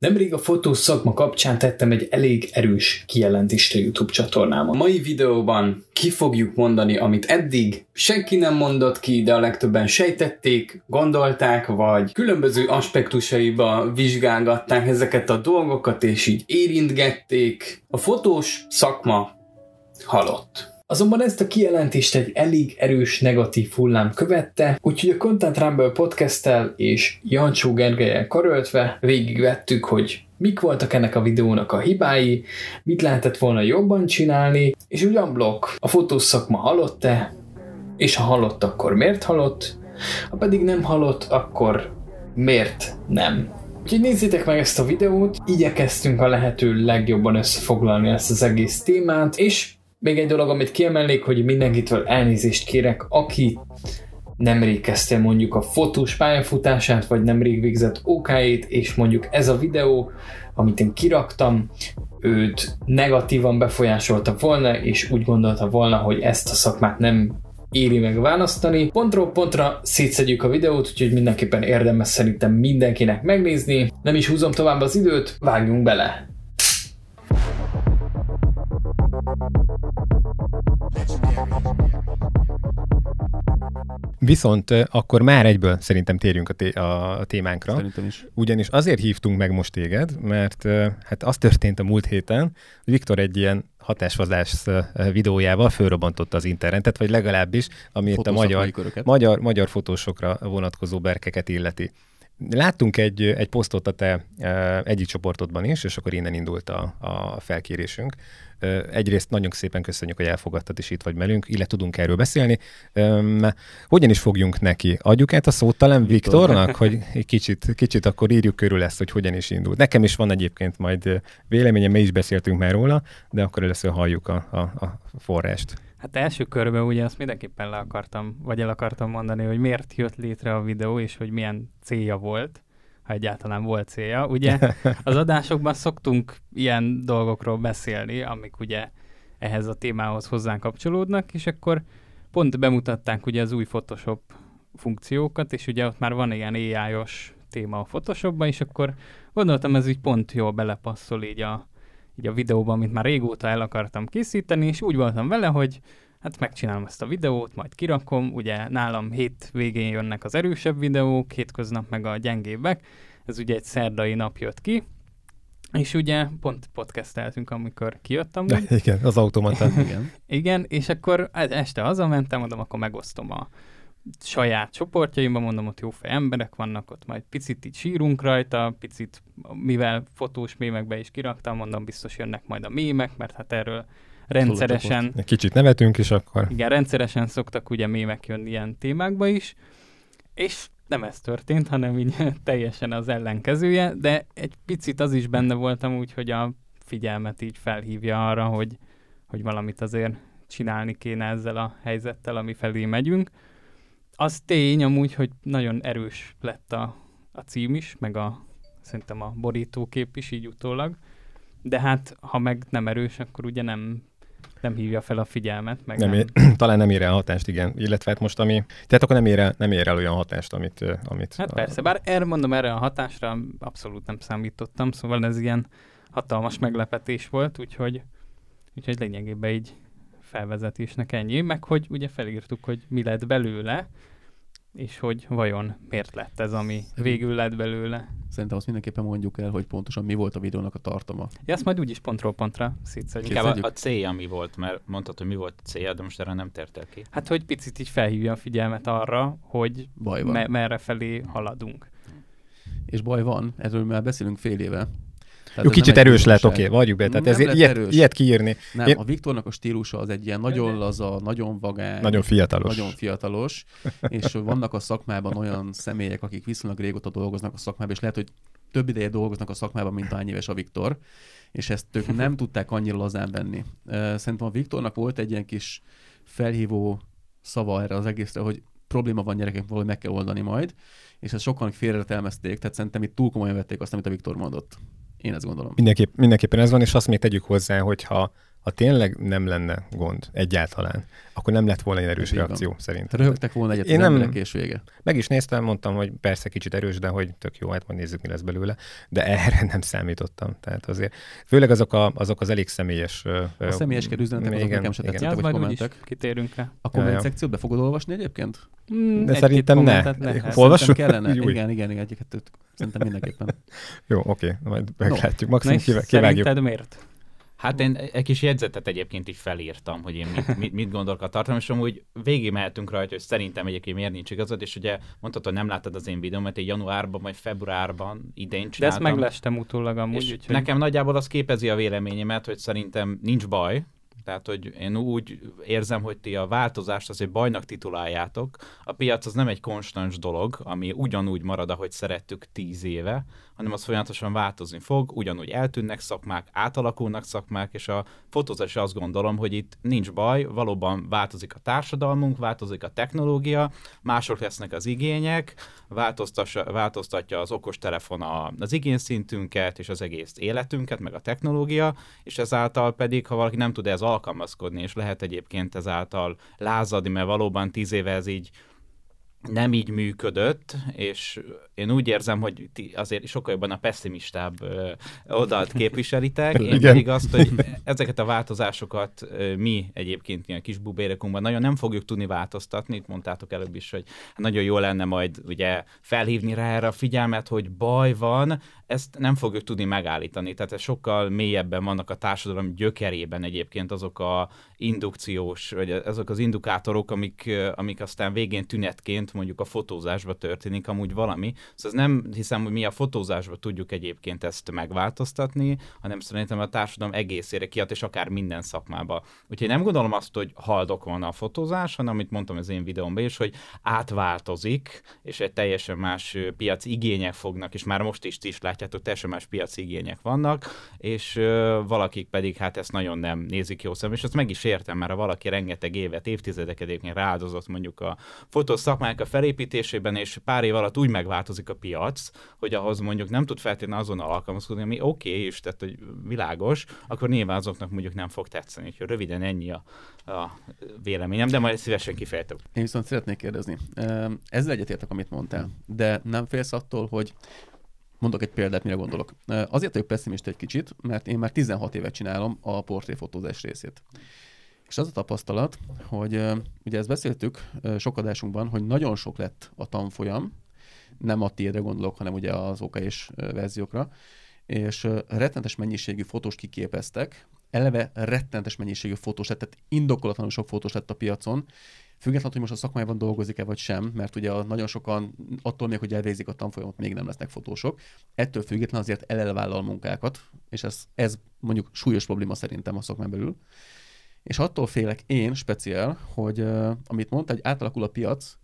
Nemrég a fotós szakma kapcsán tettem egy elég erős kijelentést a YouTube csatornámon. Mai videóban ki fogjuk mondani, amit eddig senki nem mondott ki, de a legtöbben sejtették, gondolták, vagy különböző aspektusaiba vizsgálgatták ezeket a dolgokat, és így érintgették. A fotós szakma halott. Azonban ezt a kijelentést egy elég erős negatív hullám követte, úgyhogy a Content Rumble podcasttel és Jancsó Gergelyel karöltve végigvettük, hogy mik voltak ennek a videónak a hibái, mit lehetett volna jobban csinálni, és ugyan blokk, a fotós szakma halott-e, és ha halott, akkor miért halott, ha pedig nem halott, akkor miért nem. Úgyhogy nézzétek meg ezt a videót, igyekeztünk a lehető legjobban összefoglalni ezt az egész témát, és még egy dolog, amit kiemelnék, hogy mindenkitől elnézést kérek, aki nemrég kezdte mondjuk a fotós pályafutását, vagy nemrég végzett okáit, és mondjuk ez a videó, amit én kiraktam, őt negatívan befolyásolta volna, és úgy gondolta volna, hogy ezt a szakmát nem éri meg választani. Pontról pontra szétszedjük a videót, úgyhogy mindenképpen érdemes szerintem mindenkinek megnézni. Nem is húzom tovább az időt, vágjunk bele! Viszont akkor már egyből szerintem térjünk a, té- a témánkra. Szerintem is. Ugyanis azért hívtunk meg most téged, mert hát az történt a múlt héten, hogy Viktor egy ilyen hatásvazás videójával fölrobbantotta az internetet, vagy legalábbis, ami itt a magyar, magyar, magyar fotósokra vonatkozó berkeket illeti. Láttunk egy, egy posztot a te egyik csoportodban is, és akkor innen indult a, a felkérésünk. Egyrészt nagyon szépen köszönjük, hogy elfogadtad, és itt vagy velünk, illetve tudunk erről beszélni. Hogyan is fogjunk neki? Adjuk át a szót talán Viktornak, hogy egy kicsit, kicsit akkor írjuk körül ezt, hogy hogyan is indult. Nekem is van egyébként majd véleményem, mi is beszéltünk már róla, de akkor először halljuk a, a, a forrást. Hát első körben ugye azt mindenképpen le akartam, vagy el akartam mondani, hogy miért jött létre a videó, és hogy milyen célja volt, ha egyáltalán volt célja. Ugye az adásokban szoktunk ilyen dolgokról beszélni, amik ugye ehhez a témához hozzánk kapcsolódnak, és akkor pont bemutatták ugye az új Photoshop funkciókat, és ugye ott már van ilyen ai téma a Photoshopban, és akkor gondoltam, ez így pont jól belepasszol így a, így a videóban, amit már régóta el akartam készíteni, és úgy voltam vele, hogy hát megcsinálom ezt a videót, majd kirakom, ugye nálam hét végén jönnek az erősebb videók, hétköznap meg a gyengébbek, ez ugye egy szerdai nap jött ki, és ugye pont podcasteltünk, amikor kijöttem. De, igen, az automatán. igen. igen, és akkor este hazamentem, mondom, akkor megosztom a saját csoportjaimban, mondom, ott jó fej emberek vannak, ott majd picit így sírunk rajta, picit, mivel fotós mémekbe is kiraktam, mondom, biztos jönnek majd a mémek, mert hát erről rendszeresen... Kicsit nevetünk is akkor. Igen, rendszeresen szoktak ugye mémek jönni ilyen témákba is, és nem ez történt, hanem így teljesen az ellenkezője, de egy picit az is benne voltam úgy, hogy a figyelmet így felhívja arra, hogy, hogy valamit azért csinálni kéne ezzel a helyzettel, ami felé megyünk. Az tény amúgy, hogy nagyon erős lett a, a cím is, meg a szerintem a borítókép is így utólag, de hát ha meg nem erős, akkor ugye nem nem hívja fel a figyelmet. Meg nem, nem... Ér, talán nem ér el hatást, igen. Illetve hát most ami... Tehát akkor nem ér el, nem ér el olyan hatást, amit... amit hát a... persze, bár erre mondom, erre a hatásra abszolút nem számítottam, szóval ez ilyen hatalmas meglepetés volt, úgyhogy, úgyhogy lényegében így felvezetésnek ennyi, meg hogy ugye felírtuk, hogy mi lett belőle, és hogy vajon miért lett ez, ami végül lett belőle. Szerintem azt mindenképpen mondjuk el, hogy pontosan mi volt a videónak a tartama. Ja, azt majd úgyis pontról pontra szétszedjük. Inkább a, a célja mi volt, mert mondtad, hogy mi volt a célja, de most erre nem tértél ki. Hát, hogy picit így felhívja a figyelmet arra, hogy baj van. Me- merre felé haladunk. És baj van, erről már beszélünk fél éve. Tehát Jó, kicsit erős lehet, oké, okay, vagyjuk be. Tehát ez ilyet, erős. ilyet kiírni. Nem, Én... a Viktornak a stílusa az egy ilyen nagyon laza, nagyon vagány. Nagyon fiatalos. Nagyon fiatalos. és vannak a szakmában olyan személyek, akik viszonylag régóta dolgoznak a szakmában, és lehet, hogy több ideje dolgoznak a szakmában, mint hány éves a Viktor, és ezt ők nem tudták annyira lazán venni. Szerintem a Viktornak volt egy ilyen kis felhívó szava erre az egészre, hogy probléma van gyerekek, valahogy meg kell oldani majd, és ezt sokan félretelmezték, tehát szerintem itt túl komolyan vették azt, amit a Viktor mondott. Én ezt gondolom. Mindenképp, mindenképpen ez van, és azt még tegyük hozzá, hogy ha tényleg nem lenne gond egyáltalán, akkor nem lett volna egy erős reakció szerintem. Röhögtek volna egyet Én nem, és vége. Meg is néztem, mondtam, hogy persze kicsit erős, de hogy tök jó, hát majd nézzük, mi lesz belőle, de erre nem számítottam. Tehát azért, főleg azok, a, azok az elég személyes... A személyes üzenetek, azok nekem se tetszettek, vagy kommentek. kitérünk rá. A komment ja, szekciót be fogod olvasni egyébként? Mm, de szerintem ne. Olvassuk? Kellene. Igen, igen, igen, egy-kettőt. Szerintem mindenképpen. Jó, oké, majd meglátjuk. Maximum kivágjuk. Szerinted miért? Hát én egy kis jegyzetet egyébként így felírtam, hogy én mit, mit, mit gondolok a tartalom, és amúgy végig mehetünk rajta, hogy szerintem egyébként miért nincs igazad, és ugye mondtad, hogy nem láttad az én videómat, egy januárban vagy februárban idén csináltam. De ezt meglestem utólag amúgy. És úgyhogy... Nekem nagyjából az képezi a véleményemet, hogy szerintem nincs baj, tehát, hogy én úgy érzem, hogy ti a változást azért bajnak tituláljátok. A piac az nem egy konstans dolog, ami ugyanúgy marad, ahogy szerettük tíz éve, hanem az folyamatosan változni fog, ugyanúgy eltűnnek szakmák, átalakulnak szakmák, és a fotózás azt gondolom, hogy itt nincs baj, valóban változik a társadalmunk, változik a technológia, mások lesznek az igények, változtatja az okostelefon az igényszintünket és az egész életünket, meg a technológia, és ezáltal pedig, ha valaki nem tud ez alkalmazkodni, és lehet egyébként ezáltal lázadni, mert valóban tíz éve ez így nem így működött, és én úgy érzem, hogy ti azért sokkal jobban a pessimistább oldalt képviselitek. Én pedig azt, hogy ezeket a változásokat mi egyébként ilyen kis bubérekunkban nagyon nem fogjuk tudni változtatni. Itt mondtátok előbb is, hogy nagyon jó lenne majd ugye felhívni rá erre a figyelmet, hogy baj van, ezt nem fogjuk tudni megállítani. Tehát ez sokkal mélyebben vannak a társadalom gyökerében egyébként azok a indukciós, vagy azok az indukátorok, amik, amik aztán végén tünetként mondjuk a fotózásba történik amúgy valami. Szóval nem hiszem, hogy mi a fotózásba tudjuk egyébként ezt megváltoztatni, hanem szerintem a társadalom egészére kiad, és akár minden szakmába. Úgyhogy nem gondolom azt, hogy haldok van a fotózás, hanem amit mondtam az én videómban is, hogy átváltozik, és egy teljesen más piaci igények fognak, és már most is is látjátok, teljesen más piaci igények vannak, és valakik pedig hát ezt nagyon nem nézik jó szem, és ezt meg is értem, mert ha valaki rengeteg évet, évtizedeket egyébként rááldozott mondjuk a fotós szakmák a felépítésében, és pár év alatt úgy megváltozik a piac, hogy ahhoz mondjuk nem tud feltétlenül azonnal alkalmazkodni, ami oké okay, és tehát hogy világos, akkor nyilván azoknak mondjuk nem fog tetszeni. Úgyhogy röviden ennyi a, a véleményem, de majd szívesen kifejtem. Én viszont szeretnék kérdezni. Ezzel egyetértek, amit mondtál, de nem félsz attól, hogy Mondok egy példát, mire gondolok. Azért vagyok pessimista egy kicsit, mert én már 16 évet csinálom a portréfotózás részét. És az a tapasztalat, hogy ugye ezt beszéltük sok adásunkban, hogy nagyon sok lett a tanfolyam, nem a tiédre gondolok, hanem ugye az OK és verziókra, és rettenetes mennyiségű fotós kiképeztek, eleve rettenetes mennyiségű fotós lett, tehát indokolatlanul sok fotós lett a piacon, függetlenül, hogy most a szakmájában dolgozik-e vagy sem, mert ugye nagyon sokan attól még, hogy elvégzik a tanfolyamot, még nem lesznek fotósok. Ettől függetlenül azért elelvállal munkákat, és ez, ez mondjuk súlyos probléma szerintem a szakmán belül. És attól félek én speciál, hogy uh, amit mondta, hogy átalakul a piac,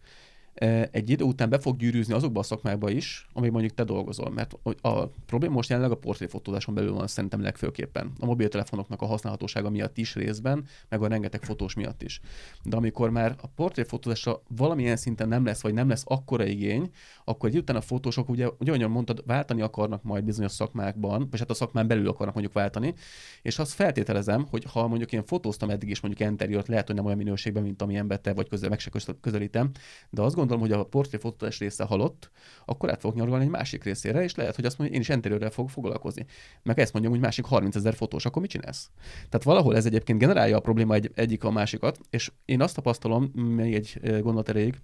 egy idő után be fog gyűrűzni azokba a szakmákba is, amíg mondjuk te dolgozol. Mert a probléma most jelenleg a portréfotózáson belül van szerintem legfőképpen. A mobiltelefonoknak a használhatósága miatt is részben, meg a rengeteg fotós miatt is. De amikor már a portréfotózásra valamilyen szinten nem lesz, vagy nem lesz akkora igény, akkor egy után a fotósok ugye, ugye olyan mondtad, váltani akarnak majd bizonyos szakmákban, vagy hát a szakmán belül akarnak mondjuk váltani, és azt feltételezem, hogy ha mondjuk én fotóztam eddig is mondjuk interiort, lehet, hogy nem olyan minőségben, mint amilyen te vagy közel, meg se közelítem, de azt gondolom, hogy a portréfotózás része halott, akkor át fogok nyargalni egy másik részére, és lehet, hogy azt mondja, én is interiőrrel fogok foglalkozni. Meg ezt mondjam, hogy másik 30 ezer fotós, akkor mit csinálsz? Tehát valahol ez egyébként generálja a probléma egy, egyik a másikat, és én azt tapasztalom, még egy gondolat erejéig,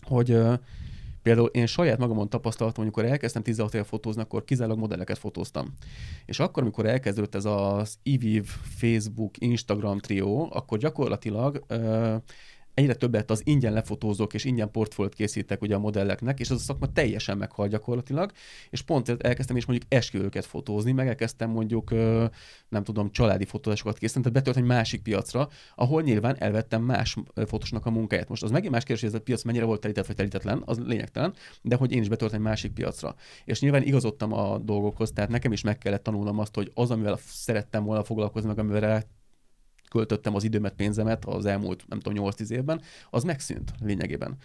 hogy Például én saját magamon tapasztaltam, amikor elkezdtem 16 éve fotózni, akkor kizárólag modelleket fotóztam. És akkor, amikor elkezdődött ez az IVIV, Facebook, Instagram trió, akkor gyakorlatilag egyre többet az ingyen lefotózók és ingyen portfóliót készítek ugye a modelleknek, és az a szakma teljesen meghal gyakorlatilag, és pont elkezdtem is mondjuk esküvőket fotózni, meg elkezdtem mondjuk, nem tudom, családi fotózásokat készíteni, tehát betölt egy másik piacra, ahol nyilván elvettem más fotósnak a munkáját. Most az megint más kérdés, hogy ez a piac mennyire volt telített vagy telítetlen, az lényegtelen, de hogy én is betöltem egy másik piacra. És nyilván igazodtam a dolgokhoz, tehát nekem is meg kellett tanulnom azt, hogy az, amivel szerettem volna foglalkozni, meg amivel költöttem az időmet, pénzemet az elmúlt, nem tudom, 8-10 évben, az megszűnt lényegében.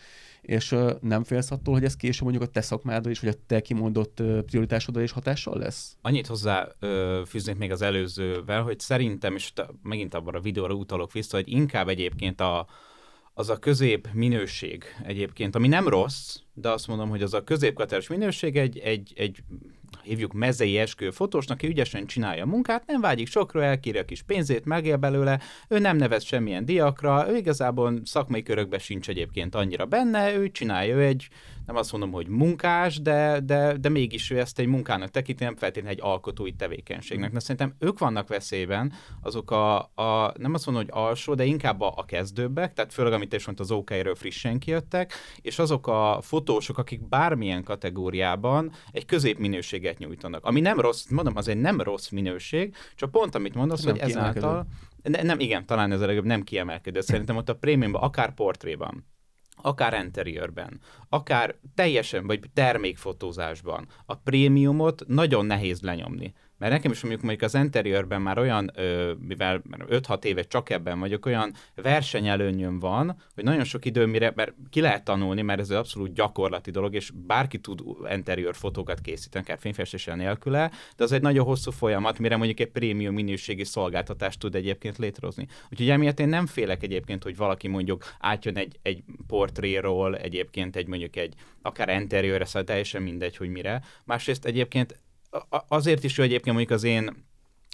És nem félsz attól, hogy ez később mondjuk a te szakmádra is, vagy a te kimondott prioritásodra is hatással lesz? Annyit hozzá uh, fűznék még az előzővel, hogy szerintem, és megint abban a videóra utalok vissza, hogy inkább egyébként a, az a közép minőség egyébként, ami nem rossz, de azt mondom, hogy az a középkateres minőség egy, egy, egy hívjuk mezei eskő fotósnak, aki ügyesen csinálja a munkát, nem vágyik sokra, elkírja a kis pénzét, megél belőle, ő nem nevez semmilyen diakra, ő igazából szakmai körökben sincs egyébként annyira benne, ő csinálja, ő egy nem azt mondom, hogy munkás, de, de, de mégis ő ezt egy munkának tekinti, nem feltétlenül egy alkotói tevékenységnek. De szerintem ők vannak veszélyben, azok a, a nem azt mondom, hogy alsó, de inkább a, a kezdőbbek, tehát főleg, amit is mondta, az OK-ről frissen kijöttek, és azok a fotósok, akik bármilyen kategóriában egy középminőséget nyújtanak. Ami nem rossz, mondom, az egy nem rossz minőség, csak pont amit mondasz, nem hogy ezáltal, ne, nem, igen, talán ez a legjobb, nem kiemelkedő. Szerintem ott a prémiumban, akár portréban, akár interiőrben, akár teljesen, vagy termékfotózásban a prémiumot nagyon nehéz lenyomni. Mert nekem is mondjuk, mondjuk az interiőrben már olyan, mivel 5-6 éve csak ebben vagyok, olyan versenyelőnyöm van, hogy nagyon sok idő, mire, mert ki lehet tanulni, mert ez egy abszolút gyakorlati dolog, és bárki tud interiőr fotókat készíteni, akár fényfestéssel nélküle, de az egy nagyon hosszú folyamat, mire mondjuk egy prémium minőségi szolgáltatást tud egyébként létrehozni. Úgyhogy emiatt én nem félek egyébként, hogy valaki mondjuk átjön egy, egy portréról, egyébként egy mondjuk egy akár interiőre, szóval teljesen mindegy, hogy mire. Másrészt egyébként azért is jó egyébként mondjuk az én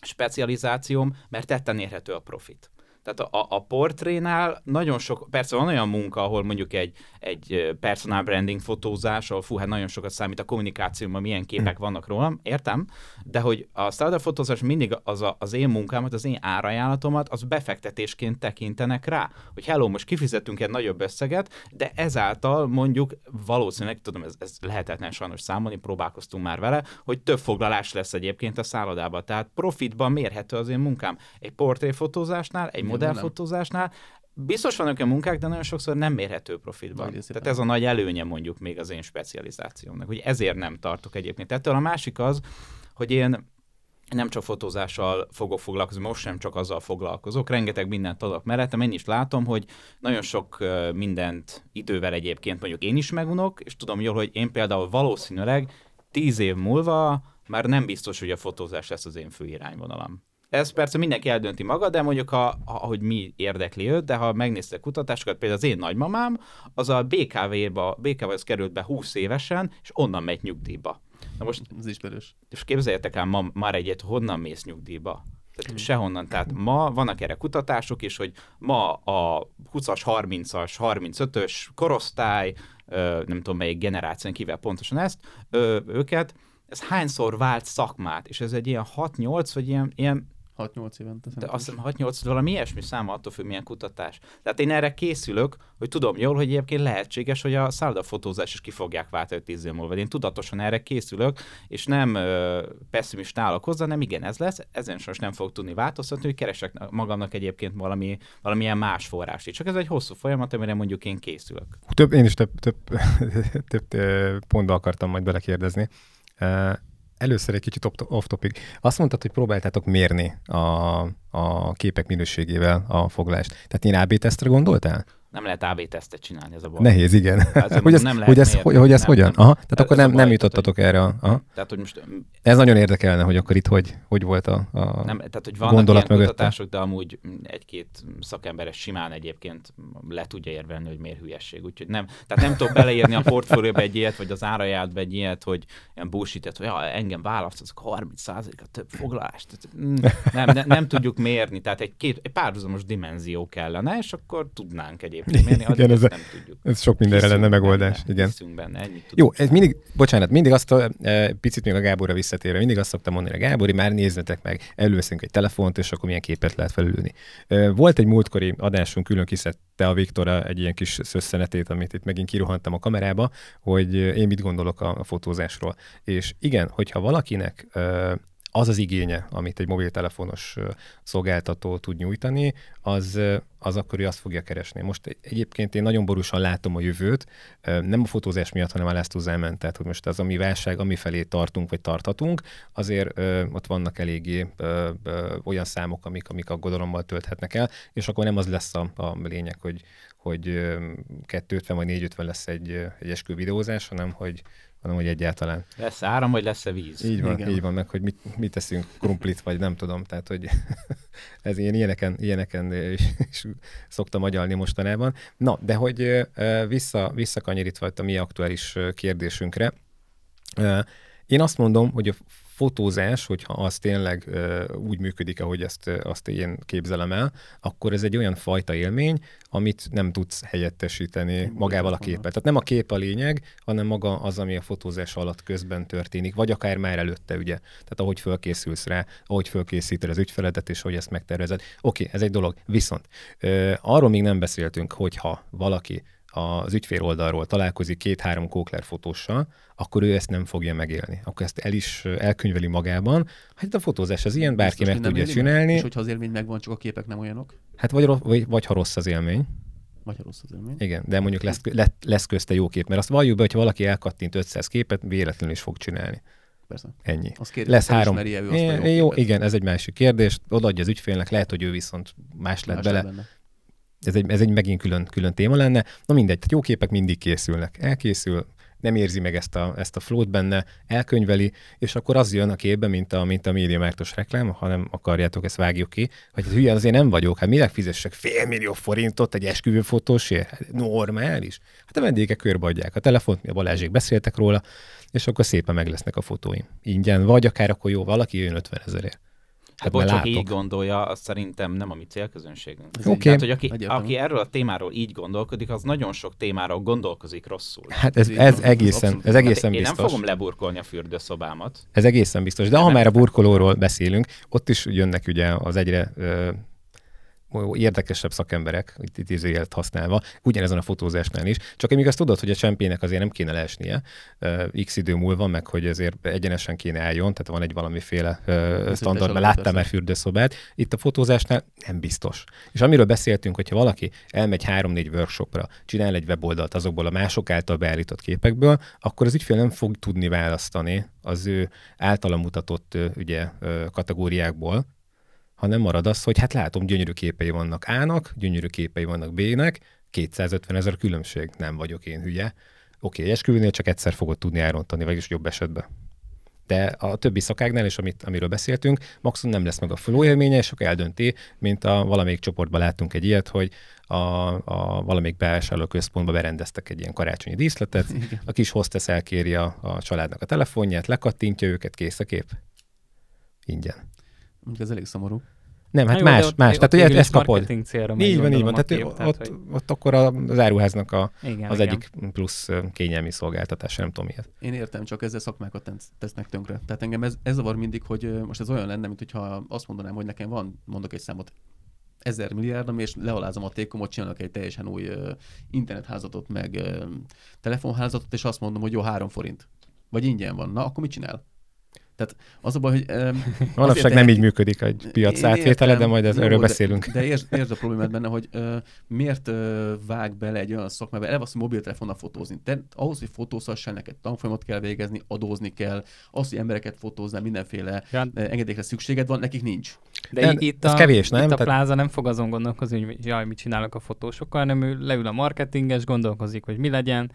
specializációm, mert tetten érhető a profit. Tehát a, a portrénál nagyon sok, persze van olyan munka, ahol mondjuk egy, egy personal branding fotózás, ahol fú, hát nagyon sokat számít a kommunikációban, milyen képek hm. vannak rólam, értem, de hogy a startup fotózás mindig az, a, az én munkámat, az én árajánlatomat, az befektetésként tekintenek rá, hogy hello, most kifizetünk egy nagyobb összeget, de ezáltal mondjuk valószínűleg, tudom, ez, ez lehetetlen sajnos számolni, próbálkoztunk már vele, hogy több foglalás lesz egyébként a szállodában. Tehát profitban mérhető az én munkám. Egy portréfotózásnál, egy modellfotózásnál biztos vannak a munkák, de nagyon sokszor nem mérhető profitban. Tehát ez a nagy előnye mondjuk még az én specializációmnak, hogy ezért nem tartok egyébként. Ettől a másik az, hogy én nem csak fotózással fogok foglalkozni, most sem csak azzal foglalkozok, rengeteg mindent adok mellettem, én is látom, hogy nagyon sok mindent idővel egyébként mondjuk én is megunok, és tudom jól, hogy én például valószínűleg tíz év múlva már nem biztos, hogy a fotózás lesz az én fő irányvonalam. Ez persze mindenki eldönti maga, de mondjuk, ha, ahogy mi érdekli őt, de ha megnéztek kutatásokat, például az én nagymamám, az a BKV-ba, BKV-hoz került be 20 évesen, és onnan megy nyugdíjba. Na most, ez ismerős. És képzeljétek el ma, már egyet, honnan mész nyugdíjba? Tehát hmm. sehonnan. Tehát ma vannak erre kutatások is, hogy ma a 20-as, 30-as, 35-ös korosztály, nem tudom melyik generáció, kivel pontosan ezt, őket, ez hányszor vált szakmát, és ez egy ilyen 6-8, vagy ilyen, ilyen 6-8 évente. De azt hiszem 6-8, valami ilyesmi száma attól függ, milyen kutatás. Tehát én erre készülök, hogy tudom jól, hogy egyébként lehetséges, hogy a szállodafotózás is ki fogják váltani 10 év múlva. Én tudatosan erre készülök, és nem ö, pessimist állok hozzá, nem igen, ez lesz, ezen most nem fog tudni változtatni, hogy keresek magamnak egyébként valami, valamilyen más forrást. Csak ez egy hosszú folyamat, amire mondjuk én készülök. Több, én is több, több, több, több pontba akartam majd belekérdezni először egy kicsit off-topic. Azt mondtad, hogy próbáltátok mérni a, a képek minőségével a foglást. Tehát én AB tesztre gondoltál? Nem lehet AB tesztet csinálni, ez a baj. Nehéz, igen. Hát, hogy, ez, nem hogy, ez, hogy, hogy ez nem, hogyan? Nem. Aha, tehát akkor nem, nem jutottatok erre. Aha. Tehát, hogy most, ez nagyon érdekelne, hogy akkor itt hogy, hogy volt a, a nem, Tehát, hogy vannak gondolat ilyen kutatások, de amúgy egy-két szakemberes simán egyébként le tudja érvelni, hogy miért hülyesség. Úgyhogy nem, tehát nem tudok beleírni a portfólióba egy ilyet, vagy az árajátba egy ilyet, hogy ilyen bullshit hogy ja, engem választasz, 30 a több foglalást. Mm, nem, nem, nem, tudjuk mérni, tehát egy, két, egy párhuzamos dimenzió kellene, és akkor tudnánk egyébként egyébként mérni, igen, ez, nem tudjuk. Ez sok mindenre lenne megoldás. Benne, igen. benne, ennyit Jó, ez mindig, bocsánat, mindig azt, a, e, picit még a Gáborra visszatérve, mindig azt szoktam mondani, hogy Gábori, már nézzetek meg, előveszünk egy telefont, és akkor milyen képet lehet felülni. E, volt egy múltkori adásunk, külön kiszedte a Viktora egy ilyen kis szösszenetét, amit itt megint kiruhantam a kamerába, hogy én mit gondolok a, a fotózásról. És igen, hogyha valakinek az az igénye, amit egy mobiltelefonos szolgáltató tud nyújtani, az, az akkor ő azt fogja keresni. Most egyébként én nagyon borúsan látom a jövőt, nem a fotózás miatt, hanem a Last elment. Tehát, hogy most az, ami válság, ami felé tartunk, vagy tarthatunk, azért ott vannak eléggé olyan számok, amik, amik aggodalommal tölthetnek el, és akkor nem az lesz a, a lényeg, hogy, hogy 250 vagy 450 lesz egy, egy eskü videózás, hanem hogy hanem hogy egyáltalán. Lesz áram, vagy lesz-e víz? Így van, Igen. így van, meg hogy mit, mit teszünk, krumplit, vagy nem tudom, tehát hogy ez ilyen ilyeneken, ilyeneken is, is szoktam agyalni mostanában. Na, de hogy vissza, visszakanyarítva a mi aktuális kérdésünkre, én azt mondom, hogy a fotózás, hogyha az tényleg úgy működik, ahogy ezt, azt én képzelem el, akkor ez egy olyan fajta élmény, amit nem tudsz helyettesíteni magával a képpel. Tehát nem a kép a lényeg, hanem maga az, ami a fotózás alatt közben történik, vagy akár már előtte, ugye. Tehát ahogy fölkészülsz rá, ahogy fölkészíted az ügyfeledet, és hogy ezt megtervezed. Oké, okay, ez egy dolog. Viszont arról még nem beszéltünk, hogyha valaki az ügyfél oldalról találkozik két-három kókler fotóssal, akkor ő ezt nem fogja megélni. Akkor ezt el is elkönyveli magában. Hát a fotózás az ilyen, bárki meg tudja csinálni. Meg? És hogyha az élmény megvan, csak a képek nem olyanok? Hát vagy, vagy, vagy ha rossz az élmény. Vagy ha rossz az élmény. Igen, de mondjuk lesz, lesz közte jó kép, mert azt valljuk be, hogy valaki elkattint 500 képet, véletlenül is fog csinálni. Persze. Ennyi. Az kérdés, lesz három. É, jó, jó igen, ez egy másik kérdés. Odaadja az ügyfélnek, lehet, hogy ő viszont más lett más bele. Benne ez egy, ez egy megint külön, külön téma lenne. Na mindegy, tehát jó képek mindig készülnek. Elkészül, nem érzi meg ezt a, ezt a flót benne, elkönyveli, és akkor az jön a képbe, mint a, mint a médiamártos reklám, ha nem akarjátok, ezt vágjuk ki, hogy hát hülye azért nem vagyok, hát minek fizessek fél millió forintot egy esküvőfotósért? Hát normális. Hát a vendégek körbeadják a telefont, mi a Balázsék beszéltek róla, és akkor szépen meg lesznek a fotóim. Ingyen, vagy akár akkor jó, valaki jön 50 ezerért. Hát Bocs, aki így gondolja, az szerintem nem a mi célközönségünk. Okay. Tehát, hogy aki, aki erről a témáról így gondolkodik, az nagyon sok témáról gondolkozik rosszul. Hát ez, ez, egészen, ez egészen hát biztos. Én nem fogom leburkolni a fürdőszobámat. Ez egészen biztos. De ha már a burkolóról beszélünk, ott is jönnek ugye az egyre érdekesebb szakemberek, itt idézőjelet használva, ugyanezen a fotózásnál is. Csak még azt tudod, hogy a csempének azért nem kéne leesnie x idő múlva, meg hogy azért egyenesen kéne álljon, tehát van egy valamiféle uh, standard, mert láttam már fürdőszobát. Itt a fotózásnál nem biztos. És amiről beszéltünk, hogyha valaki elmegy három-négy workshopra, csinál egy weboldalt azokból a mások által beállított képekből, akkor az ügyfél nem fog tudni választani az ő általa mutatott ugye, kategóriákból, hanem marad az, hogy hát látom, gyönyörű képei vannak A-nak, gyönyörű képei vannak B-nek, 250 ezer különbség, nem vagyok én hülye. Oké, okay, esküvőnél csak egyszer fogod tudni elrontani, vagyis jobb esetben. De a többi szakágnál, és amit, amiről beszéltünk, maximum nem lesz meg a flow élménye, és akkor eldönti, mint a valamelyik csoportban láttunk egy ilyet, hogy a, a valamelyik központba berendeztek egy ilyen karácsonyi díszletet, Igen. a kis hostess elkéri a, a családnak a telefonját, lekattintja őket, kész a kép. Ingyen. Ez elég szomorú. Nem, hát, hát más, ott, más. Ott tehát ugye ezt kapod. Így van, így van. Tehát kép, ott, tehát, hogy... ott akkor az áruháznak a, igen, az igen. egyik plusz kényelmi szolgáltatása, nem tudom miért. Én értem, csak ezzel szakmákat tesznek tönkre. Tehát engem ez, ez zavar mindig, hogy most ez olyan lenne, mint hogyha azt mondanám, hogy nekem van, mondok egy számot, ezer milliárdom, és lealázom a tékomot, csinálok egy teljesen új uh, internetházatot, meg uh, telefonházatot, és azt mondom, hogy jó, három forint. Vagy ingyen van. Na, akkor mit csinál? Tehát az a baj, hogy... Um, Manapság nem így működik egy piac átvétele, de majd ez, erről beszélünk. De, de értsd, értsd a problémát benne, hogy uh, miért uh, vág bele egy olyan szakmába, eleve azt, hogy mobiltelefonnal fotózni. Te, ahhoz, hogy fotózhassál, neked tanfolyamot kell végezni, adózni kell, az, hogy embereket fotóznál, mindenféle ja. engedélyekre szükséged van, nekik nincs. De, de itt, a, kevés, nem? Itt a pláza nem fog azon gondolkozni, hogy jaj, mit csinálok a fotósokkal, hanem ő leül a marketinges, gondolkozik, hogy mi legyen,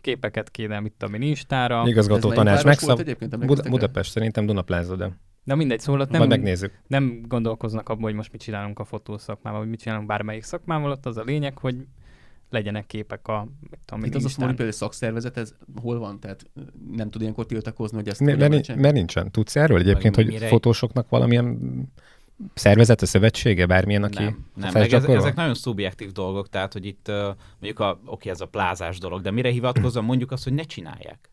képeket kéne, mit tudom én, Instára. Igazgató tanács megszab... Bud- Budapest szerintem Dunapláza, de... De mindegy, szóval ott nem, megnézzük. nem gondolkoznak abban, hogy most mit csinálunk a fotószakmával, vagy mit csinálunk bármelyik szakmával, ott az a lényeg, hogy legyenek képek a, mit tudom, Itt az a szomorú például szakszervezet, ez hol van? Tehát nem tud ilyenkor tiltakozni, hogy ezt... Mert, mert, mert nincsen. Tudsz erről egyébként, hogy mire... fotósoknak valamilyen szervezet, a szövetsége, bármilyen, aki Nem, nem meg ez, ezek nagyon szubjektív dolgok, tehát, hogy itt mondjuk a, oké, ez a plázás dolog, de mire hivatkozom, mondjuk azt, hogy ne csinálják.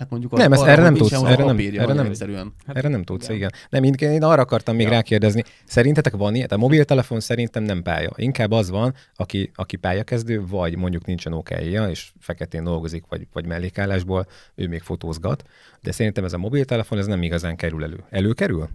Hát mondjuk nem, ez erre nem tudsz, erre nem, erre nem, egyszerűen. Hát erre nem tudsz, igen. igen. Nem, én, én arra akartam még ja. rákérdezni, szerintetek van ilyen? A mobiltelefon szerintem nem pálya. Inkább az van, aki, aki pályakezdő, vagy mondjuk nincsen ok és feketén dolgozik, vagy, vagy mellékállásból, ő még fotózgat. De szerintem ez a mobiltelefon, ez nem igazán kerül elő. Előkerül?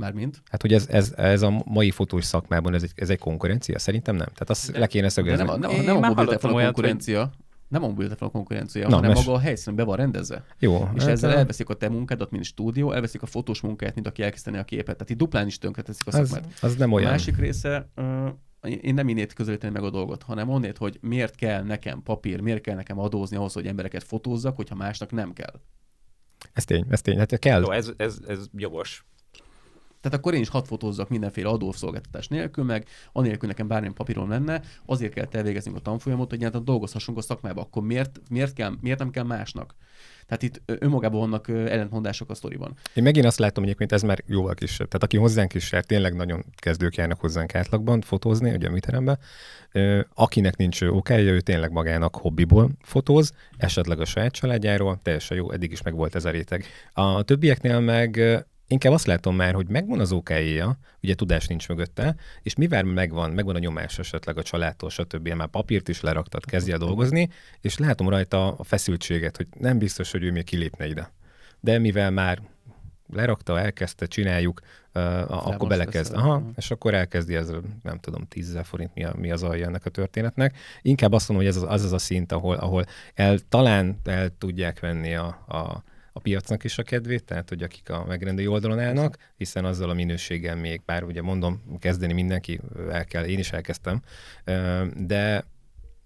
Mármint? Hát, hogy ez, ez, ez a mai fotós szakmában ez egy, ez egy konkurencia? Szerintem nem. Tehát azt de, le kéne szögezni. Nem, nem, nem, nem a mobiltelefon a konkurencia. Nem a mobiltelefon a konkurencia, Na, hanem mes... maga a helyszín be van rendezve. Jó. És hát ezzel elveszik a te munkádat, mint stúdió, elveszik a fotós munkáját, mint aki elkezdeni a képet. Tehát itt duplán is tönkreteszik a szakmát. Az, az nem olyan. A másik része, uh, én nem innét közelíteni meg a dolgot, hanem onnét, hogy miért kell nekem papír, miért kell nekem adózni ahhoz, hogy embereket fotózzak, hogyha másnak nem kell. Ez tény, ez tény, hát kell. Jó, ez, ez, ez jogos. Tehát akkor én is hat fotózzak mindenféle adószolgáltatás nélkül, meg anélkül nekem bármilyen papíron lenne, azért kell elvégeznünk a tanfolyamot, hogy nyilván dolgozhassunk a szakmába. Akkor miért, miért, kell, miért nem kell másnak? Tehát itt önmagában vannak ellentmondások a sztoriban. Én megint azt látom, egyébként ez már jóval kisebb. Tehát aki hozzánk is jár, tényleg nagyon kezdők járnak hozzánk átlagban fotózni, ugye a műteremben. Akinek nincs okája, ő tényleg magának hobbiból fotóz, esetleg a saját családjáról, teljesen jó, eddig is meg volt ez a réteg. A többieknél meg inkább azt látom már, hogy megvan az ok ugye tudás nincs mögötte, és mivel megvan, megvan a nyomás esetleg a családtól, stb. Már papírt is leraktad, kezdje dolgozni, és látom rajta a feszültséget, hogy nem biztos, hogy ő még kilépne ide. De mivel már lerakta, elkezdte, csináljuk, uh, akkor belekezd. Aha, és akkor elkezdi ez, nem tudom, 10 forint mi, a, mi az alja ennek a történetnek. Inkább azt mondom, hogy ez az az, az a szint, ahol, ahol el, talán el tudják venni a, a a piacnak is a kedvét, tehát hogy akik a megrendelő oldalon állnak, hiszen azzal a minőséggel még, bár ugye mondom, kezdeni mindenki el kell, én is elkezdtem, de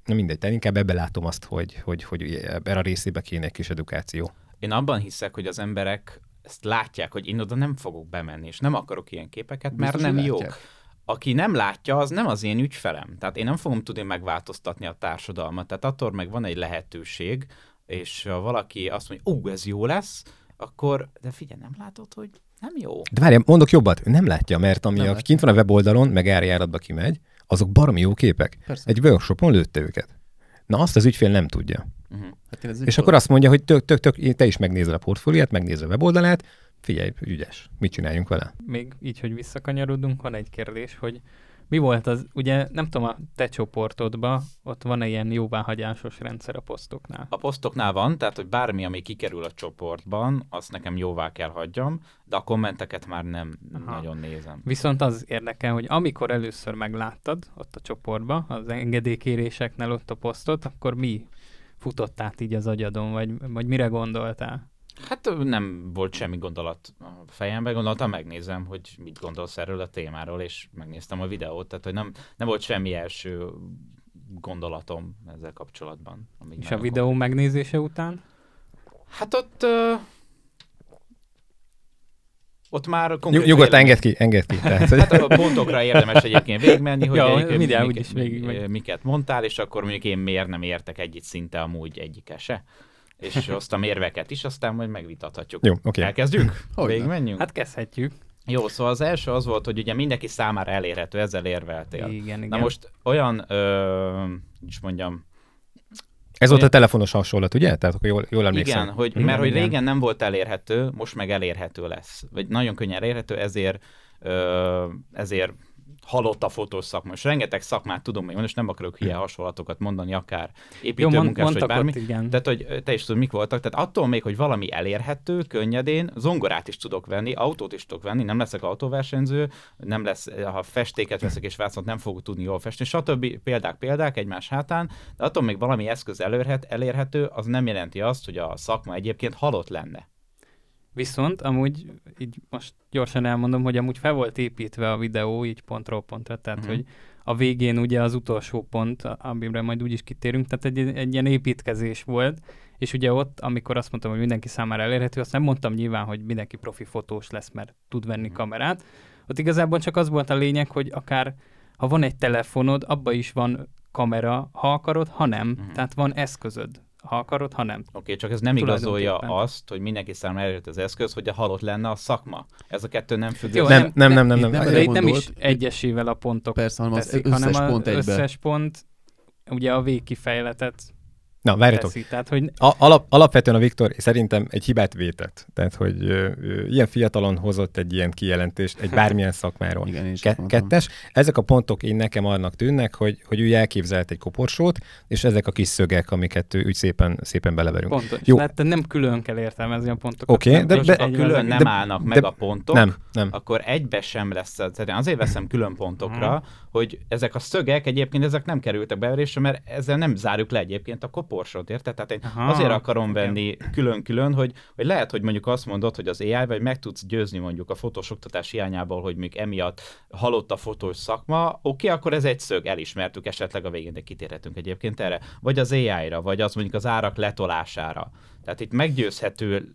na mindegy, tehát inkább ebbe látom azt, hogy, hogy, hogy ebben a részébe kéne egy kis edukáció. Én abban hiszek, hogy az emberek ezt látják, hogy én oda nem fogok bemenni, és nem akarok ilyen képeket, mert Biztos, nem jók. Aki nem látja, az nem az én ügyfelem. Tehát én nem fogom tudni megváltoztatni a társadalmat. Tehát attól meg van egy lehetőség, és ha valaki azt mondja, ó, ez jó lesz, akkor, de figyelj, nem látod, hogy nem jó. De várj, mondok jobbat, ő nem látja, mert ami a, kint van a weboldalon, meg árjáratba kimegy, azok baromi jó képek. Persze. Egy workshopon lőtte őket. Na azt az ügyfél nem tudja. Uh-huh. Hát és akkor akkor azt mondja, hogy tök, tök, tök, te is megnézed a portfóliát, megnézed a weboldalát, figyelj, ügyes, mit csináljunk vele? Még így, hogy visszakanyarodunk, van egy kérdés, hogy mi volt az, ugye nem tudom, a te csoportodban ott van-e ilyen jóváhagyásos rendszer a posztoknál? A posztoknál van, tehát hogy bármi, ami kikerül a csoportban, azt nekem jóvá kell hagyjam, de a kommenteket már nem Aha. nagyon nézem. Viszont az érdekel, hogy amikor először megláttad ott a csoportban, az engedélykéréseknél ott a posztot, akkor mi futott át így az agyadon, vagy, vagy mire gondoltál? Hát nem volt semmi gondolat a fejemben, gondoltam, megnézem, hogy mit gondolsz erről a témáról, és megnéztem a videót, tehát hogy nem, nem volt semmi első gondolatom ezzel kapcsolatban. És a videó megnézése után? Hát ott uh, ott már konkrét... Nyugodtan enged ki, enged ki. Tehát, hát a pontokra érdemes egyébként végigmenni, hogy ja, egyébként mik, is végig miket mondtál, és akkor mondjuk én miért nem értek egyik szinte amúgy egyike se és hoztam érveket is, aztán majd megvitathatjuk. Jó, oké. Okay. Elkezdjük? Végig menjünk? Hát kezdhetjük. Jó, szóval az első az volt, hogy ugye mindenki számára elérhető, ezzel érveltél. Igen, igen. Na most olyan, ö, is mondjam, ez volt a telefonos hasonlat, ugye? Tehát akkor jól, jól emlékszem. Igen, hogy, mert hogy régen nem volt elérhető, most meg elérhető lesz. Vagy nagyon könnyen elérhető, ezért, ö, ezért halott a fotós szakma. És rengeteg szakmát tudom még, és nem akarok ilyen hasonlatokat mondani, akár építőmunkás, vagy bármi. Ott, igen. Tehát, hogy te is tudod, mik voltak. Tehát attól még, hogy valami elérhető, könnyedén, zongorát is tudok venni, autót is tudok venni, nem leszek autóversenyző, nem lesz, ha festéket veszek és vászont, nem fogok tudni jól festeni, stb. példák, példák egymás hátán, de attól még valami eszköz elérhet, elérhető, az nem jelenti azt, hogy a szakma egyébként halott lenne. Viszont amúgy így most gyorsan elmondom, hogy amúgy fel volt építve a videó így pontról pontra, tehát uh-huh. hogy a végén ugye az utolsó pont, amire majd úgyis kitérünk, tehát egy, egy ilyen építkezés volt, és ugye ott, amikor azt mondtam, hogy mindenki számára elérhető, azt nem mondtam nyilván, hogy mindenki profi fotós lesz, mert tud venni uh-huh. kamerát. Ott igazából csak az volt a lényeg, hogy akár ha van egy telefonod, abba is van kamera, ha akarod, ha nem. Uh-huh. Tehát van eszközöd ha akarod, ha nem. Oké, okay, csak ez nem igazolja azt, hogy mindenki számára elérhető az eszköz, hogy a halott lenne a szakma. Ez a kettő nem függ. Jó, nem, nem, nem, nem, nem. nem, nem, nem is egyesével a pontok Persze, hanem teszik, az összes hanem pont egybe. összes pont, ugye a végkifejletet Na, várjatok. Teszi, tehát, hogy... A, alap, alapvetően a Viktor szerintem egy hibát vétett. Tehát, hogy ö, ö, ilyen fiatalon hozott egy ilyen kijelentést egy bármilyen szakmáról. Igen, Ke- kettes. Ezek a pontok én nekem annak tűnnek, hogy, hogy ő elképzelt egy koporsót, és ezek a kis szögek, amiket ő úgy szépen, szépen beleverünk. Pontos. Jó. Tehát nem külön kell értelmezni a pontokat. Oké, okay, de, de, ha külön nem de, állnak de, meg de, a pontok, nem, nem. akkor egybe sem lesz. Azért veszem külön pontokra, hmm. Hogy ezek a szögek egyébként ezek nem kerültek beverésre, mert ezzel nem zárjuk le egyébként a koporsót, érted? Tehát én Aha, azért akarom venni külön-külön, hogy, hogy lehet, hogy mondjuk azt mondod, hogy az AI, vagy meg tudsz győzni mondjuk a fotós oktatás hiányából, hogy még emiatt halott a fotós szakma, oké, okay, akkor ez egy szög, elismertük esetleg a végén, de kitérhetünk egyébként erre. Vagy az AI-ra, vagy az mondjuk az árak letolására. Tehát itt meggyőzhető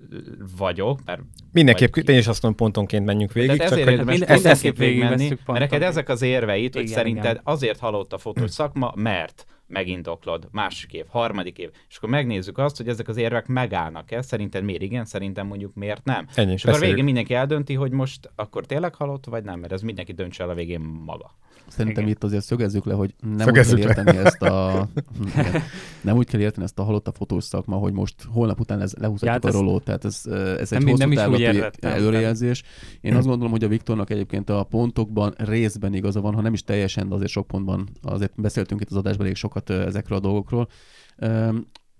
vagyok, mert... Mindenképp, vagy... én is azt mondom, pontonként menjünk végig. Tehát ezért csak hogy ezt, ezt végig menni, mert neked ezek az érveit, hogy igen, szerinted igen. azért halott a fotós szakma, mert megindoklod, másik év, harmadik év, és akkor megnézzük azt, hogy ezek az érvek megállnak-e, szerinted miért igen, szerintem mondjuk miért nem. Ennyi, és akkor végén mindenki eldönti, hogy most akkor tényleg halott, vagy nem, mert ez mindenki döntse el a végén maga. Szerintem Igen. itt azért szögezzük le, hogy nem szögezzük úgy kell érteni le. ezt a nem úgy kell érteni ezt a halott a fotós szakma, hogy most holnap után ez, lehúzhatjuk hát a rolót, tehát ez, ez egy hosszú távlati előrejelzés. Én azt gondolom, hogy a Viktornak egyébként a pontokban részben igaza van, ha nem is teljesen, de azért sok pontban azért beszéltünk itt az adásban elég sokat ezekről a dolgokról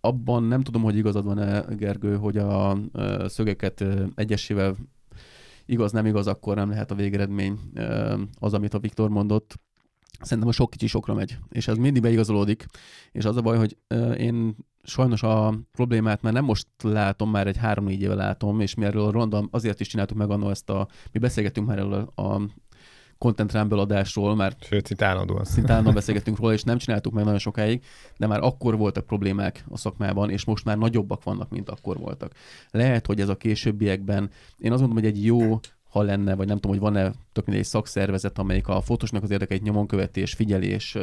abban nem tudom, hogy igazad van-e, Gergő, hogy a szögeket egyesével igaz, nem igaz, akkor nem lehet a végeredmény az, amit a Viktor mondott. Szerintem a sok kicsi sokra megy, és ez mindig beigazolódik, és az a baj, hogy én sajnos a problémát már nem most látom, már egy három-négy éve látom, és mi erről Ronda azért is csináltuk meg annól ezt a, mi beszélgettünk már erről a Content Rumble adásról, mert Sőt, szinte állandóan. Szinte állandóan beszélgettünk róla, és nem csináltuk meg nagyon sokáig, de már akkor voltak problémák a szakmában, és most már nagyobbak vannak, mint akkor voltak. Lehet, hogy ez a későbbiekben, én azt mondom, hogy egy jó ha lenne, vagy nem tudom, hogy van-e tök egy szakszervezet, amelyik a fotósnak az érdekeit nyomon követés, figyelés,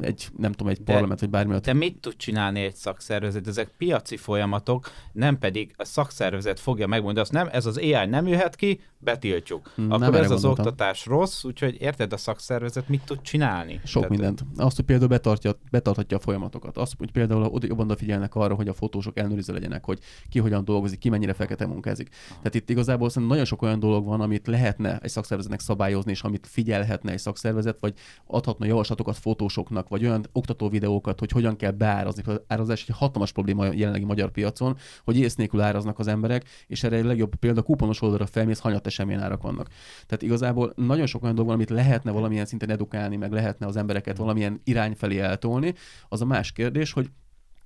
egy, nem tudom, egy de, parlament, vagy bármi. De mit tud csinálni egy szakszervezet? Ezek piaci folyamatok, nem pedig a szakszervezet fogja megmondani, azt nem, ez az AI nem jöhet ki, betiltjuk. Nem Akkor ez az gondoltam. oktatás rossz, úgyhogy érted a szakszervezet mit tud csinálni? Sok Tehát, mindent. Azt, hogy például betartja, betarthatja a folyamatokat. Azt, hogy például oda jobban odafigyelnek arra, hogy a fotósok ellenőriző legyenek, hogy ki hogyan dolgozik, ki mennyire fekete munkázik. Tehát itt igazából szerintem nagyon sok olyan dolog van, amit lehetne egy szakszervezetnek szabályozni, és amit figyelhetne egy szakszervezet, vagy adhatna javaslatokat fotósoknak, vagy olyan oktató videókat, hogy hogyan kell beárazni. Az árazás egy hatalmas probléma a jelenlegi magyar piacon, hogy ész nélkül áraznak az emberek, és erre egy legjobb példa kuponos oldalra felmész, hanyatesen milyen árak vannak. Tehát igazából nagyon sok olyan dolog van, amit lehetne valamilyen szinten edukálni, meg lehetne az embereket valamilyen irány felé eltolni. Az a más kérdés, hogy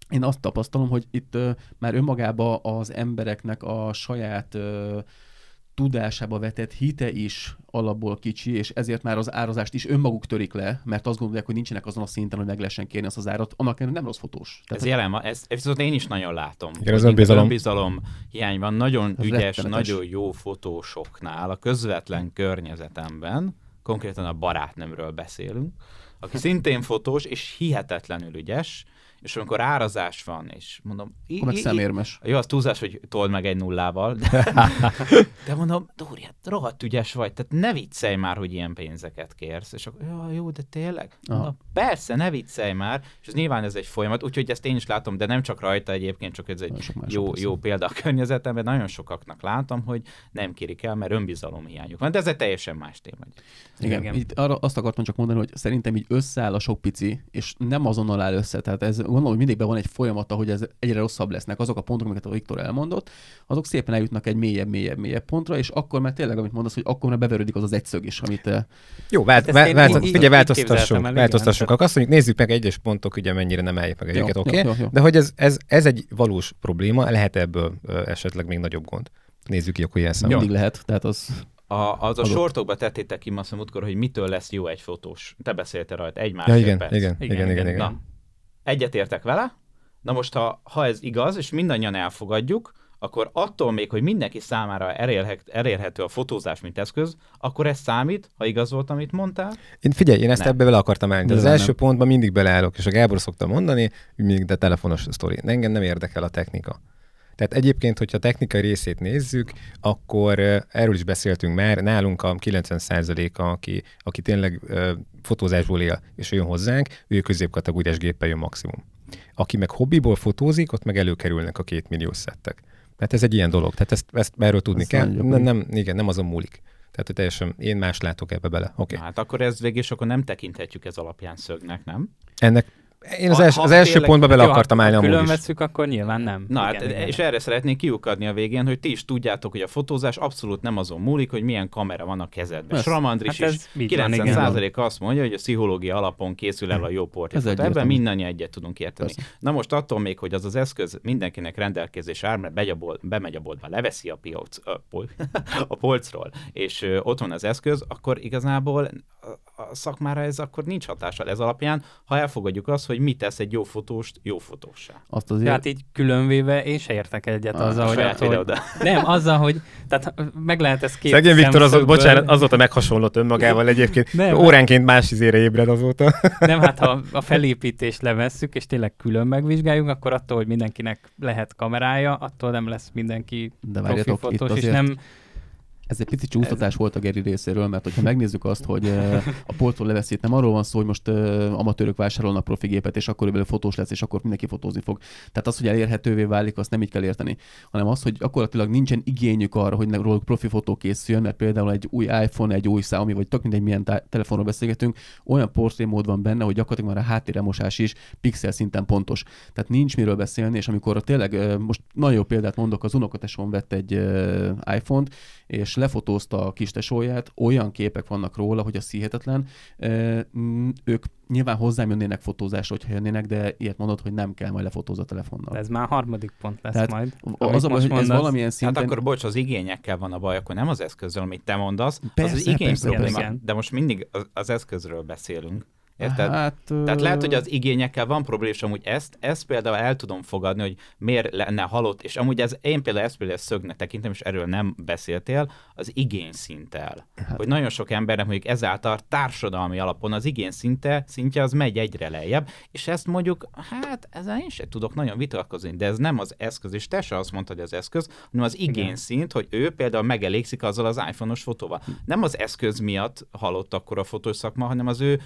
én azt tapasztalom, hogy itt uh, már önmagában az embereknek a saját uh, tudásába vetett hite is alapból kicsi, és ezért már az árazást is önmaguk törik le, mert azt gondolják, hogy nincsenek azon a szinten, hogy meg lehessen kérni azt az árat, annak nem rossz fotós. Tehát ez jelen van, ez, ez viszont én is nagyon látom. Igen, az önbizalom. önbizalom hiány van nagyon ez ügyes, rettenetes. nagyon jó fotósoknál a közvetlen környezetemben, konkrétan a barátnőmről beszélünk, aki szintén fotós, és hihetetlenül ügyes, és amikor árazás van, és mondom... Akkor meg szemérmes. Jó, az túlzás, hogy told meg egy nullával, de, de mondom, Dóri, hát rohadt ügyes vagy, tehát ne viccelj már, hogy ilyen pénzeket kérsz. És akkor, jó, jó, de tényleg? Mondom, persze, ne viccelj már, és ez nyilván ez egy folyamat, úgyhogy ezt én is látom, de nem csak rajta egyébként, csak ez egy jó, jó példa a környezetemben, nagyon sokaknak látom, hogy nem kérik el, mert önbizalom hiányuk van, de ez egy teljesen más téma. Igen, Igen. Itt arra azt akartam csak mondani, hogy szerintem így összeáll a sok pici, és nem azonnal áll össze. Tehát ez gondolom, hogy mindig be van egy folyamat, hogy ez egyre rosszabb lesznek. Azok a pontok, amiket a Viktor elmondott, azok szépen eljutnak egy mélyebb, mélyebb, mélyebb pontra, és akkor már tényleg, amit mondasz, hogy akkor már beverődik az az egyszög is, amit... Eh, Jó, vált, vált, vált, figyelj, változtassunk, változtassunk. Akkor azt mondjuk, nézzük meg egyes pontok, ugye mennyire nem állják meg egyeket, oké? Okay? De hogy ez, ez, ez, egy valós probléma, lehet ebből esetleg még nagyobb gond. Nézzük ki, akkor ilyen szám. Mindig lehet, tehát az a, az a Adott. sortokba tettétek ki, azt múltkor, hogy mitől lesz jó egy fotós. Te beszéltél rajta, egy másodperc. Ja, igen, igen, igen, igen, igen, igen. Na, egyetértek vele. Na most, ha, ha ez igaz, és mindannyian elfogadjuk, akkor attól még, hogy mindenki számára elérhető a fotózás, mint eszköz, akkor ez számít, ha igaz volt, amit mondtál? Én figyelj, én ezt nem. ebbe bele akartam állni. Az első nem. pontban mindig beleállok, és a Gábor szokta mondani, mindig de telefonos sztori. Engem nem érdekel a technika. Tehát egyébként, hogyha a technikai részét nézzük, akkor erről is beszéltünk már, nálunk a 90%-a, aki, aki tényleg fotózásból él, és jön hozzánk, ő középkategóriás géppel jön maximum. Aki meg hobbiból fotózik, ott meg előkerülnek a két millió szettek. Tehát ez egy ilyen dolog. Tehát ezt, ezt erről tudni ezt kell. Nem, nem, igen, nem azon múlik. Tehát hogy teljesen én más látok ebbe bele. Okay. Hát akkor ez végig, és akkor nem tekinthetjük ez alapján szögnek, nem? Ennek én az, els, az első tényleg, pontba bele akartam állni amúgy külön veszük, akkor nyilván nem. Na igen, hát, igen. és erre szeretnék kiukadni a végén, hogy ti is tudjátok, hogy a fotózás abszolút nem azon múlik, hogy milyen kamera van a kezedben. Sramandris hát is 90% azt mondja, hogy a pszichológia alapon készül el a jó portré. Ebben mindannyian egyet tudunk érteni. Persze. Na most attól még, hogy az az eszköz mindenkinek rendelkezés áll, mert bemegy a, bolt, bemegy a boltba, leveszi a, piac, a, pol, a polcról, és ott van az eszköz, akkor igazából a, a szakmára ez akkor nincs hatással ez alapján, ha elfogadjuk azt, hogy mit tesz egy jó fotóst jó fotósá. Azt azért... Tehát így különvéve én se értek egyet ah, azzal, hogy, attól, hogy... Nem, azzal, hogy tehát meg lehet ezt két Szegény Viktor, az, bocsánat, azóta meghasonlott önmagával egyébként. Nem, Óránként más izére ébred azóta. Nem, hát ha a felépítést levesszük, és tényleg külön megvizsgáljuk, akkor attól, hogy mindenkinek lehet kamerája, attól nem lesz mindenki De profi fotós, és nem ez egy pici csúsztatás ez... volt a Geri részéről, mert hogyha megnézzük azt, hogy a polcról leveszít, nem arról van szó, hogy most amatőrök vásárolnak profi gépet, és akkor belőle fotós lesz, és akkor mindenki fotózni fog. Tehát az, hogy elérhetővé válik, azt nem így kell érteni, hanem az, hogy gyakorlatilag nincsen igényük arra, hogy róluk profi fotó készüljön, mert például egy új iPhone, egy új Xiaomi, vagy tök mindegy milyen tá- telefonról beszélgetünk, olyan mód van benne, hogy gyakorlatilag már a háttéremosás is pixel szinten pontos. Tehát nincs miről beszélni, és amikor tényleg most nagyon jó példát mondok, az unokatesom vett egy iPhone-t, és lefotózta a kis tesóját, olyan képek vannak róla, hogy a hihetetlen. Ők nyilván hozzám jönnének fotózásra, hogyha jönnének, de ilyet mondod, hogy nem kell majd lefotózni a telefonnal. Ez már harmadik pont lesz Tehát majd. Az a hogy ez valamilyen szinten... Hát akkor bocs, az igényekkel van a baj, akkor nem az eszközről, amit te mondasz, persze, az az igény persze, probléma. Persze. De most mindig az, az eszközről beszélünk. Érted? Hát, Tehát lehet, hogy az igényekkel van probléma, és amúgy ezt, ezt például el tudom fogadni, hogy miért lenne halott, és amúgy ez, én például ezt például szögnek tekintem, és erről nem beszéltél, az igény szinttel. Hát. Hogy nagyon sok embernek mondjuk ezáltal társadalmi alapon az igény szinte, szintje az megy egyre lejjebb, és ezt mondjuk, hát ezzel én sem tudok nagyon vitatkozni, de ez nem az eszköz, és te se azt mondtad, hogy az eszköz, hanem az igény Igen. szint, hogy ő például megelégszik azzal az iPhone-os fotóval. Nem az eszköz miatt halott akkor a fotós szakma, hanem az ő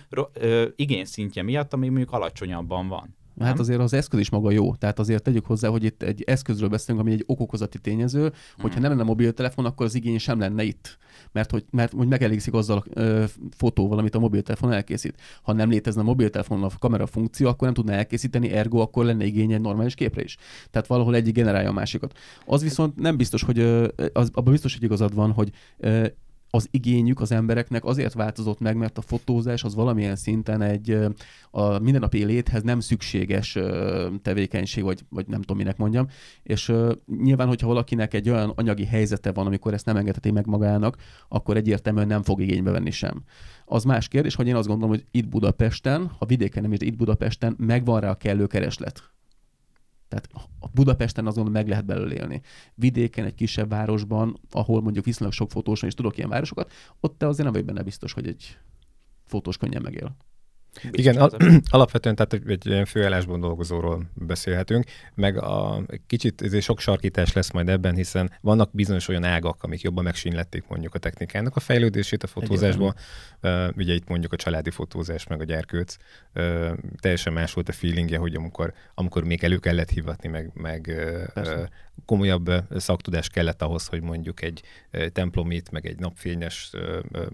igényszintje miatt, ami mondjuk alacsonyabban van. Nem? Hát azért az eszköz is maga jó. Tehát azért tegyük hozzá, hogy itt egy eszközről beszélünk, ami egy okokozati tényező, hmm. hogyha nem lenne mobiltelefon, akkor az igény sem lenne itt. Mert hogy, mert, hogy megelégszik azzal a ö, fotóval, amit a mobiltelefon elkészít. Ha nem létezne a mobiltelefonon a kamera funkció, akkor nem tudna elkészíteni, ergo akkor lenne igénye egy normális képre is. Tehát valahol egyik generálja a másikat. Az viszont nem biztos, hogy az, abban biztos, hogy igazad van, hogy az igényük az embereknek azért változott meg, mert a fotózás az valamilyen szinten egy a mindennapi léthez nem szükséges tevékenység, vagy, vagy nem tudom, minek mondjam. És nyilván, hogyha valakinek egy olyan anyagi helyzete van, amikor ezt nem engedheti meg magának, akkor egyértelműen nem fog igénybe venni sem. Az más kérdés, hogy én azt gondolom, hogy itt Budapesten, ha vidéken nem is, itt Budapesten megvan rá a kellő kereslet. Tehát a Budapesten azon meg lehet belőle élni. Vidéken, egy kisebb városban, ahol mondjuk viszonylag sok fotós és tudok ilyen városokat, ott te azért nem vagy benne biztos, hogy egy fotós könnyen megél. Biztos Igen, al- alapvetően tehát egy, egy ilyen főállásban dolgozóról beszélhetünk, meg a kicsit ez sok sarkítás lesz majd ebben, hiszen vannak bizonyos olyan ágak, amik jobban megsínlették mondjuk a technikának a fejlődését a fotózásban. Uh, ugye itt mondjuk a családi fotózás, meg a gyerkőc. Uh, teljesen más volt a feelingje, hogy amikor, amikor még elő kellett hivatni, meg, meg uh, komolyabb szaktudás kellett ahhoz, hogy mondjuk egy templomit, meg egy napfényes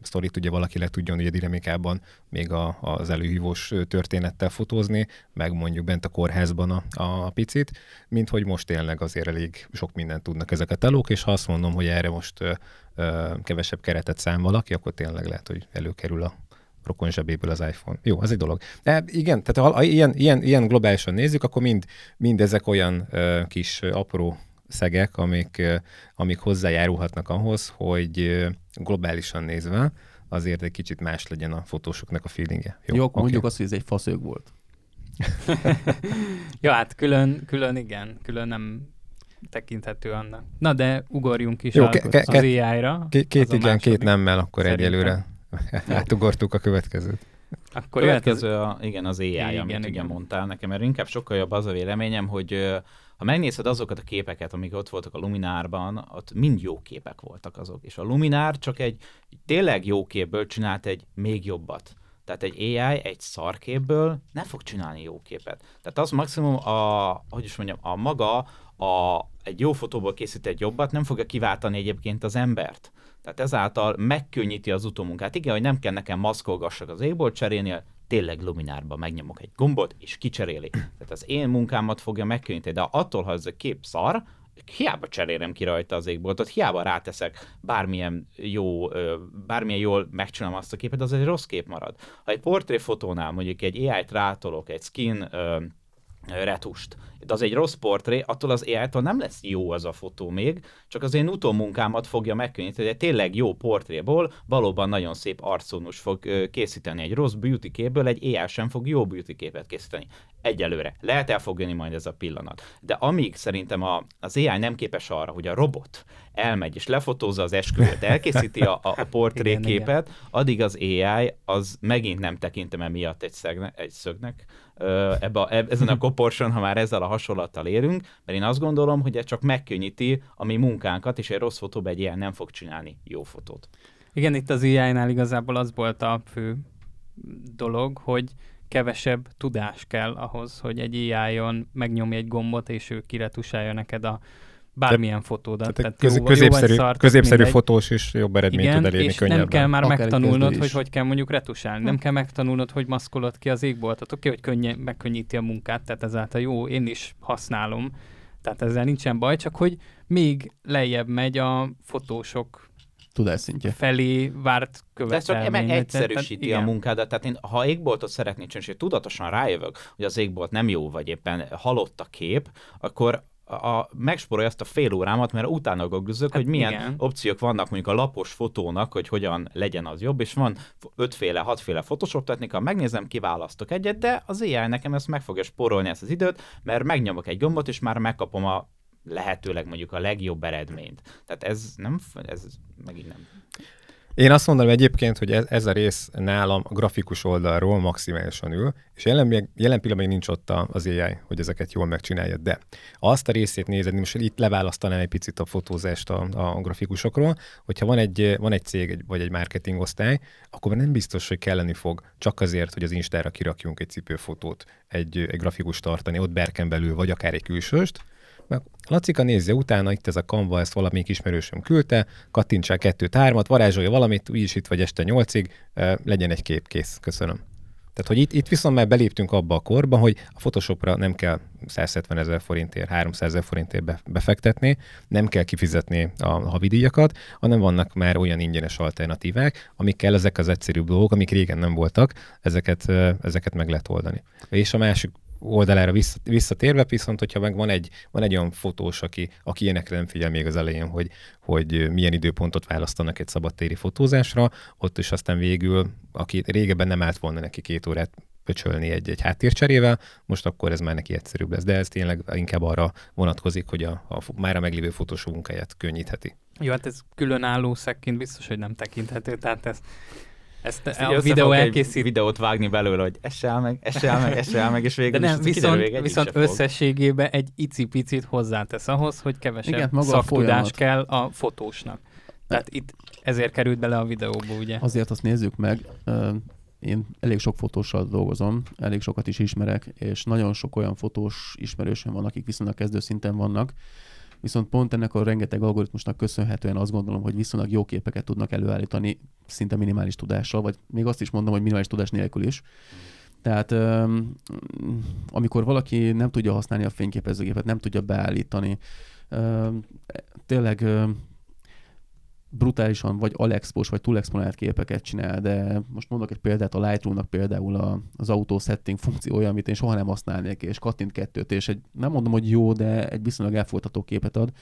sztorit ugye valaki le tudjon ugye dinamikában még a, az előhívós történettel fotózni, meg mondjuk bent a kórházban a, a picit, mint hogy most tényleg azért elég sok mindent tudnak ezek a telók, és ha azt mondom, hogy erre most kevesebb keretet szám valaki, akkor tényleg lehet, hogy előkerül a rokon zsebéből az iPhone. Jó, az egy dolog. De igen, tehát ha ilyen, ilyen, ilyen globálisan nézzük, akkor mind, mind ezek olyan uh, kis apró szegek, amik, amik hozzájárulhatnak ahhoz, hogy globálisan nézve azért egy kicsit más legyen a fotósoknak a feelingje. Jó, Jó okay. mondjuk azt, hogy ez egy faszög volt. ja, hát külön, külön igen, külön nem tekinthető annak. Na de ugorjunk is Jó, a, ke- ke- az AI-ra. Két, két igen, két nemmel akkor Szerintem. egyelőre. Átugortuk a következőt. Akkor következő, a, igen, az AI, igen, amit igen. ugye mondtál nekem, mert inkább sokkal jobb az a véleményem, hogy ha megnézed azokat a képeket, amik ott voltak a Luminárban, ott mind jó képek voltak azok. És a Luminár csak egy tényleg jó képből csinált egy még jobbat. Tehát egy AI egy szarképből nem fog csinálni jó képet. Tehát az maximum a, hogy is mondjam, a maga a, egy jó fotóból készített jobbat nem fogja kiváltani egyébként az embert. Tehát ezáltal megkönnyíti az utómunkát. Igen, hogy nem kell nekem maszkolgassak az égbolt cserélni, tényleg luminárba megnyomok egy gombot, és kicseréli. Tehát az én munkámat fogja megkönnyíteni, de attól, ha ez a kép szar, hiába cserélem ki rajta az égboltot, hiába ráteszek bármilyen jó, bármilyen jól megcsinálom azt a képet, az egy rossz kép marad. Ha egy portréfotónál mondjuk egy AI-t rátolok, egy skin retust, az egy rossz portré, attól az ai nem lesz jó az a fotó még, csak az én utómunkámat fogja megkönnyíteni, hogy egy tényleg jó portréból valóban nagyon szép arcónus fog készíteni. Egy rossz beauty képből egy AI sem fog jó beauty képet készíteni. Egyelőre. Lehet el fog jönni majd ez a pillanat. De amíg szerintem a, az AI nem képes arra, hogy a robot elmegy és lefotózza az esküvőt, elkészíti a, a, portréképet, addig az AI az megint nem tekintem emiatt egy, szegne, egy szögnek, ebbe a, ezen a koporson, ha már ezzel a hasonlattal érünk, mert én azt gondolom, hogy ez csak megkönnyíti a mi munkánkat, és egy rossz fotóban egy ilyen nem fog csinálni jó fotót. Igen, itt az AI-nál igazából az volt a fő dolog, hogy kevesebb tudás kell ahhoz, hogy egy AI-on megnyomj egy gombot, és ő kiretusálja neked a bármilyen fotódat. Tehát, tehát jó, középszerű, jó szart, középszerű fotós is jobb eredményt Igen, tud elérni és könnyebben. nem kell már Akár megtanulnod, hogy hogy kell mondjuk retusálni. Nem hm. kell megtanulnod, hogy maszkolod ki az égboltot. Oké, hogy könnye, megkönnyíti a munkát, tehát ezáltal jó, én is használom. Tehát ezzel nincsen baj, csak hogy még lejjebb megy a fotósok tudásszintje. felé várt követelmény. De ez csak egyszerűsíti tehát, a munkádat. Tehát én, ha égboltot szeretnék csinálni, és tudatosan rájövök, hogy az égbolt nem jó, vagy éppen halott a kép, akkor a, megsporolja azt a fél órámat, mert utána googlizok, hát hogy milyen igen. opciók vannak mondjuk a lapos fotónak, hogy hogyan legyen az jobb, és van ötféle, hatféle Photoshop technika, megnézem, kiválasztok egyet, de az AI nekem ezt meg fogja sporolni ezt az időt, mert megnyomok egy gombot, és már megkapom a lehetőleg mondjuk a legjobb eredményt. Tehát ez nem, ez megint nem. Én azt mondom egyébként, hogy ez, ez a rész nálam a grafikus oldalról maximálisan ül, és jelen, jelen pillanatban nincs ott az AI, hogy ezeket jól megcsinálja, de azt a részét nézed, most itt leválasztanám egy picit a fotózást a, a grafikusokról, hogyha van egy, van egy cég egy, vagy egy marketing osztály, akkor nem biztos, hogy kelleni fog csak azért, hogy az Instára kirakjunk egy cipőfotót, egy, egy grafikus tartani, ott berken belül, vagy akár egy külsőst, meg Lacika nézze utána, itt ez a Canva, ezt valamelyik ismerősöm küldte, kattintsál kettőt, hármat, varázsolja valamit, úgyis itt vagy este nyolcig, legyen egy kép kész. Köszönöm. Tehát, hogy itt, itt viszont már beléptünk abba a korba, hogy a Photoshopra nem kell 170 ezer forintért, 300 ezer forintért befektetni, nem kell kifizetni a havidíjakat, hanem vannak már olyan ingyenes alternatívák, amikkel ezek az egyszerűbb dolgok, amik régen nem voltak, ezeket, ezeket meg lehet oldani. És a másik oldalára visszatérve, viszont hogyha meg van egy, van egy olyan fotós, aki, aki ilyenekre nem figyel még az elején, hogy, hogy milyen időpontot választanak egy szabadtéri fotózásra, ott is aztán végül, aki régebben nem állt volna neki két órát pöcsölni egy, egy háttércserével, most akkor ez már neki egyszerűbb lesz, de ez tényleg inkább arra vonatkozik, hogy a, a már a meglévő fotósok munkáját könnyítheti. Jó, hát ez különálló szekként biztos, hogy nem tekinthető, tehát ez ezt, ezt a videó elkészít. videót vágni belőle, hogy esel meg, esel meg, esel meg, és végül De nem, viszont, kiderül, viszont összességében egy icipicit hozzátesz ahhoz, hogy kevesebb Igen, maga szaktudás kell a fotósnak. Tehát itt ezért került bele a videóba, ugye? Azért azt nézzük meg, én elég sok fotóssal dolgozom, elég sokat is ismerek, és nagyon sok olyan fotós ismerősöm van, akik viszonylag kezdő szinten vannak, viszont pont ennek a rengeteg algoritmusnak köszönhetően azt gondolom, hogy viszonylag jó képeket tudnak előállítani szinte minimális tudással, vagy még azt is mondom, hogy minimális tudás nélkül is. Tehát amikor valaki nem tudja használni a fényképezőgépet, nem tudja beállítani, tényleg brutálisan vagy alexpos, vagy túlexponált képeket csinál, de most mondok egy példát, a Lightroom-nak például a, az auto setting funkciója, amit én soha nem használnék, és kattint kettőt, és egy, nem mondom, hogy jó, de egy viszonylag elfogadható képet ad,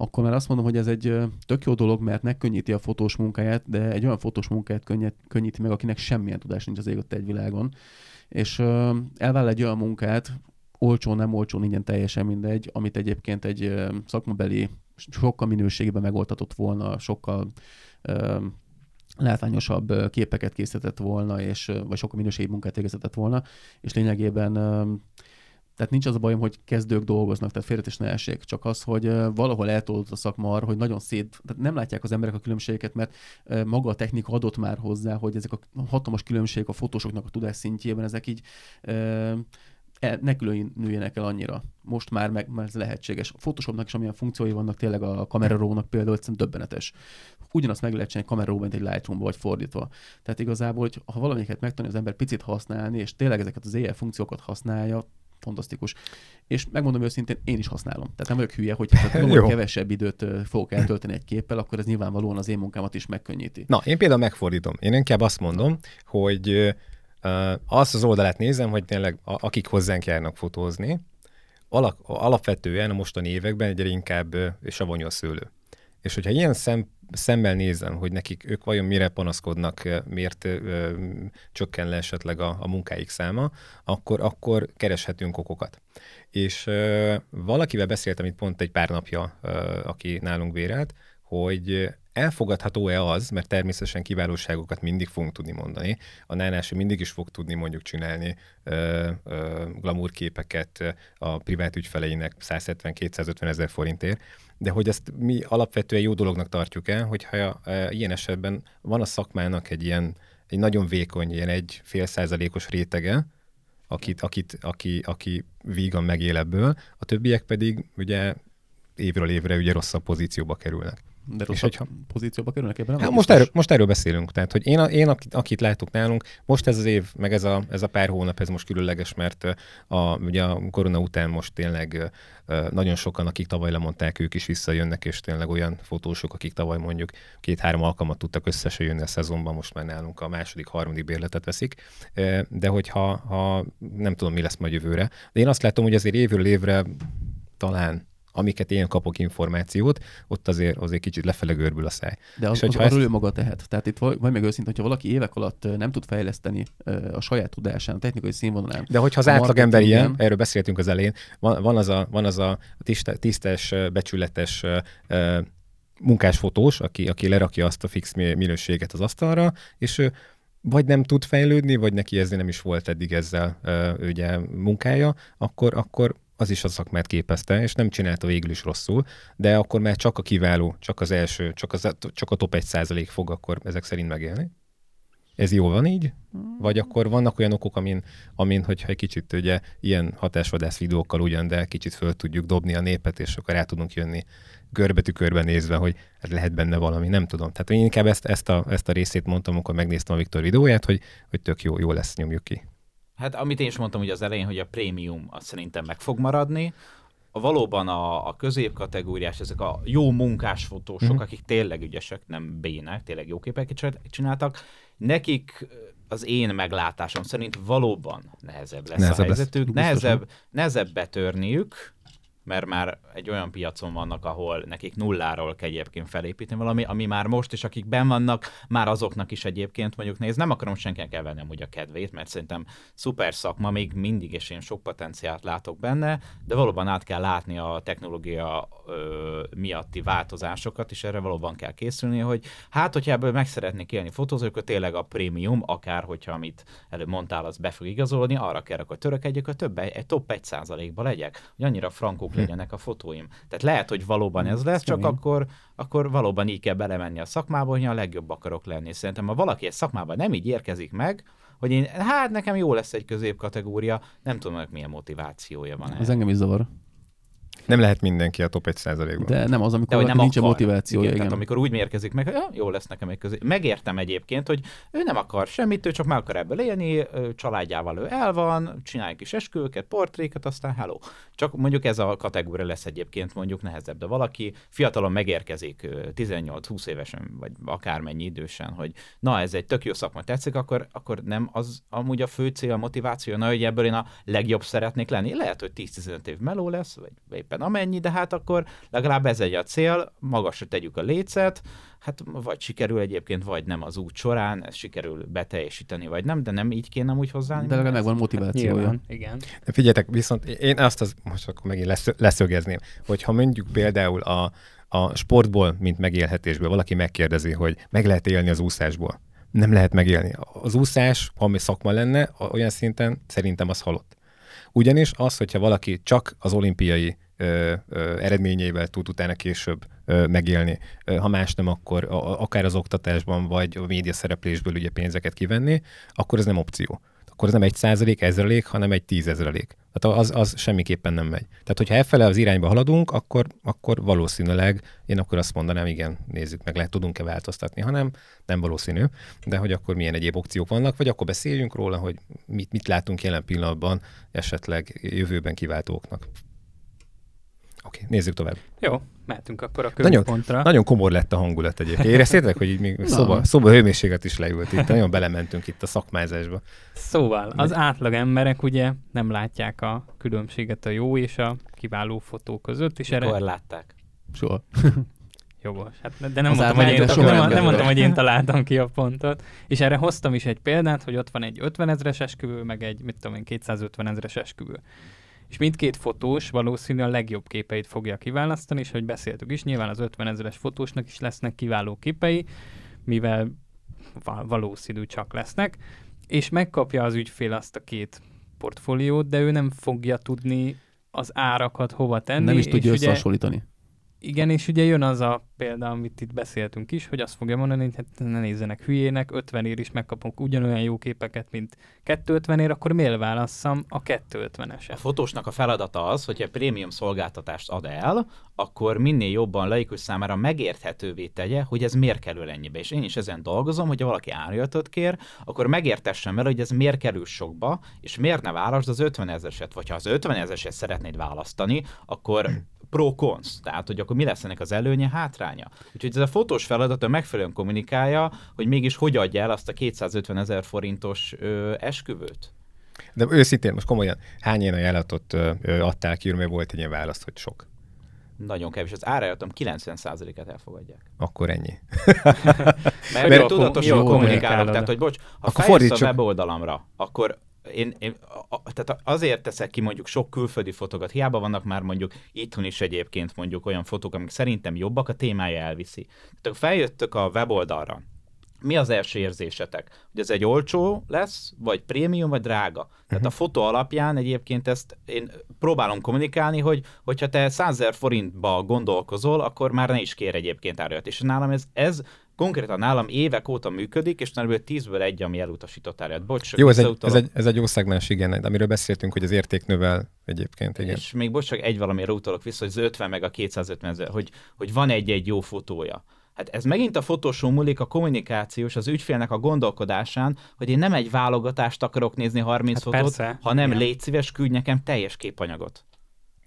akkor már azt mondom, hogy ez egy tök jó dolog, mert megkönnyíti a fotós munkáját, de egy olyan fotós munkáját könnyít, könnyíti meg, akinek semmilyen tudás nincs az ég egy világon. És elvállal egy olyan munkát, olcsó, nem olcsó, ingyen teljesen mindegy, amit egyébként egy szakmabeli sokkal minőségében megoldhatott volna, sokkal ö, látványosabb képeket készített volna, és, vagy sokkal minőségi munkát végezhetett volna, és lényegében ö, Tehát nincs az a bajom, hogy kezdők dolgoznak, tehát félret is ne essék, csak az, hogy valahol eltolódott a szakma arra, hogy nagyon szét, tehát nem látják az emberek a különbségeket, mert maga a technika adott már hozzá, hogy ezek a hatalmas különbségek a fotósoknak a tudás szintjében, ezek így ne különüljenek el annyira. Most már, meg, már ez lehetséges. A Photoshopnak is amilyen funkciói vannak, tényleg a kamerarónak például egyszerűen döbbenetes. Ugyanazt meg lehet csinálni kameraróban, mint egy lightroom vagy fordítva. Tehát igazából, hogy ha valamiket megtanulja az ember picit használni, és tényleg ezeket az AI funkciókat használja, fantasztikus. És megmondom őszintén, én is használom. Tehát nem vagyok hülye, hogy tudom, hogy kevesebb időt fogok eltölteni egy képpel, akkor ez nyilvánvalóan az én munkámat is megkönnyíti. Na, én például megfordítom. Én inkább azt mondom, hogy azt az oldalát nézem, hogy tényleg akik hozzánk járnak fotózni, alapvetően a mostani években egyre inkább savanyú a szőlő. És hogyha ilyen szem, szemmel nézem, hogy nekik ők vajon mire panaszkodnak, miért ö, csökken le esetleg a, a munkáik száma, akkor, akkor kereshetünk okokat. És ö, valakivel beszéltem itt pont egy pár napja, ö, aki nálunk vérelt, hogy elfogadható-e az, mert természetesen kiválóságokat mindig fogunk tudni mondani. A Nánás mindig is fog tudni mondjuk csinálni ö, glamourképeket a privát ügyfeleinek 170-250 ezer forintért, de hogy ezt mi alapvetően jó dolognak tartjuk el, hogyha e, ilyen esetben van a szakmának egy ilyen egy nagyon vékony, ilyen egy fél százalékos rétege, akit, akit, aki, aki vígan megél ebből, a többiek pedig ugye évről évre ugye rosszabb pozícióba kerülnek. De rossz hogyha... pozícióba kerülnek ebben? Hát most, erről, most erről beszélünk. Tehát, hogy én, én akit, akit látok nálunk, most ez az év, meg ez a, ez a pár hónap, ez most különleges, mert a, ugye a korona után most tényleg nagyon sokan, akik tavaly lemondták, ők is visszajönnek, és tényleg olyan fotósok, akik tavaly mondjuk két-három alkalmat tudtak összesen jönni a szezonban, most már nálunk a második, harmadik bérletet veszik. De hogyha ha, nem tudom, mi lesz majd jövőre. De én azt látom, hogy azért évről évre talán amiket én kapok információt, ott azért, azért kicsit lefele görbül a száj. De az, és az, arról ezt... ő maga tehet. Tehát itt vagy meg őszintén, hogyha valaki évek alatt nem tud fejleszteni a saját tudásán, a technikai színvonalán. De hogyha az átlagember ilyen, erről beszéltünk az elején, van, van az a, van az a tisztes, becsületes munkásfotós, aki, aki lerakja azt a fix minőséget az asztalra, és ő vagy nem tud fejlődni, vagy neki ezzel nem is volt eddig ezzel ugye munkája, akkor, akkor az is a szakmát képezte, és nem csinálta végül is rosszul, de akkor már csak a kiváló, csak az első, csak, az, csak a top 1 százalék fog akkor ezek szerint megélni. Ez jó van így? Vagy akkor vannak olyan okok, amin, amin hogyha egy kicsit ugye ilyen hatásvadász videókkal ugyan, de kicsit föl tudjuk dobni a népet, és akkor rá tudunk jönni görbetükörben nézve, hogy ez lehet benne valami, nem tudom. Tehát én inkább ezt, ezt, a, ezt a részét mondtam, amikor megnéztem a Viktor videóját, hogy, hogy tök jó, jó lesz, nyomjuk ki. Hát amit én is mondtam hogy az elején, hogy a prémium az szerintem meg fog maradni, a valóban a, a középkategóriás, ezek a jó munkás fotósok, mm. akik tényleg ügyesek, nem bének, tényleg jó képeket csináltak, nekik az én meglátásom szerint valóban nehezebb lesz nehezebb a helyzetük, lesz. nehezebb, nehezebb betörniük, mert már egy olyan piacon vannak, ahol nekik nulláról kell egyébként felépíteni valami, ami már most, és akik ben vannak, már azoknak is egyébként mondjuk néz. Nem akarom senkinek elvennem úgy a kedvét, mert szerintem szuper szakma, még mindig, és én sok potenciált látok benne, de valóban át kell látni a technológia ö, miatti változásokat, és erre valóban kell készülni, hogy hát, hogyha ebből meg szeretnék élni fotózók, akkor tényleg a prémium, akár hogyha amit előbb mondtál, az be fog igazolni, arra kell akkor törekedjek, hogy több, egy top 1%-ba legyek, hogy annyira frankók. Legyenek a fotóim. Tehát lehet, hogy valóban ez lesz, csak akkor, akkor valóban így kell belemenni a szakmába, hogy a legjobb akarok lenni. Szerintem, ha valaki egy szakmában nem így érkezik meg, hogy én, hát nekem jó lesz egy középkategória, nem tudom, hogy milyen motivációja van. Ez engem is zavar. Nem lehet mindenki a top 1 ban De nem az, amikor nem nincs akar. motiváció. Igen, igen. Tehát amikor úgy mérkezik meg, hogy ja, jó lesz nekem egy közé. Megértem egyébként, hogy ő nem akar semmit, ő csak meg akar ebből élni, családjával ő el van, csinálj kis esküvőket, portréket, aztán hello. Csak mondjuk ez a kategória lesz egyébként mondjuk nehezebb, de valaki fiatalon megérkezik 18-20 évesen, vagy akármennyi idősen, hogy na ez egy tök jó szakma tetszik, akkor, akkor nem az amúgy a fő cél, a motiváció, na, hogy ebből én a legjobb szeretnék lenni. Lehet, hogy 10-15 év meló lesz, vagy éppen amennyi, de hát akkor legalább ez egy a cél, magasra tegyük a lécet, hát vagy sikerül egyébként, vagy nem az út során, ez sikerül beteljesíteni, vagy nem, de nem így kéne úgy hozzá. De legalább megvan motivációja. Hát, igen. De figyeljetek, viszont én azt az, most akkor megint lesz, leszögezném, hogy ha mondjuk például a, a sportból, mint megélhetésből valaki megkérdezi, hogy meg lehet élni az úszásból. Nem lehet megélni. Az úszás, ami szakma lenne, olyan szinten szerintem az halott. Ugyanis az, hogyha valaki csak az olimpiai ö, ö, eredményeivel tud utána később ö, megélni, ha más nem, akkor a, akár az oktatásban, vagy a média szereplésből ugye pénzeket kivenni, akkor ez nem opció. Akkor ez nem egy százalék, ezrelék, hanem egy tízezrelék. Tehát az, az semmiképpen nem megy. Tehát, hogyha effele az irányba haladunk, akkor, akkor valószínűleg én akkor azt mondanám, igen, nézzük meg, lehet tudunk-e változtatni, hanem nem valószínű, de hogy akkor milyen egyéb opciók vannak, vagy akkor beszéljünk róla, hogy mit, mit látunk jelen pillanatban esetleg jövőben kiváltóknak. Oké, okay, nézzük tovább. Jó, mehetünk akkor a nagyon, pontra. Nagyon komor lett a hangulat egyébként. Éreztétek, hogy így még szoba, szoba hőmérséklet is leült itt. Nagyon belementünk itt a szakmázásba. Szóval az átlag emberek ugye nem látják a különbséget a jó és a kiváló fotó között. És Mikor erre... látták? Soha. Jogos. Hát, de nem mondtam, hogy én, nem, nem mondtam, hogy én találtam ki a pontot. És erre hoztam is egy példát, hogy ott van egy 50 ezres esküvő, meg egy, mit tudom én, 250 ezres esküvő és mindkét fotós valószínűleg a legjobb képeit fogja kiválasztani, és hogy beszéltük is, nyilván az 50 ezeres fotósnak is lesznek kiváló képei, mivel valószínű csak lesznek, és megkapja az ügyfél azt a két portfóliót, de ő nem fogja tudni az árakat hova tenni. Nem is tudja összehasonlítani. Ugye, igen, és ugye jön az a példa, amit itt beszéltünk is, hogy azt fogja mondani, hogy hát ne nézzenek hülyének, 50 ér is megkapunk ugyanolyan jó képeket, mint 250 ér, akkor miért válasszam a 250-eset? A fotósnak a feladata az, hogy egy prémium szolgáltatást ad el, akkor minél jobban laikus számára megérthetővé tegye, hogy ez miért kerül ennyibe. És én is ezen dolgozom, hogy valaki árjatot kér, akkor megértessem vele, hogy ez miért kerül sokba, és miért ne válasd az 50 ezeset, vagy ha az 50 ezeset szeretnéd választani, akkor pro-cons, tehát hogy akkor mi lesz ennek az előnye, hátránya. Úgyhogy ez a fotós feladata megfelelően kommunikálja, hogy mégis hogy adja el azt a 250 ezer forintos ö, esküvőt. De őszintén, most komolyan, hány ilyen ajánlatot ö, adtál ki, mert volt egy ilyen választ, hogy sok? Nagyon kevés. Az árajánlatom 90%-et elfogadják. Akkor ennyi. mert, mert tudatosan kommunikálok. Tehát, hogy bocs, ha akkor a weboldalamra, akkor én, én a, tehát azért teszek ki mondjuk sok külföldi fotókat, hiába vannak már mondjuk itthon is egyébként mondjuk olyan fotók, amik szerintem jobbak, a témája elviszi. Tehát feljöttök a weboldalra, mi az első érzésetek? Hogy ez egy olcsó lesz, vagy prémium, vagy drága? Uh-huh. Tehát a fotó alapján egyébként ezt én próbálom kommunikálni, hogy hogyha te 100 forintba gondolkozol, akkor már ne is kér egyébként árajat. És nálam ez, ez konkrétan nálam évek óta működik, és nagyjából 10-ből egy, ami elutasított árját. Bocs, jó, ez egy, ez, egy, ez egy jó szegmens, igen, amiről beszéltünk, hogy az érték növel egyébként, igen. És még bocs, csak egy valamire utalok vissza, hogy az 50 meg a 250 ezer, hogy, hogy van egy-egy jó fotója. Hát ez megint a fotosó múlik a kommunikációs, az ügyfélnek a gondolkodásán, hogy én nem egy válogatást akarok nézni 30 hát fotót, persze, hanem igen. légy szíves, küldj nekem teljes képanyagot.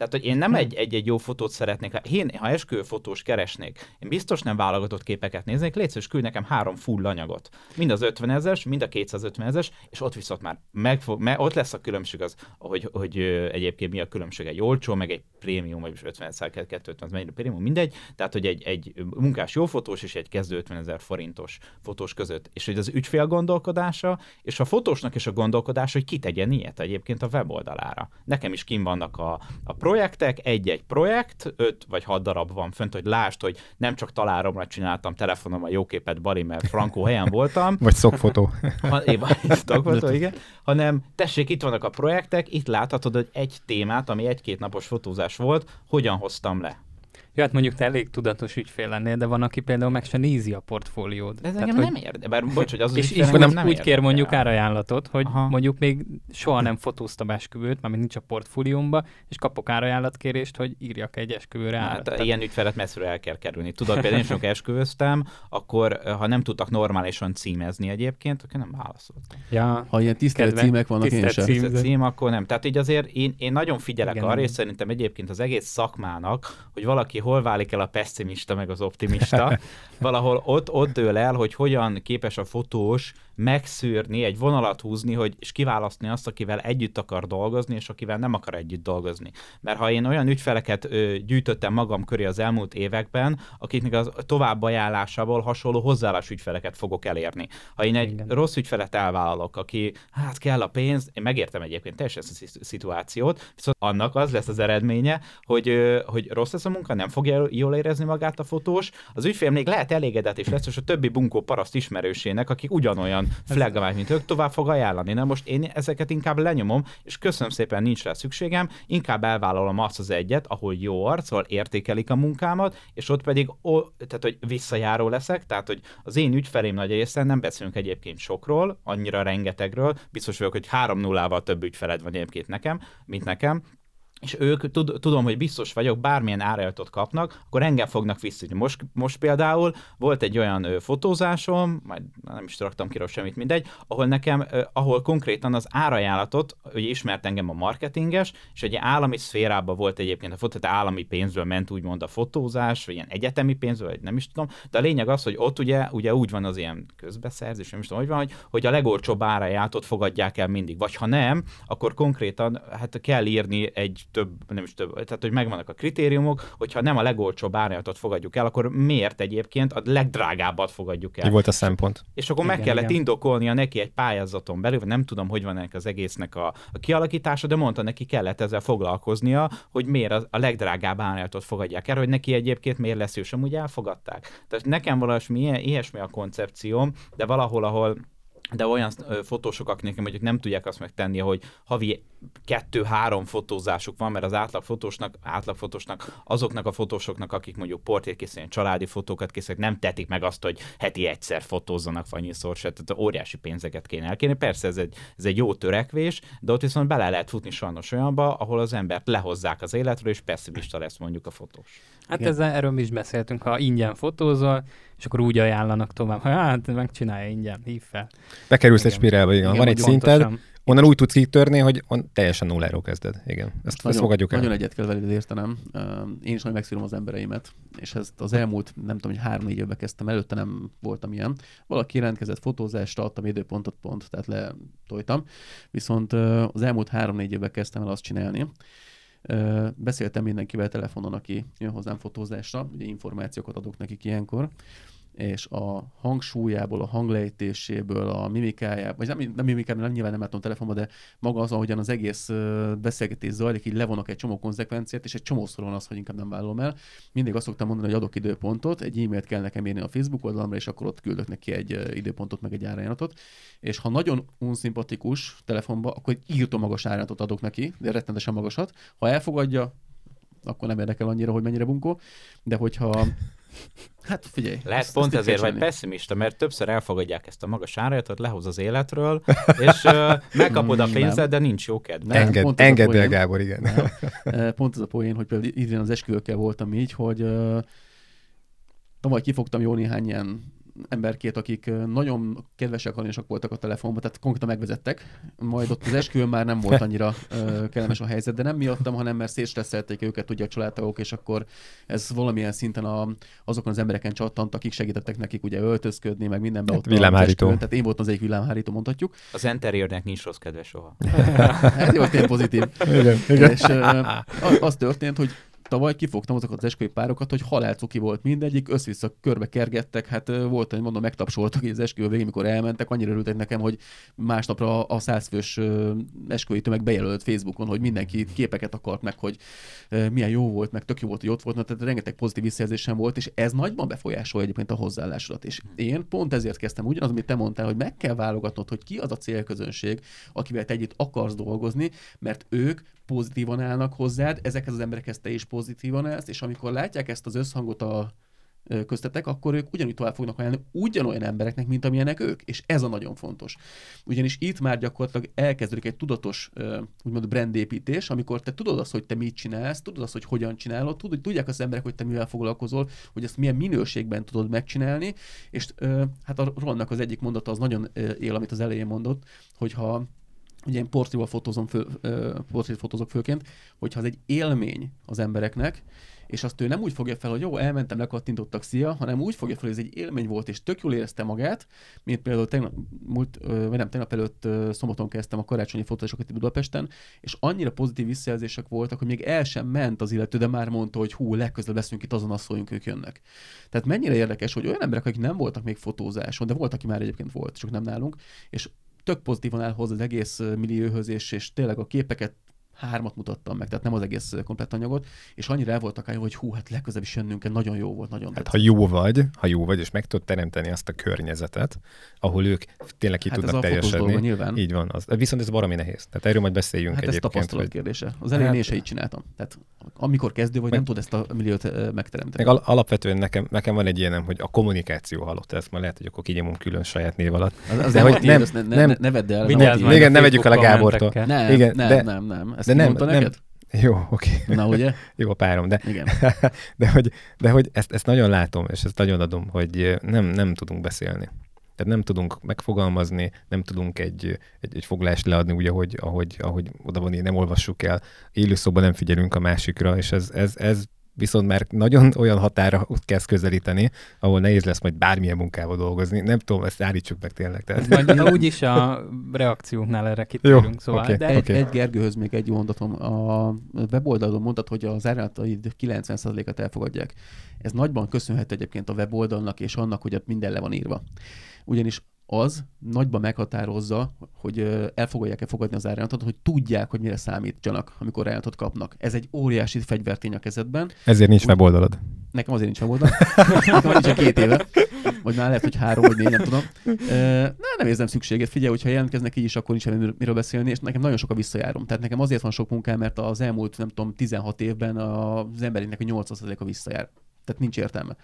Tehát, hogy én nem egy-egy jó fotót szeretnék. Én, ha esküvőfotós keresnék, én biztos nem válogatott képeket néznék, légy szíves, küldj nekem három full anyagot. Mind az 50 ezes, mind a 250 ezes, és ott viszont már megfog, me, ott lesz a különbség az, hogy, hogy egyébként mi a különbség egy olcsó, meg egy prémium, vagy 50 ezer, 250 mennyire prémium, mindegy. Tehát, hogy egy, egy munkás jó fotós és egy kezdő 50 ezer forintos fotós között. És hogy az ügyfél gondolkodása, és a fotósnak is a gondolkodása, hogy kitegyen ilyet egyébként a weboldalára. Nekem is kim vannak a, a projektek, egy-egy projekt, öt vagy hat darab van fönt, hogy lásd, hogy nem csak találomra csináltam telefonom a jó képet Bali, mert frankó helyen voltam. vagy szokfotó. ha, szokfotó, igen. Hanem tessék, itt vannak a projektek, itt láthatod, hogy egy témát, ami egy-két napos fotózás volt, hogyan hoztam le. Ja, hát mondjuk te elég tudatos ügyfél lennél, de van, aki például meg se nézi a portfóliód. De ez Tehát, engem hogy... nem érde, bár bocs, hogy az és, és nem, nem úgy kér mondjuk árajánlatot, hogy Aha. mondjuk még soha nem fotóztam esküvőt, mert nincs a portfóliómba, és kapok árajánlatkérést, hogy írjak egy esküvőre hát, árat. Tehát... Ilyen ügyfelet messziről el kell kerülni. Tudod, például én sok esküvöztem, akkor ha nem tudtak normálisan címezni egyébként, akkor nem válaszoltam. Ja, ha ilyen tisztelt címek vannak, tisztelt én sem. Cím, cím, akkor nem. Tehát így azért én, én nagyon figyelek Igen, arra, és szerintem egyébként az egész szakmának, hogy valaki hol válik el a pessimista meg az optimista. Valahol ott, ott dől el, hogy hogyan képes a fotós megszűrni, egy vonalat húzni, hogy, és kiválasztani azt, akivel együtt akar dolgozni, és akivel nem akar együtt dolgozni. Mert ha én olyan ügyfeleket ö, gyűjtöttem magam köré az elmúlt években, akiknek az továbbajánlásából hasonló hozzáállás ügyfeleket fogok elérni. Ha én egy Igen. rossz ügyfelet elvállalok, aki hát kell a pénz, én megértem egyébként teljesen ezt a szituációt, viszont annak az lesz az eredménye, hogy, ö, hogy rossz lesz a munka, nem fogja jól érezni magát a fotós, az ügyfél még lehet elégedett és lesz, és a többi bunkó paraszt ismerősének, akik ugyanolyan flaggamát, mint ők, tovább fog ajánlani. Na most én ezeket inkább lenyomom, és köszönöm szépen, nincs rá szükségem, inkább elvállalom azt az egyet, ahol jó arccal értékelik a munkámat, és ott pedig, ó, tehát, hogy visszajáró leszek, tehát, hogy az én ügyfelém nagy része, nem beszélünk egyébként sokról, annyira rengetegről, biztos vagyok, hogy három nullával több ügyfeled van egyébként nekem, mint nekem, és ők, tud, tudom, hogy biztos vagyok, bármilyen árajtot kapnak, akkor engem fognak vissza. Most, most például volt egy olyan ö, fotózásom, majd nem is raktam ki semmit, mindegy, ahol nekem, ö, ahol konkrétan az árajánlatot, hogy ismert engem a marketinges, és egy állami szférában volt egyébként a fotó, tehát állami pénzből ment úgymond a fotózás, vagy ilyen egyetemi pénzből, vagy nem is tudom, de a lényeg az, hogy ott ugye, ugye úgy van az ilyen közbeszerzés, nem is tudom, hogy van, hogy, hogy a legolcsóbb árajánlatot fogadják el mindig, vagy ha nem, akkor konkrétan hát kell írni egy több, nem is több, tehát hogy megvannak a kritériumok, hogyha nem a legolcsóbb árnyatot fogadjuk el, akkor miért egyébként a legdrágábbat fogadjuk el? Mi volt a szempont? És akkor igen, meg kellett igen. indokolnia neki egy pályázaton belül, nem tudom, hogy van ennek az egésznek a, a kialakítása, de mondta neki kellett ezzel foglalkoznia, hogy miért a, a legdrágább árnyatot fogadják el, hogy neki egyébként miért lesz, és amúgy elfogadták. Tehát nekem valami ilyesmi a koncepcióm, de valahol, ahol de olyan fotósok, akik mondjuk nem tudják azt megtenni, hogy havi kettő-három fotózásuk van, mert az átlagfotósnak, átlagfotósnak, azoknak a fotósoknak, akik mondjuk portrét családi fotókat készítenek, nem tetik meg azt, hogy heti egyszer fotózzanak annyiszor se, tehát óriási pénzeket kéne elkérni. Persze ez egy, ez egy jó törekvés, de ott viszont bele lehet futni sajnos olyanba, ahol az embert lehozzák az életről, és pessimista lesz mondjuk a fotós. Hát ezzel, erről mi is beszéltünk, ha ingyen fotózol, és akkor úgy ajánlanak tovább, hogy hát megcsinálja ingyen, hív fel. Bekerülsz egy spirálba, igen. igen. Van egy szinted, onnan úgy tudsz kitörni, hogy on, teljesen nulláról kezded. Igen, ezt, nagyon, ezt fogadjuk el. Nagyon egyet kell veled értenem. Én is nagyon megszírom az embereimet, és ezt az elmúlt, nem tudom, hogy három-négy évben kezdtem, előtte nem voltam ilyen. Valaki jelentkezett fotózásra, adtam időpontot pont, tehát letoltam. Viszont az elmúlt három-négy évben kezdtem el azt csinálni, Beszéltem mindenkivel telefonon, aki jön hozzám fotózásra, ugye információkat adok nekik ilyenkor, és a hangsúlyából, a hanglejtéséből, a mimikájából, vagy nem, nem mimikájából, nem nyilván nem látom telefonban, de maga az, ahogyan az egész beszélgetés zajlik, így levonok egy csomó konzekvenciát, és egy csomószor van az, hogy inkább nem vállalom el. Mindig azt szoktam mondani, hogy adok időpontot, egy e-mailt kell nekem írni a Facebook oldalamra, és akkor ott küldök neki egy időpontot, meg egy árajánlatot. És ha nagyon unszimpatikus telefonba, akkor egy írtó magas árajánlatot adok neki, de rettenetesen magasat. Ha elfogadja, akkor nem érdekel annyira, hogy mennyire bunkó, de hogyha Hát figyelj. Lehet ezt, pont ezt ezért vagy pessimista, mert többször elfogadják ezt a magas árajatot, lehoz az életről, és uh, megkapod a pénzed, de nincs jó kedv. Enged, engedd el, Gábor, igen. Nem. Pont ez a poén, hogy például idén az esküvőkkel voltam így, hogy uh, tavaly kifogtam jó néhány ilyen emberkét, akik nagyon kedvesek, aranyosak voltak a telefonban, tehát konkrétan megvezettek. Majd ott az esküvőn már nem volt annyira uh, kellemes a helyzet, de nem miattam, hanem mert szétstresszelték őket, ugye a családtagok, és akkor ez valamilyen szinten a, azokon az embereken csattant, akik segítettek nekik ugye öltözködni, meg mindenbe ott. Villámhárító. Tehát én voltam az egyik villámhárító, mondhatjuk. Az interiőrnek nincs rossz kedve soha. ez jó, tényleg pozitív. Igen, igen. És az történt, hogy tavaly kifogtam azokat az esküvői párokat, hogy halálcuki volt mindegyik, össze-vissza körbe kergettek, hát volt, hogy mondom, megtapsoltak az esküvő végén, mikor elmentek, annyira örültek nekem, hogy másnapra a százfős esküvői tömeg bejelölt Facebookon, hogy mindenki képeket akart meg, hogy milyen jó volt, meg tök jó volt, hogy ott volt, tehát rengeteg pozitív visszajelzésem volt, és ez nagyban befolyásolja egyébként a hozzáállásodat. És én pont ezért kezdtem ugyanaz, amit te mondtál, hogy meg kell válogatnod, hogy ki az a célközönség, akivel te együtt akarsz dolgozni, mert ők pozitívan állnak hozzád, ezekhez az emberekhez te is pozitívan állsz, és amikor látják ezt az összhangot a köztetek, akkor ők ugyanúgy tovább fognak ajánlani ugyanolyan embereknek, mint amilyenek ők, és ez a nagyon fontos. Ugyanis itt már gyakorlatilag elkezdődik egy tudatos, úgymond brandépítés, amikor te tudod azt, hogy te mit csinálsz, tudod azt, hogy hogyan csinálod, tudod, tudják az emberek, hogy te mivel foglalkozol, hogy ezt milyen minőségben tudod megcsinálni, és hát a Ronnak az egyik mondata az nagyon él, amit az elején mondott, hogyha ugye én portréval fotózom, fő, portrét fotózok főként, hogyha az egy élmény az embereknek, és azt ő nem úgy fogja fel, hogy jó, elmentem, lekattintottak, szia, hanem úgy fogja fel, hogy ez egy élmény volt, és tök jól érezte magát, mint például tegnap, múlt, vagy nem, tegnap előtt szombaton kezdtem a karácsonyi fotózásokat Budapesten, és annyira pozitív visszajelzések voltak, hogy még el sem ment az illető, de már mondta, hogy hú, legközelebb leszünk itt, azon szóljunk, ők jönnek. Tehát mennyire érdekes, hogy olyan emberek, akik nem voltak még fotózáson, de volt, aki már egyébként volt, csak nem nálunk, és tök pozitívan áll hozzá az egész millióhöz, és, és tényleg a képeket hármat mutattam meg, tehát nem az egész komplett anyagot, és annyira el voltak állni, hogy hú, hát legközelebb is jönnünk nagyon jó volt, nagyon Hát ha jó vagy, ha jó vagy, és meg tudod teremteni azt a környezetet, ahol ők tényleg ki hát tudnak teljesedni. nyilván. Így van. Az, viszont ez baromi nehéz. Tehát erről majd beszéljünk hát egyébként. Ez tapasztalat hogy... kérdése. Az elején hát... én is így csináltam. Tehát amikor kezdő vagy, meg... nem tudod ezt a milliót megteremteni. Meg al- alapvetően nekem, nekem van egy ilyenem, hogy a kommunikáció halott. Ezt már lehet, hogy akkor kinyomunk külön saját név alatt. Az, az de hogy nem, ne, ne, ne, vedd el. Igen, ne vegyük el a Gábortól. Nem, igen, nem, de, nem, nem. Ezt de nem, neked? Jó, oké. Okay. Na, ugye? Jó a párom, de, Igen. de hogy, de hogy ezt, ezt nagyon látom, és ezt nagyon adom, hogy nem, nem tudunk beszélni. Tehát nem tudunk megfogalmazni, nem tudunk egy, egy, egy foglást leadni úgy, ahogy, ahogy, ahogy oda van, nem olvassuk el. Élőszóban nem figyelünk a másikra, és ez, ez, ez viszont már nagyon olyan határa kezd közelíteni, ahol nehéz lesz majd bármilyen munkával dolgozni. Nem tudom, ezt állítsuk meg tényleg. Tehát. Majd úgyis a reakcióknál erre kitérünk, Jó, szóval. Okay, de egy, okay. egy Gergőhöz még egy mondatom. A weboldalon mondtad, hogy az árataid 90%-at elfogadják. Ez nagyban köszönhető egyébként a weboldalnak és annak, hogy ott minden le van írva. Ugyanis az nagyban meghatározza, hogy elfogadják-e fogadni az árajánlatot, hogy tudják, hogy mire számítsanak, amikor ajánlatot kapnak. Ez egy óriási fegyvertény a kezedben. Ezért nincs weboldalad. Nekem azért nincs weboldal. Nekem van csak két éve. Vagy már lehet, hogy három vagy négy, nem tudom. Na, nem érzem szükséget. Figyelj, hogyha jelentkeznek így is, akkor nincs miről beszélni, és nekem nagyon sok a visszajárom. Tehát nekem azért van sok munkám, mert az elmúlt, nem tudom, 16 évben az emberének a 80%-a visszajár tehát nincs értelme.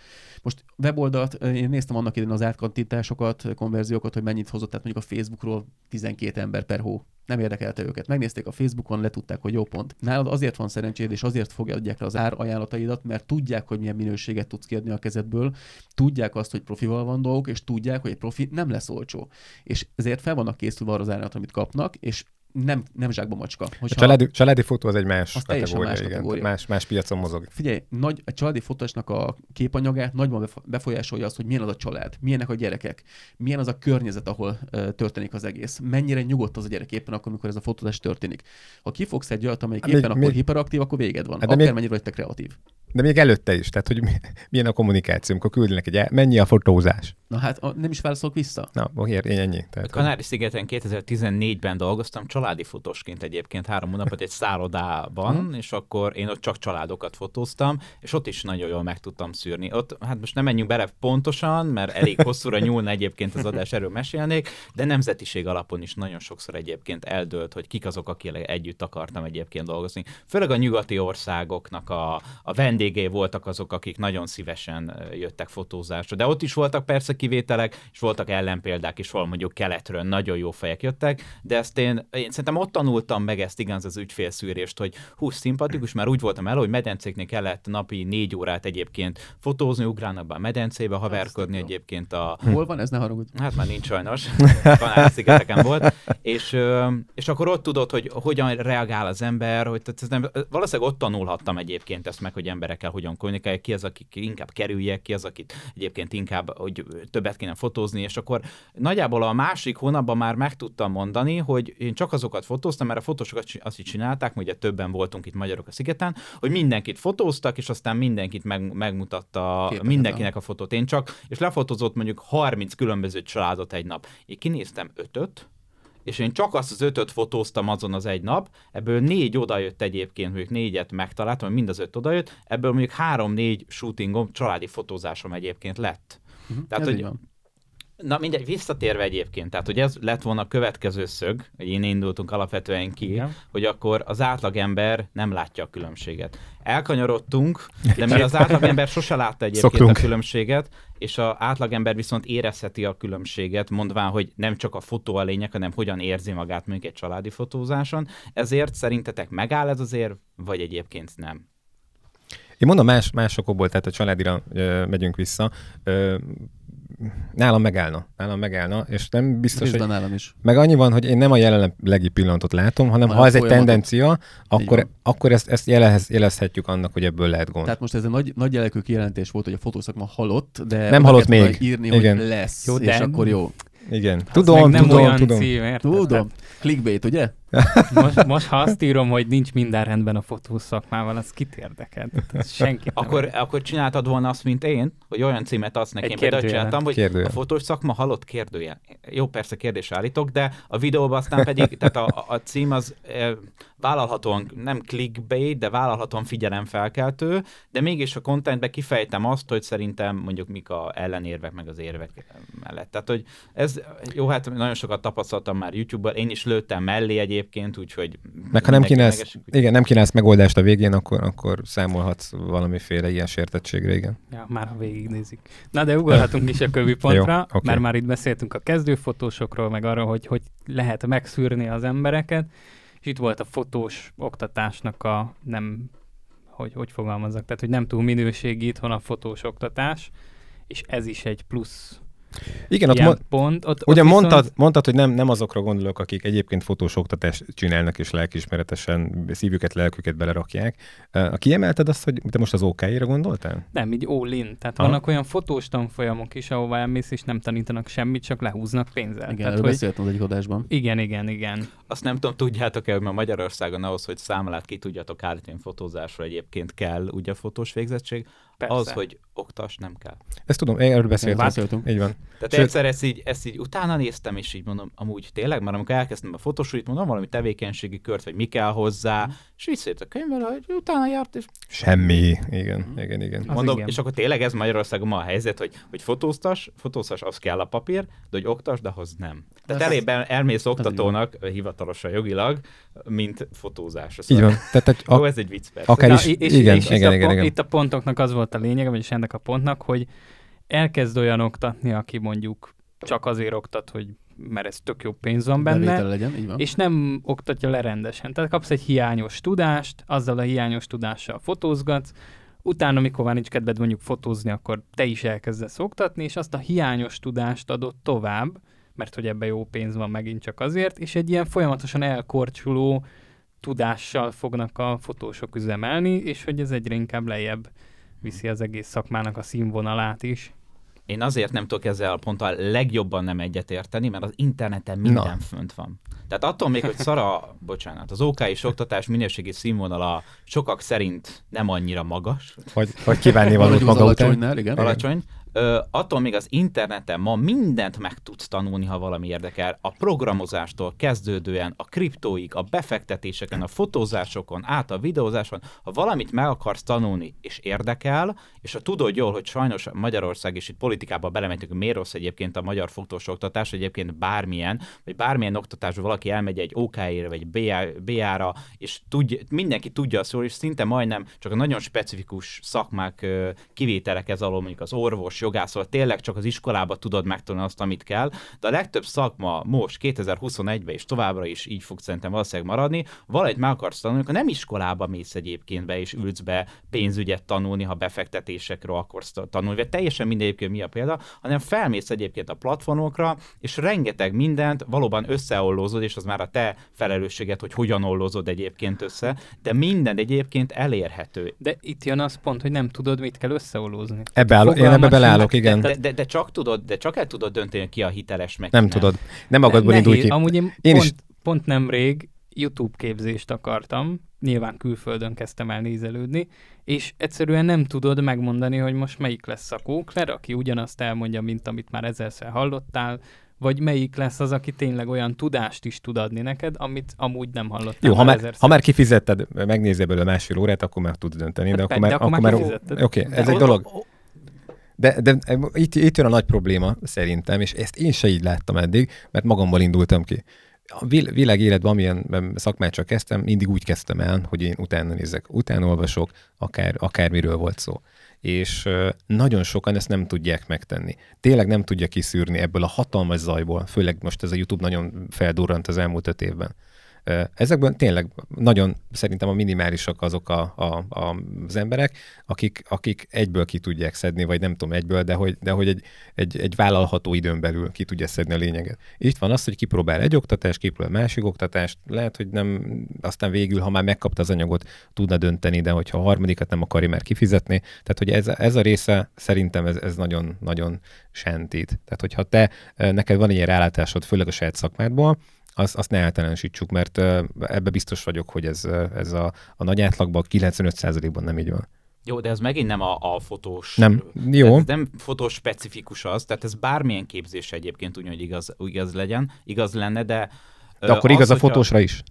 Most weboldalt, én néztem annak idején az átkantításokat, konverziókat, hogy mennyit hozott, tehát mondjuk a Facebookról 12 ember per hó. Nem érdekelte őket. Megnézték a Facebookon, letudták, hogy jó pont. Nálad azért van szerencséd, és azért fogadják le az ár ajánlataidat, mert tudják, hogy milyen minőséget tudsz kérni a kezedből, tudják azt, hogy profival van dolgok, és tudják, hogy egy profi nem lesz olcsó. És ezért fel vannak készülve arra az árat, amit kapnak, és nem, nem zsákba macska. Hogyha a családi, családi fotó az egy más az kategória, más, kategória. Igen, más, más piacon mozog. Figyelj, nagy, a családi fotósnak a képanyagát nagyban befolyásolja azt, hogy milyen az a család, milyenek a gyerekek, milyen az a környezet, ahol uh, történik az egész, mennyire nyugodt az a gyerek éppen akkor, amikor ez a fotózás történik. Ha kifogsz egy olyat, amelyik éppen még, akkor még... hiperaktív, akkor véged van. Hát Akár még... mennyire vagy te kreatív. De még előtte is, tehát hogy milyen a kommunikáció, amikor küldenek egy, mennyi a fotózás? Na hát nem is válaszolok vissza. Na, oké, én ennyi. Tehát, a Kanári-szigeten 2014-ben dolgoztam, családi fotósként egyébként három hónapot egy szállodában, és akkor én ott csak családokat fotóztam, és ott is nagyon jól meg tudtam szűrni. Ott, hát most nem menjünk bele pontosan, mert elég hosszúra nyúlna egyébként az adás, erről mesélnék, de nemzetiség alapon is nagyon sokszor egyébként eldőlt, hogy kik azok, akik együtt akartam egyébként dolgozni. Főleg a nyugati országoknak a, a vendégei voltak azok, akik nagyon szívesen jöttek fotózásra. De ott is voltak persze kivételek, és voltak ellenpéldák is, valami mondjuk keletről nagyon jó fejek jöttek, de ezt én, én szerintem ott tanultam meg ezt igaz az ügyfélszűrést, hogy hú, szimpatikus, már úgy voltam el, hogy medencéknél kellett napi négy órát egyébként fotózni, ugrálnak be a medencébe, haverkodni egyébként a... Hol van? Ez, ne haragudj? Hát már nincs sajnos, Kanári-szigeteken volt, és, és akkor ott tudod, hogy hogyan reagál az ember, hogy tehát nem, valószínűleg ott tanulhattam egyébként ezt meg, hogy emberekkel hogyan kommunikálják, ki az, akik inkább kerüljek, ki az, akit egyébként inkább, hogy többet kéne fotózni, és akkor nagyjából a másik hónapban már meg tudtam mondani, hogy én csak azokat fotóztam, mert a fotósokat azt is csinálták, ugye többen voltunk itt magyarok a szigeten, hogy mindenkit fotóztak, és aztán mindenkit meg, megmutatta Képet mindenkinek a fotót. Én csak, és lefotózott mondjuk 30 különböző családot egy nap. Én kinéztem ötöt, és én csak azt az ötöt fotóztam azon az egy nap, ebből négy odajött egyébként, mondjuk négyet megtaláltam, mind az öt odajött, ebből mondjuk három-négy shootingom, családi fotózásom egyébként lett. Uh-huh, Tehát, hogy van. Na mindegy, visszatérve egyébként, tehát hogy ez lett volna a következő szög, hogy én indultunk alapvetően ki, Igen. hogy akkor az átlagember nem látja a különbséget. Elkanyarodtunk, de mi az átlagember sose látta egyébként Szoktunk. a különbséget, és az átlagember viszont érezheti a különbséget, mondván, hogy nem csak a fotó a lényeg, hanem hogyan érzi magát mondjuk egy családi fotózáson. Ezért szerintetek megáll ez azért, vagy egyébként nem? Én mondom más, más okokból, tehát a családira ö, megyünk vissza. Ö, nálam megállna, nálam megállna, és nem biztos, hogy... nálam is. Meg annyi van, hogy én nem a jelenlegi pillanatot látom, hanem Már ha ez egy tendencia, akkor, akkor ezt, ezt jelez, jelezhetjük annak, hogy ebből lehet gond. Tehát most ez egy nagy, nagy jelekű kijelentés volt, hogy a fotószakma halott, de nem halott még. írni, Igen. hogy lesz, jó, és akkor jó. Igen. Tudom, nem tudom, olyan tudom. Cím, tudom. Clickbait, ugye? Most, most, ha azt írom, hogy nincs minden rendben a fotós szakmával, az kit érdekel? Senki akkor, akkor csináltad volna azt, mint én, hogy olyan címet adsz nekem, például csináltam, hogy kérdőjel. a fotós szakma halott kérdője. Jó, persze kérdés állítok, de a videóban aztán pedig, tehát a, a cím az e, vállalhatóan, nem clickbait, de vállalhatóan figyelemfelkeltő, de mégis a contentben kifejtem azt, hogy szerintem mondjuk mik a ellenérvek, meg az érvek mellett. Tehát, hogy ez, jó, hát nagyon sokat tapasztaltam már YouTube-ban, én is lőttem mellé egyébként, úgyhogy... Meg ha nem kínálsz, igen, nem kínálsz megoldást a végén, akkor, akkor számolhatsz valamiféle ilyen sértettségre, igen. Ja, már ha végignézik. Na, de ugorhatunk is a kövi pontra, Jó, okay. mert már itt beszéltünk a kezdőfotósokról, meg arra, hogy hogy lehet megszűrni az embereket, és itt volt a fotós oktatásnak a nem, hogy, hogy fogalmazzak, tehát hogy nem túl minőségi itthon a fotós oktatás, és ez is egy plusz igen, ott, mo- pont, ott, ugye ott mondtad, viszont... mondtad, hogy nem, nem azokra gondolok, akik egyébként fotós oktatást csinálnak, és lelkismeretesen szívüket, lelküket belerakják. A kiemelted azt, hogy te most az OK-ra gondoltál? Nem, így all in. Tehát Aha. vannak olyan fotós tanfolyamok is, ahová elmész, és nem tanítanak semmit, csak lehúznak pénzzel. Igen, Tehát, hogy... beszéltem az egyik adásban. Igen, igen, igen. Azt nem tudom, tudjátok-e, hogy ma Magyarországon ahhoz, hogy számlát ki tudjatok állítani fotózásra egyébként kell ugye fotós végzettség, Persze. Az, hogy oktas, nem kell. Ezt tudom, én erről beszéltem. Beszéltünk. Így van. Tehát Sőt, egyszer ezt így, ezt így utána néztem, és így mondom, amúgy tényleg, mert amikor elkezdtem a fotósúlyt, mondom, valami tevékenységi kört, vagy mi kell hozzá, mm. és visszajött a könyvvel, hogy utána járt, és... Semmi. Igen, mm. igen, igen. Mondom, igen. és akkor tényleg ez Magyarországon ma a helyzet, hogy, hogy fotóztas, fotóztas, az kell a papír, de hogy oktas, de ahhoz nem. Tehát elében elmész oktatónak, hivatalosan jogilag, mint fotózás. Így van. Tehát, a, Jó, ez egy vicc persze. Akár is, Na, és, igen, és igen, igen, igen. Itt a pontoknak az volt a lényege, vagyis ennek a pontnak, hogy elkezd olyan oktatni, aki mondjuk csak azért oktat, hogy mert ez tök jó pénz van benne, legyen, így van. és nem oktatja le rendesen. Tehát kapsz egy hiányos tudást, azzal a hiányos tudással fotózgatsz, utána, amikor már nincs kedved mondjuk fotózni, akkor te is elkezdesz oktatni, és azt a hiányos tudást adod tovább, mert hogy ebbe jó pénz van megint csak azért, és egy ilyen folyamatosan elkorcsuló tudással fognak a fotósok üzemelni, és hogy ez egyre inkább lejjebb viszi az egész szakmának a színvonalát is. Én azért nem tudok ezzel a ponttal legjobban nem egyetérteni, mert az interneten minden Na. fönt van. Tehát attól még, hogy szara, bocsánat, az OK és oktatás minőségi színvonala sokak szerint nem annyira magas. Vagy, vagy kívánni valót maga után. Igen. Alacsony. Ö, attól még az interneten ma mindent meg tudsz tanulni, ha valami érdekel. A programozástól kezdődően, a kriptóig, a befektetéseken, a fotózásokon, át a videózáson, ha valamit meg akarsz tanulni, és érdekel, és ha tudod jól, hogy sajnos Magyarország, és itt politikába belementünk, miért rossz egyébként a magyar fotós oktatás, egyébként bármilyen, vagy bármilyen oktatásban valaki elmegy egy OK-ra, vagy BA-ra, és tudja, mindenki tudja azt jól, és szinte majdnem csak a nagyon specifikus szakmák kivételek ez alól, mondjuk az orvos, jogászról tényleg csak az iskolába tudod megtanulni azt, amit kell, de a legtöbb szakma most 2021-ben és továbbra is így fog szerintem valószínűleg maradni, valahogy meg akarsz tanulni, ha nem iskolába mész egyébként be és ülsz be pénzügyet tanulni, ha befektetésekről akarsz tanulni, vagy teljesen mindegy, mi a példa, hanem felmész egyébként a platformokra, és rengeteg mindent valóban összeollózod, és az már a te felelősséget, hogy hogyan ollózod egyébként össze, de minden egyébként elérhető. De itt jön az pont, hogy nem tudod, mit kell összeollózni. Ebbe áll, én ebbe bele náluk, igen. De, de, de, csak tudod, de csak el tudod dönteni, ki a hiteles meg Nem nem. tudod. Nem magadból ne, indulj ki. Amúgy én, én pont, is... pont nemrég YouTube képzést akartam, nyilván külföldön kezdtem el nézelődni, és egyszerűen nem tudod megmondani, hogy most melyik lesz a kókler, aki ugyanazt elmondja, mint amit már ezerszer hallottál, vagy melyik lesz az, aki tényleg olyan tudást is tud adni neked, amit amúgy nem hallottál. Jó, ha már, ha már kifizetted, megnézed belőle másfél órát, akkor már tudsz dönteni. De, de akkor már, akkor már, már Oké, okay, ez egy dolog. De, de itt, itt jön a nagy probléma szerintem, és ezt én se így láttam eddig, mert magammal indultam ki. A világ életben, amilyen szakmát csak kezdtem, mindig úgy kezdtem el, hogy én utána nézek, utána olvasok, akár, akármiről volt szó. És nagyon sokan ezt nem tudják megtenni. Tényleg nem tudja kiszűrni ebből a hatalmas zajból, főleg most ez a YouTube nagyon feldurrant az elmúlt öt évben Ezekben tényleg nagyon szerintem a minimálisak azok a, a, a, az emberek, akik, akik egyből ki tudják szedni, vagy nem tudom egyből, de hogy, de hogy egy, egy, egy vállalható időn belül ki tudja szedni a lényeget. Itt van az, hogy kipróbál egy oktatást, kipróbál másik oktatást, lehet, hogy nem, aztán végül, ha már megkapta az anyagot, tudna dönteni, de hogyha a harmadikat nem akarja már kifizetni, tehát hogy ez, ez a része szerintem ez, ez nagyon, nagyon sentít. Tehát hogyha te, neked van ilyen rálátásod, főleg a saját szakmádból, azt, azt ne általánosítsuk, mert ebbe biztos vagyok, hogy ez, ez a, a nagy átlagban 95%-ban nem így van. Jó, de ez megint nem a, a fotós. Nem, jó. Ez nem fotós specifikus az, tehát ez bármilyen képzés egyébként úgy, hogy igaz, igaz legyen, igaz lenne, de... De akkor igaz a fotósra is?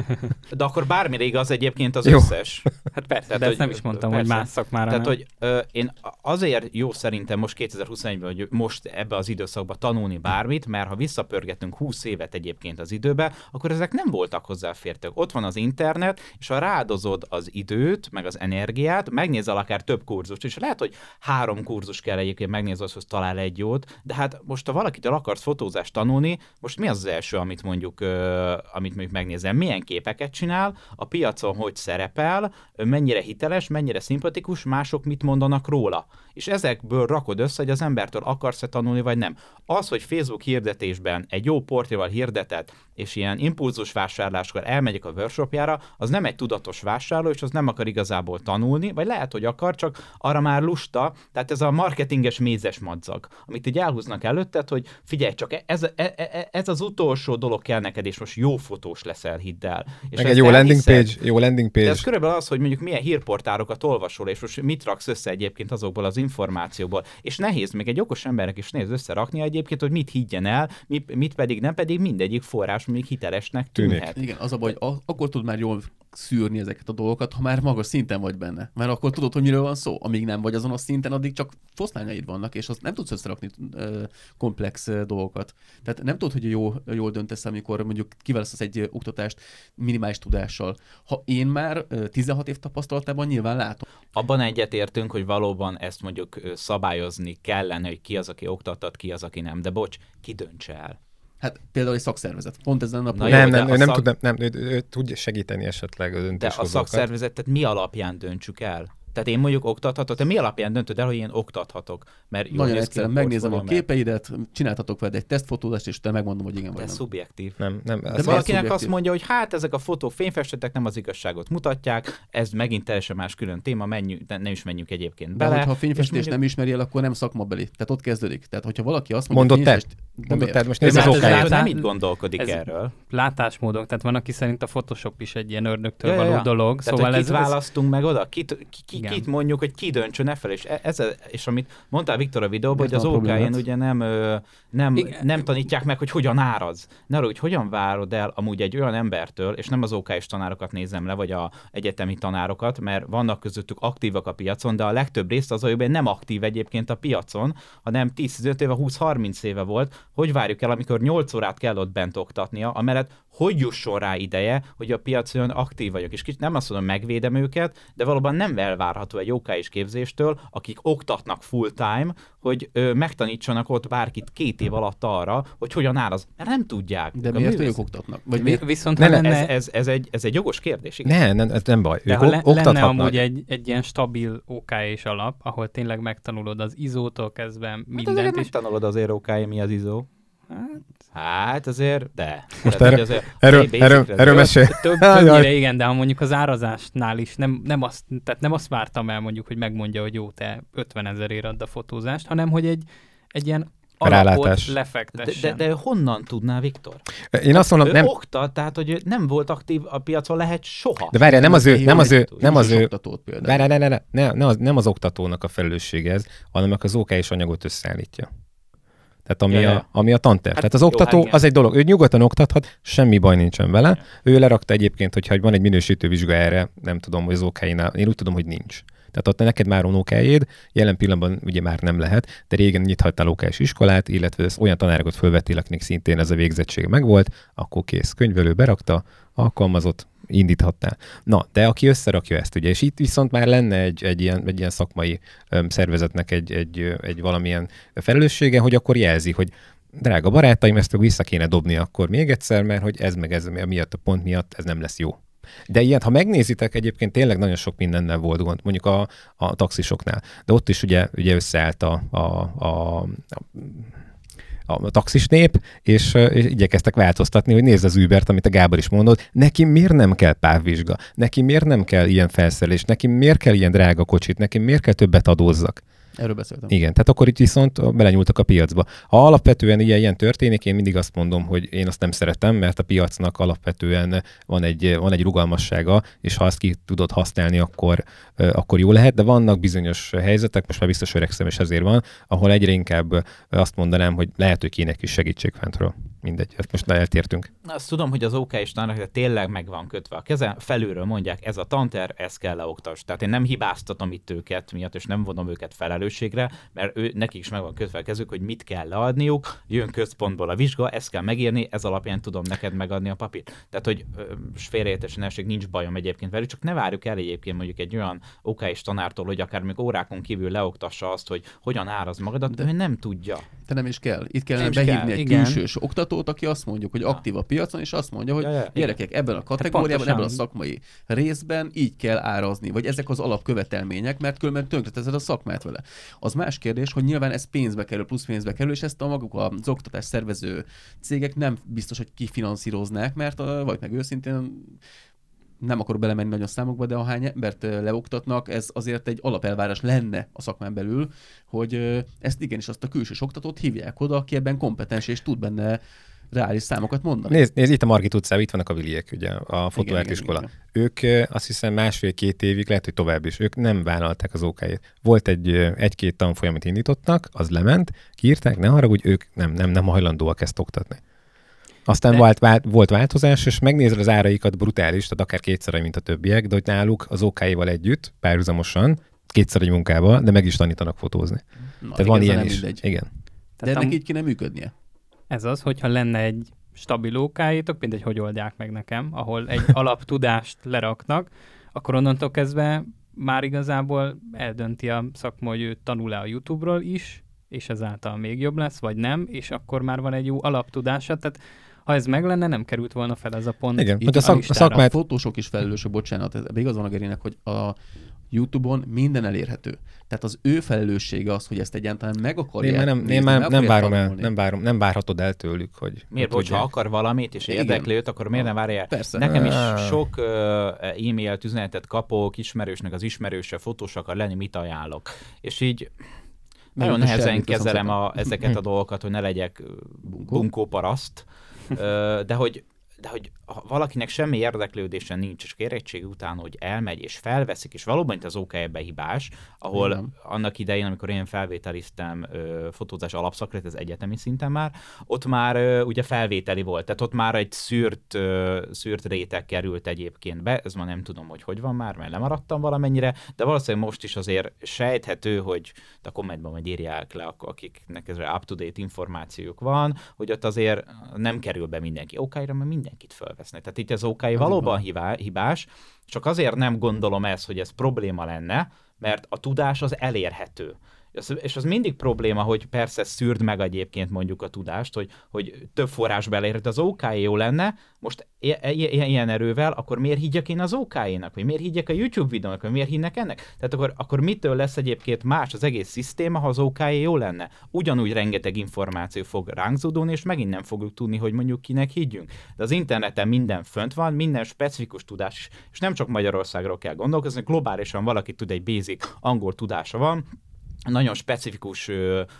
De akkor bármire igaz egyébként az jó. összes. Hát persze, tehát, de ezt nem is mondtam, persze. hogy más szakmára Tehát, nem. hogy ö, én azért jó szerintem most 2021-ben, hogy most ebbe az időszakban tanulni bármit, mert ha visszapörgetünk 20 évet egyébként az időbe, akkor ezek nem voltak hozzáfértők. Ott van az internet, és ha rádozod az időt, meg az energiát, megnézel akár több kurzust, és lehet, hogy három kurzus kell egyébként megnézni, hogy talál egy jót, de hát most ha valakitől akarsz fotózást tanulni, most mi az az első, amit mondjuk, ö, amit mondjuk megnézel? Milyen képeket csinál, a piacon hogy szerepel, mennyire hiteles, mennyire szimpatikus, mások mit mondanak róla. És ezekből rakod össze, hogy az embertől akarsz-e tanulni, vagy nem. Az, hogy Facebook hirdetésben egy jó portéval hirdetett, és ilyen impulzus vásárláskor elmegyek a workshopjára, az nem egy tudatos vásárló, és az nem akar igazából tanulni, vagy lehet, hogy akar, csak arra már lusta, tehát ez a marketinges mézes madzag, amit így elhúznak előtted, hogy figyelj csak, ez, e, e, e, ez az utolsó dolog kell neked, és most jó fotós leszel, hidd el. És Meg egy jó landing page, jó landing page. De ez körülbelül az, hogy mondjuk milyen hírportárokat olvasol, és most mit raksz össze egyébként azokból az információból. És nehéz még egy okos embernek is néz összerakni egyébként, hogy mit higgyen el, mit, mit pedig nem, pedig mindegyik forrás még hitelesnek tűnhet. Igen, az a baj, hogy akkor tud már jól szűrni ezeket a dolgokat, ha már magas szinten vagy benne. Mert akkor tudod, hogy miről van szó. Amíg nem vagy azon a szinten, addig csak foszlányaid vannak, és azt nem tudsz összerakni ö, komplex ö, dolgokat. Tehát nem tudod, hogy jó, jól döntesz, amikor mondjuk kiválasztasz egy ö, oktatást minimális tudással. Ha én már ö, 16 év tapasztalatában nyilván látom. Abban egyetértünk, hogy valóban ezt mondjuk szabályozni kellene, hogy ki az, aki oktattat, ki az, aki nem. De bocs, ki döntse el. Hát például egy szakszervezet. Pont ezen a Na Nem, nem, ő nem, szak... tud, nem, nem, ő, ő, ő tudja segíteni esetleg a döntéshozókat. De a szakszervezetet mi alapján döntsük el? Tehát én mondjuk oktathatok, te mi alapján döntöd el, hogy én oktathatok? Mert Nagyon egyszerűen megnézem a képeidet, csináltatok veled egy tesztfotózást, és te megmondom, hogy igen vagy nem. szubjektív. Nem, nem. De valakinek szubjektív? azt mondja, hogy hát ezek a fotók fényfestetek nem az igazságot mutatják, ez megint teljesen más külön téma, menjünk, nem is menjünk egyébként bele. De ha a fényfestés mondjuk... nem ismeri el, akkor nem szakmabeli. Tehát ott kezdődik. Tehát hogyha valaki azt mondja, mondott te, mondott te, most nézd az okáját. Nem így gondolkodik ez erről. Látásmódok, tehát van, aki szerint a Photoshop is egy ilyen ördögtől való dolog. Szóval ez választunk meg oda? Kit mondjuk, hogy ki döntsön e fel, és, ez, és amit mondtál Viktor a videóban, hogy az OK-n ugye nem, nem, nem tanítják meg, hogy hogyan áraz. Ne arra, hogy hogyan várod el amúgy egy olyan embertől, és nem az ok tanárokat nézem le, vagy a egyetemi tanárokat, mert vannak közöttük aktívak a piacon, de a legtöbb részt az, hogy nem aktív egyébként a piacon, hanem 10-15 éve, 20-30 éve volt, hogy várjuk el, amikor 8 órát kell ott bent oktatnia, amellett hogy jusson rá ideje, hogy a piacon aktív vagyok. És nem azt mondom, megvédem őket, de valóban nem elvárható egy OK és képzéstől, akik oktatnak full-time, hogy ö, megtanítsanak ott bárkit két év alatt arra, hogy hogyan áraz. Mert nem tudják. De miért ők oktatnak? Vagy miért? Viszont ne, lenne... ez, ez, ez, egy, ez egy jogos kérdés. Igen? Ne, nem, ez nem baj. De ők ha le, lenne amúgy egy, egy ilyen stabil OK és alap, ahol tényleg megtanulod az izótól kezdve mindent. Hát és... megtanulod azért OK, mi az izó. Hát, hát azért, de. Most erre, azért, erről, erről, erről mesél. Több, többnyire igen, de ha mondjuk az árazásnál is nem, nem, azt, tehát nem azt vártam el mondjuk, hogy megmondja, hogy jó, te 50 ezerért add a fotózást, hanem hogy egy, egy ilyen alapot lefektessen. De, de, de honnan tudná Viktor? Én azt mondom, ő nem... oktat, tehát hogy nem volt aktív a piacon lehet soha. De várjál, nem az ő, nem az ő, nem az ő, várjál, ne, ne, ne, ne, nem az oktatónak a felelőssége ez, hanem az OK és anyagot összeállítja. Tehát ami, ja, a, ami a tanterv. Hát, Tehát az oktató, hát az egy dolog, ő nyugodtan oktathat, semmi baj nincsen vele. Ja. Ő lerakta egyébként, hogyha van egy minősítő vizsga erre, nem tudom, hogy az ok én úgy tudom, hogy nincs. Tehát ott neked már van okájéd, jelen pillanatban ugye már nem lehet, de régen nyithattál okás iskolát, illetve olyan tanárokat fölvettél, akinek szintén ez a végzettsége megvolt, akkor kész. Könyvelő berakta, alkalmazott, indíthatnál. Na, de aki összerakja ezt, ugye, és itt viszont már lenne egy, egy, ilyen, egy ilyen szakmai öm, szervezetnek egy, egy, egy valamilyen felelőssége, hogy akkor jelzi, hogy drága barátaim, ezt vissza kéne dobni akkor még egyszer, mert hogy ez meg ez miatt a pont miatt ez nem lesz jó. De ilyet, ha megnézitek, egyébként tényleg nagyon sok mindennel volt gond, mondjuk a, a taxisoknál. De ott is ugye, ugye összeállt a, a, a, a a taxis nép, és, és igyekeztek változtatni, hogy nézd az Ubert, amit a Gábor is mondott, neki miért nem kell pávvizsga, neki miért nem kell ilyen felszerelés, neki miért kell ilyen drága kocsit, neki miért kell többet adózzak. Erről beszéltem. Igen, tehát akkor itt viszont belenyúltak a piacba. Ha alapvetően ilyen, ilyen történik, én mindig azt mondom, hogy én azt nem szeretem, mert a piacnak alapvetően van egy, van egy rugalmassága, és ha azt ki tudod használni, akkor, akkor jó lehet, de vannak bizonyos helyzetek, most már biztos öregszem, és ezért van, ahol egyre inkább azt mondanám, hogy lehet, hogy kéne is segítség fentről mindegy, ezt most eltértünk. Azt tudom, hogy az OK tanár tényleg meg van kötve a keze, felülről mondják, ez a tanter, ez kell leoktas. Tehát én nem hibáztatom itt őket miatt, és nem vonom őket felelősségre, mert ő, nekik is meg van kötve a kezük, hogy mit kell leadniuk, jön központból a vizsga, ezt kell megírni, ez alapján tudom neked megadni a papírt. Tehát, hogy félreértesen esik, nincs bajom egyébként velük, csak ne várjuk el egyébként mondjuk egy olyan OK és tanártól, hogy akár még órákon kívül leoktassa azt, hogy hogyan áraz magadat, de ő nem tudja. De nem is kell. Itt kellene behívni kell. egy Igen. külsős oktató, kutatót, aki azt mondjuk, hogy aktív a piacon, és azt mondja, hogy ja, ja, gyerekek, ebben a hát kategóriában, ebben a szakmai részben így kell árazni, vagy ezek az alapkövetelmények, mert különben tönkreteszed a szakmát vele. Az más kérdés, hogy nyilván ez pénzbe kerül, plusz pénzbe kerül, és ezt a maguk az oktatás szervező cégek nem biztos, hogy kifinanszíroznák, mert vagy meg őszintén nem akarok belemenni nagyon számokba, de ahány embert leoktatnak, ez azért egy alapelvárás lenne a szakmán belül, hogy ezt igenis azt a külső oktatót hívják oda, aki ebben kompetens és tud benne reális számokat mondani. Nézd, nézd itt a Margit utcában, itt vannak a Viliek, ugye, a fotóártiskola. Ők azt hiszem másfél-két évig, lehet, hogy tovább is, ők nem vállalták az okáért. Volt egy, egy-két tanfolyam, amit indítottak, az lement, kiírták, ne haragudj, ők nem, nem, nem hajlandóak ezt oktatni. Aztán volt, vált, volt változás, és megnézed az áraikat brutális, tehát akár kétszer, mint a többiek, de hogy náluk az okáival együtt, párhuzamosan, kétszer egy munkába, de meg is tanítanak fotózni. Na, tehát van ilyen is. Mindegy. Igen. De ennek am- így kéne működnie. Ez az, hogyha lenne egy stabil okáitok, mindegy, hogy oldják meg nekem, ahol egy alaptudást leraknak, akkor onnantól kezdve már igazából eldönti a szakma, hogy ő tanul-e a YouTube-ról is, és ezáltal még jobb lesz, vagy nem, és akkor már van egy jó alaptudása, tehát ha ez meg lenne, nem került volna fel ez a pont. Igen, hogy a, szak, a szakmát... A fotósok is felelősök, bocsánat, ez igaz van a Gerinek, hogy a YouTube-on minden elérhető. Tehát az ő felelőssége az, hogy ezt egyáltalán meg akarja. Én már nem, nézni, én már nem várom el, nem, várom, nem várhatod el tőlük, hogy... Miért, hogyha akar valamit, és érdekli őt, akkor miért nem várja el? Persze. Nekem is sok uh, e-mailt, üzenetet kapok, ismerősnek az ismerőse, fotós akar lenni, mit ajánlok. És így nagyon nehezen kezelem a, ezeket a dolgokat, hogy ne legyek bunkó paraszt, de hogy de hogy ha valakinek semmi érdeklődése nincs, és kérettség után, hogy elmegy és felveszik, és valóban itt az OK ebbe hibás, ahol Igen. annak idején, amikor én felvételiztem ö, fotózás alapszakra, ez egyetemi szinten már, ott már ö, ugye felvételi volt, tehát ott már egy szűrt, ö, szűrt réteg került egyébként be, ez ma nem tudom, hogy hogy van már, mert lemaradtam valamennyire, de valószínűleg most is azért sejthető, hogy a kommentben majd írják le, akiknek ezre up-to-date információk van, hogy ott azért nem kerül be mindenki. OK-ra, mert mindenkit felvesznek. Tehát itt az OK valóban hibá, hibás, csak azért nem gondolom ezt, hogy ez probléma lenne, mert a tudás az elérhető és az mindig probléma, hogy persze szűrd meg egyébként mondjuk a tudást, hogy, hogy több forrás beleérhet, az OK jó lenne, most ilyen erővel, akkor miért higgyek én az OK-nak, vagy miért higgyek a YouTube videónak, vagy miért hinnek ennek? Tehát akkor, akkor mitől lesz egyébként más az egész szisztéma, ha az OK jó lenne? Ugyanúgy rengeteg információ fog ránk zúdulni, és megint nem fogjuk tudni, hogy mondjuk kinek higgyünk. De az interneten minden fönt van, minden specifikus tudás, és nem csak Magyarországról kell gondolkozni, globálisan valaki tud egy basic angol tudása van, nagyon specifikus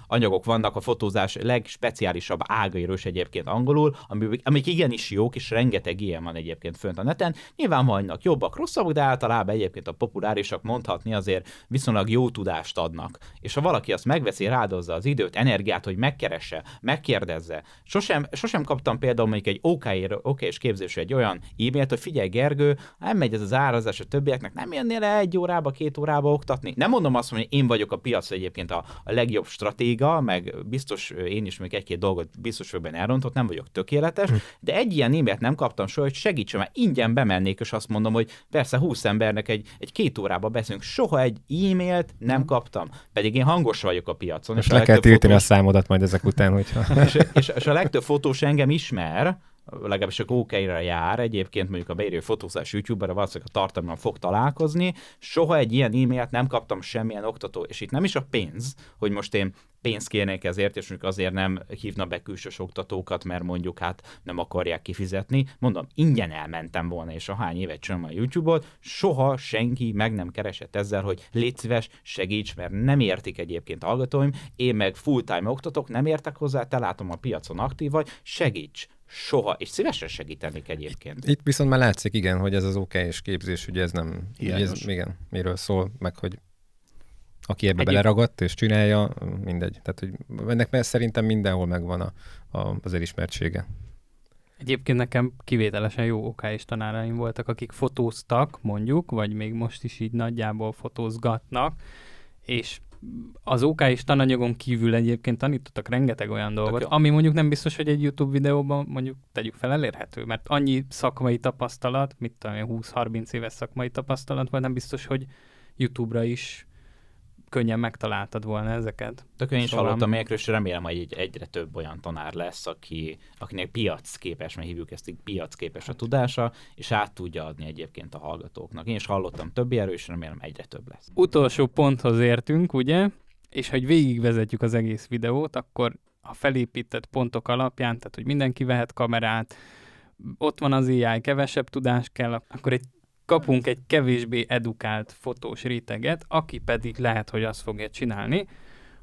anyagok vannak a fotózás legspeciálisabb ágairól is egyébként angolul, amik, amik igenis jók, és rengeteg ilyen van egyébként fönt a neten. Nyilván vannak jobbak, rosszabbak, de általában egyébként a populárisak mondhatni azért viszonylag jó tudást adnak. És ha valaki azt megveszi, rádozza az időt, energiát, hogy megkeresse, megkérdezze. Sosem, sosem kaptam például mondjuk egy OK, OK és képzésre egy olyan e-mailt, hogy figyelj Gergő, nem megy ez az árazás a többieknek, nem jönnél le egy órába, két órába oktatni. Nem mondom azt, hogy én vagyok a piac egyébként a, a legjobb stratéga, meg biztos én is még egy-két dolgot biztos vagyok benne elrontott, nem vagyok tökéletes, hm. de egy ilyen e nem kaptam soha, hogy segítsen, mert ingyen bemennék, és azt mondom, hogy persze 20 embernek egy, egy két órába beszélünk, soha egy e-mailt nem hm. kaptam, pedig én hangos vagyok a piacon. és le kell tiltani fotós... a számodat majd ezek után, hogyha... és, és, és, a legtöbb fotós engem ismer, legalábbis a OK-ra jár, egyébként mondjuk a beírő fotózás YouTube-ra valószínűleg a tartalommal fog találkozni, soha egy ilyen e-mailt nem kaptam semmilyen oktató, és itt nem is a pénz, hogy most én pénzt kérnék ezért, és mondjuk azért nem hívna be külsős oktatókat, mert mondjuk hát nem akarják kifizetni. Mondom, ingyen elmentem volna, és a hány évet csinálom a YouTube-ot, soha senki meg nem keresett ezzel, hogy légy szíves, segíts, mert nem értik egyébként a hallgatóim, én meg full-time oktatok, nem értek hozzá, te látom a piacon aktív vagy, segíts, soha, és szívesen segítenék egyébként. Itt viszont már látszik, igen, hogy ez az OK és képzés, ugye ez nem, ugye ez, igen, miről szól, meg hogy aki ebbe Egyéb... beleragadt és csinálja, mindegy. Tehát, hogy ennek szerintem mindenhol megvan a, a, az elismertsége. Egyébként nekem kivételesen jó OK és tanáraim voltak, akik fotóztak, mondjuk, vagy még most is így nagyjából fotózgatnak, és az OK és tananyagon kívül egyébként tanítottak rengeteg olyan dolgot, ami mondjuk nem biztos, hogy egy YouTube videóban mondjuk tegyük fel elérhető, mert annyi szakmai tapasztalat, mit tudom 20-30 éves szakmai tapasztalat volt, nem biztos, hogy YouTube-ra is könnyen megtaláltad volna ezeket. Tök én is szóval... hallottam ilyenekről, és remélem, hogy egy, egyre több olyan tanár lesz, aki, akinek piac képes, mert hívjuk ezt így piac képes a tudása, és át tudja adni egyébként a hallgatóknak. Én is hallottam több ilyenről, és remélem egyre több lesz. Utolsó ponthoz értünk, ugye? És hogy végigvezetjük az egész videót, akkor a felépített pontok alapján, tehát hogy mindenki vehet kamerát, ott van az AI, kevesebb tudás kell, akkor egy kapunk egy kevésbé edukált fotós réteget, aki pedig lehet, hogy azt fogja csinálni,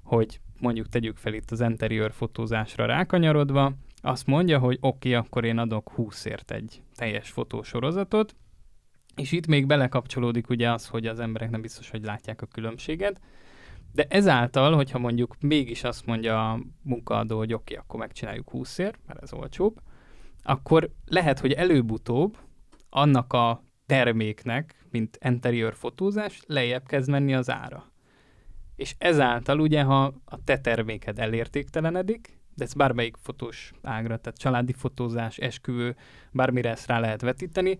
hogy mondjuk tegyük fel itt az interiőr fotózásra rákanyarodva, azt mondja, hogy oké, okay, akkor én adok 20ért egy teljes fotósorozatot, és itt még belekapcsolódik ugye az, hogy az emberek nem biztos, hogy látják a különbséget, de ezáltal, hogyha mondjuk mégis azt mondja a munkaadó, hogy oké, okay, akkor megcsináljuk 20ért, mert ez olcsóbb, akkor lehet, hogy előbb-utóbb annak a terméknek, mint interior fotózás, lejjebb kezd menni az ára. És ezáltal ugye, ha a te terméked elértéktelenedik, de ez bármelyik fotós ágra, tehát családi fotózás, esküvő, bármire ezt rá lehet vetíteni,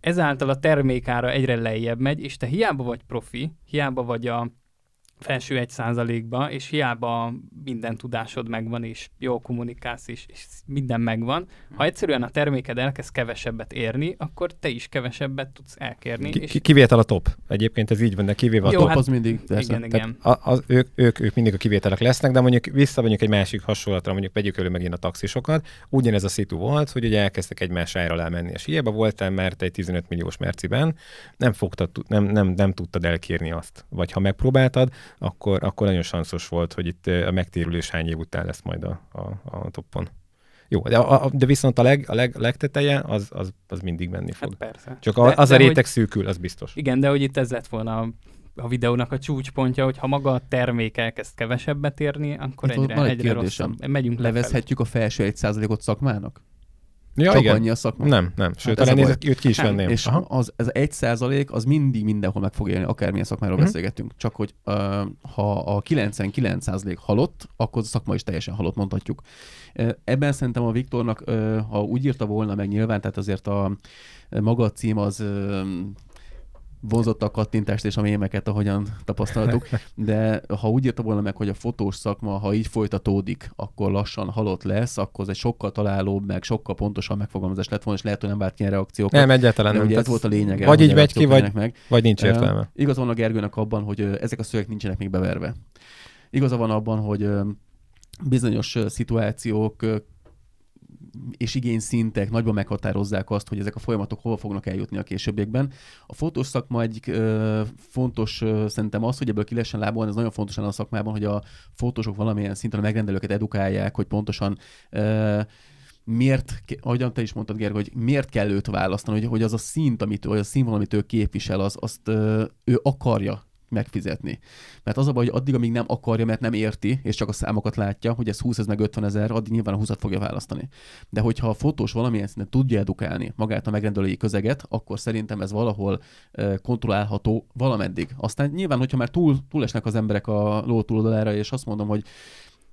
ezáltal a termékára egyre lejjebb megy, és te hiába vagy profi, hiába vagy a felső egy százalékba, és hiába minden tudásod megvan, és jó kommunikálsz, és, és minden megvan, ha egyszerűen a terméked elkezd kevesebbet érni, akkor te is kevesebbet tudsz elkérni. Ki, és... Kivétel a top. Egyébként ez így van, de kivéve a jó, top. Hát, az mindig. Igen, igen. A, az, ők, ők, ők, mindig a kivételek lesznek, de mondjuk vissza mondjuk egy másik hasonlatra, mondjuk vegyük elő megint a taxisokat. Ugyanez a szitu volt, hogy ugye elkezdtek egymás ára menni, és hiába voltál mert egy 15 milliós merciben, nem, fogtad, nem, nem, nem tudtad elkérni azt. Vagy ha megpróbáltad, akkor, akkor nagyon sanszos volt, hogy itt a megtérülés hány év után lesz majd a, a, a toppon. Jó, de, a, de viszont a, leg, a leg, legteteje az, az, az mindig menni fog. Hát persze. Csak a, az de, a réteg hogy, szűkül, az biztos. Igen, de hogy itt ez lett volna a, a videónak a csúcspontja, hogy ha maga a termék elkezd kevesebbet érni, akkor itt egyre, egyre rosszabb. Megyünk Levezhetjük a felső egy százalékot szakmának? Ja, Csak igen. annyi a szakma? Nem, nem. Sőt, hát elnézést, őt ki is venném. És Aha. az, ez egy százalék, az mindig mindenhol meg fog élni, akármilyen szakmáról uh-huh. beszélgetünk. Csak hogy uh, ha a 99 százalék halott, akkor a szakma is teljesen halott, mondhatjuk. Uh, ebben szerintem a Viktornak, uh, ha úgy írta volna meg nyilván, tehát azért a maga a cím az vonzotta a kattintást és a mémeket, ahogyan tapasztaltuk, de ha úgy írta volna meg, hogy a fotós szakma, ha így folytatódik, akkor lassan halott lesz, akkor ez egy sokkal találóbb, meg sokkal pontosabb megfogalmazás lett volna, és lehet, hogy nem vált ilyen reakciókat. Nem, egyáltalán nem. Ugye ez volt a lényege. Vagy így vegy ki, vagy, meg. vagy nincs értelme. Uh, igaz van a Gergőnek abban, hogy uh, ezek a szövegek nincsenek még beverve. Igaza van abban, hogy uh, bizonyos szituációk és igényszintek nagyban meghatározzák azt, hogy ezek a folyamatok hova fognak eljutni a későbbiekben. A fotós szakma egyik ö, fontos ö, szerintem az, hogy ebből ki lehessen lábolni, ez nagyon fontos a szakmában, hogy a fotósok valamilyen szinten a megrendelőket edukálják, hogy pontosan ö, miért, ahogyan te is mondtad, Gergő, hogy miért kell őt választani, hogy, hogy az a szint, amit, vagy a színvonal, amit ő képvisel, az, azt ö, ő akarja megfizetni. Mert az a baj, hogy addig, amíg nem akarja, mert nem érti, és csak a számokat látja, hogy ez 20, ez meg 50 ezer, addig nyilván a 20 fogja választani. De hogyha a fotós valamilyen szinten tudja edukálni magát a megrendelői közeget, akkor szerintem ez valahol kontrollálható valameddig. Aztán nyilván, hogyha már túl, túlesnek az emberek a ló túloldalára, és azt mondom, hogy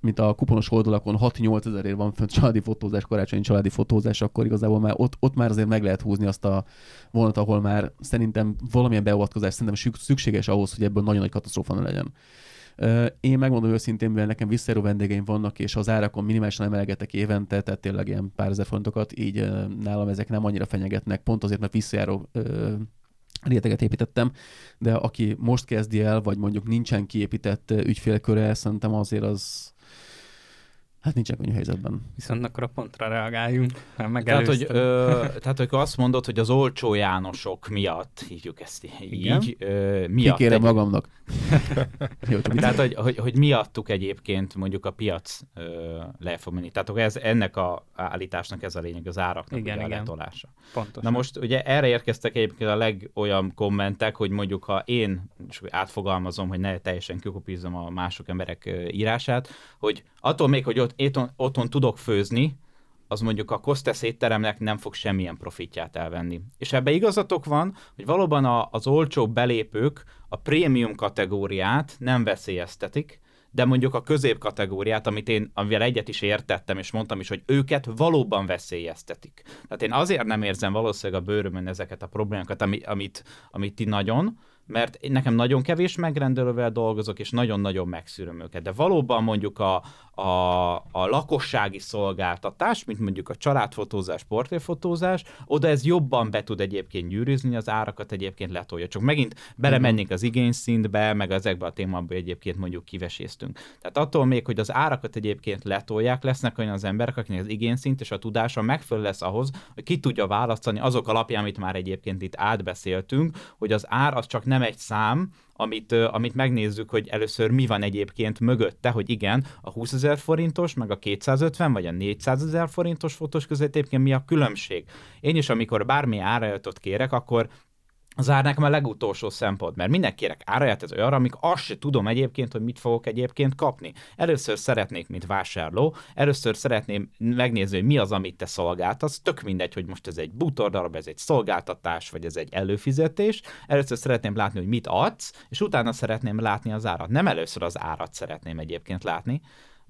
mint a kuponos oldalakon 6-8 ezerért van fönt családi fotózás, karácsonyi családi fotózás, akkor igazából már ott, ott már azért meg lehet húzni azt a vonat, ahol már szerintem valamilyen beavatkozás szerintem szükséges ahhoz, hogy ebből nagyon nagy katasztrófa ne legyen. Én megmondom őszintén, mivel nekem visszaérő vendégeim vannak, és az árakon minimálisan emelgetek évente, tehát tényleg ilyen pár ezer fontokat, így nálam ezek nem annyira fenyegetnek, pont azért, mert visszajáró réteget építettem, de aki most kezdi el, vagy mondjuk nincsen kiépített ügyfélköre, szerintem azért az, Hát nincsen könnyű helyzetben. Viszont akkor a pontra reagáljunk. Tehát hogy, ö, tehát, hogy azt mondod, hogy az olcsó Jánosok miatt, hívjuk ezt Igen? így, ö, miatt... Kikérem egy... magamnak. Jó, tehát, hogy, hogy, hogy miattuk egyébként mondjuk a piac ö, le fog menni. Tehát ez, ennek a állításnak ez a lényeg, az áraknak igen, ugye igen. a letolása. Pontosan. Na most ugye erre érkeztek egyébként a legolyan kommentek, hogy mondjuk ha én és átfogalmazom, hogy ne teljesen kikopízzam a mások emberek írását, hogy attól még, hogy ott éton, otthon tudok főzni, az mondjuk a Kostesz étteremnek nem fog semmilyen profitját elvenni. És ebbe igazatok van, hogy valóban a, az olcsó belépők a prémium kategóriát nem veszélyeztetik, de mondjuk a középkategóriát, amit én, amivel egyet is értettem, és mondtam is, hogy őket valóban veszélyeztetik. Tehát én azért nem érzem valószínűleg a bőrömön ezeket a problémákat, amit, amit, amit ti nagyon, mert nekem nagyon kevés megrendelővel dolgozok, és nagyon-nagyon megszűröm őket. De valóban mondjuk a, a, a lakossági szolgáltatás, mint mondjuk a családfotózás, portréfotózás, oda ez jobban be tud egyébként gyűrűzni, az árakat egyébként letolja. Csak megint belemennénk az igényszintbe, meg ezekbe a témába egyébként mondjuk kiveséztünk. Tehát attól még, hogy az árakat egyébként letolják, lesznek olyan az emberek, akiknek az igényszint és a tudása megfelelő lesz ahhoz, hogy ki tudja választani azok alapján, amit már egyébként itt átbeszéltünk, hogy az ár az csak nem egy szám, amit, amit megnézzük, hogy először mi van egyébként mögötte, hogy igen, a 20 ezer forintos, meg a 250 vagy a 400 ezer forintos fotós között egyébként mi a különbség. Én is, amikor bármi árajatot kérek, akkor az ár nekem legutolsó szempont, mert mindenki kérek áraját ez olyan, amik azt se tudom egyébként, hogy mit fogok egyébként kapni. Először szeretnék, mint vásárló, először szeretném megnézni, hogy mi az, amit te szolgáltatsz, tök mindegy, hogy most ez egy bútordarab, ez egy szolgáltatás, vagy ez egy előfizetés. Először szeretném látni, hogy mit adsz, és utána szeretném látni az árat. Nem először az árat szeretném egyébként látni,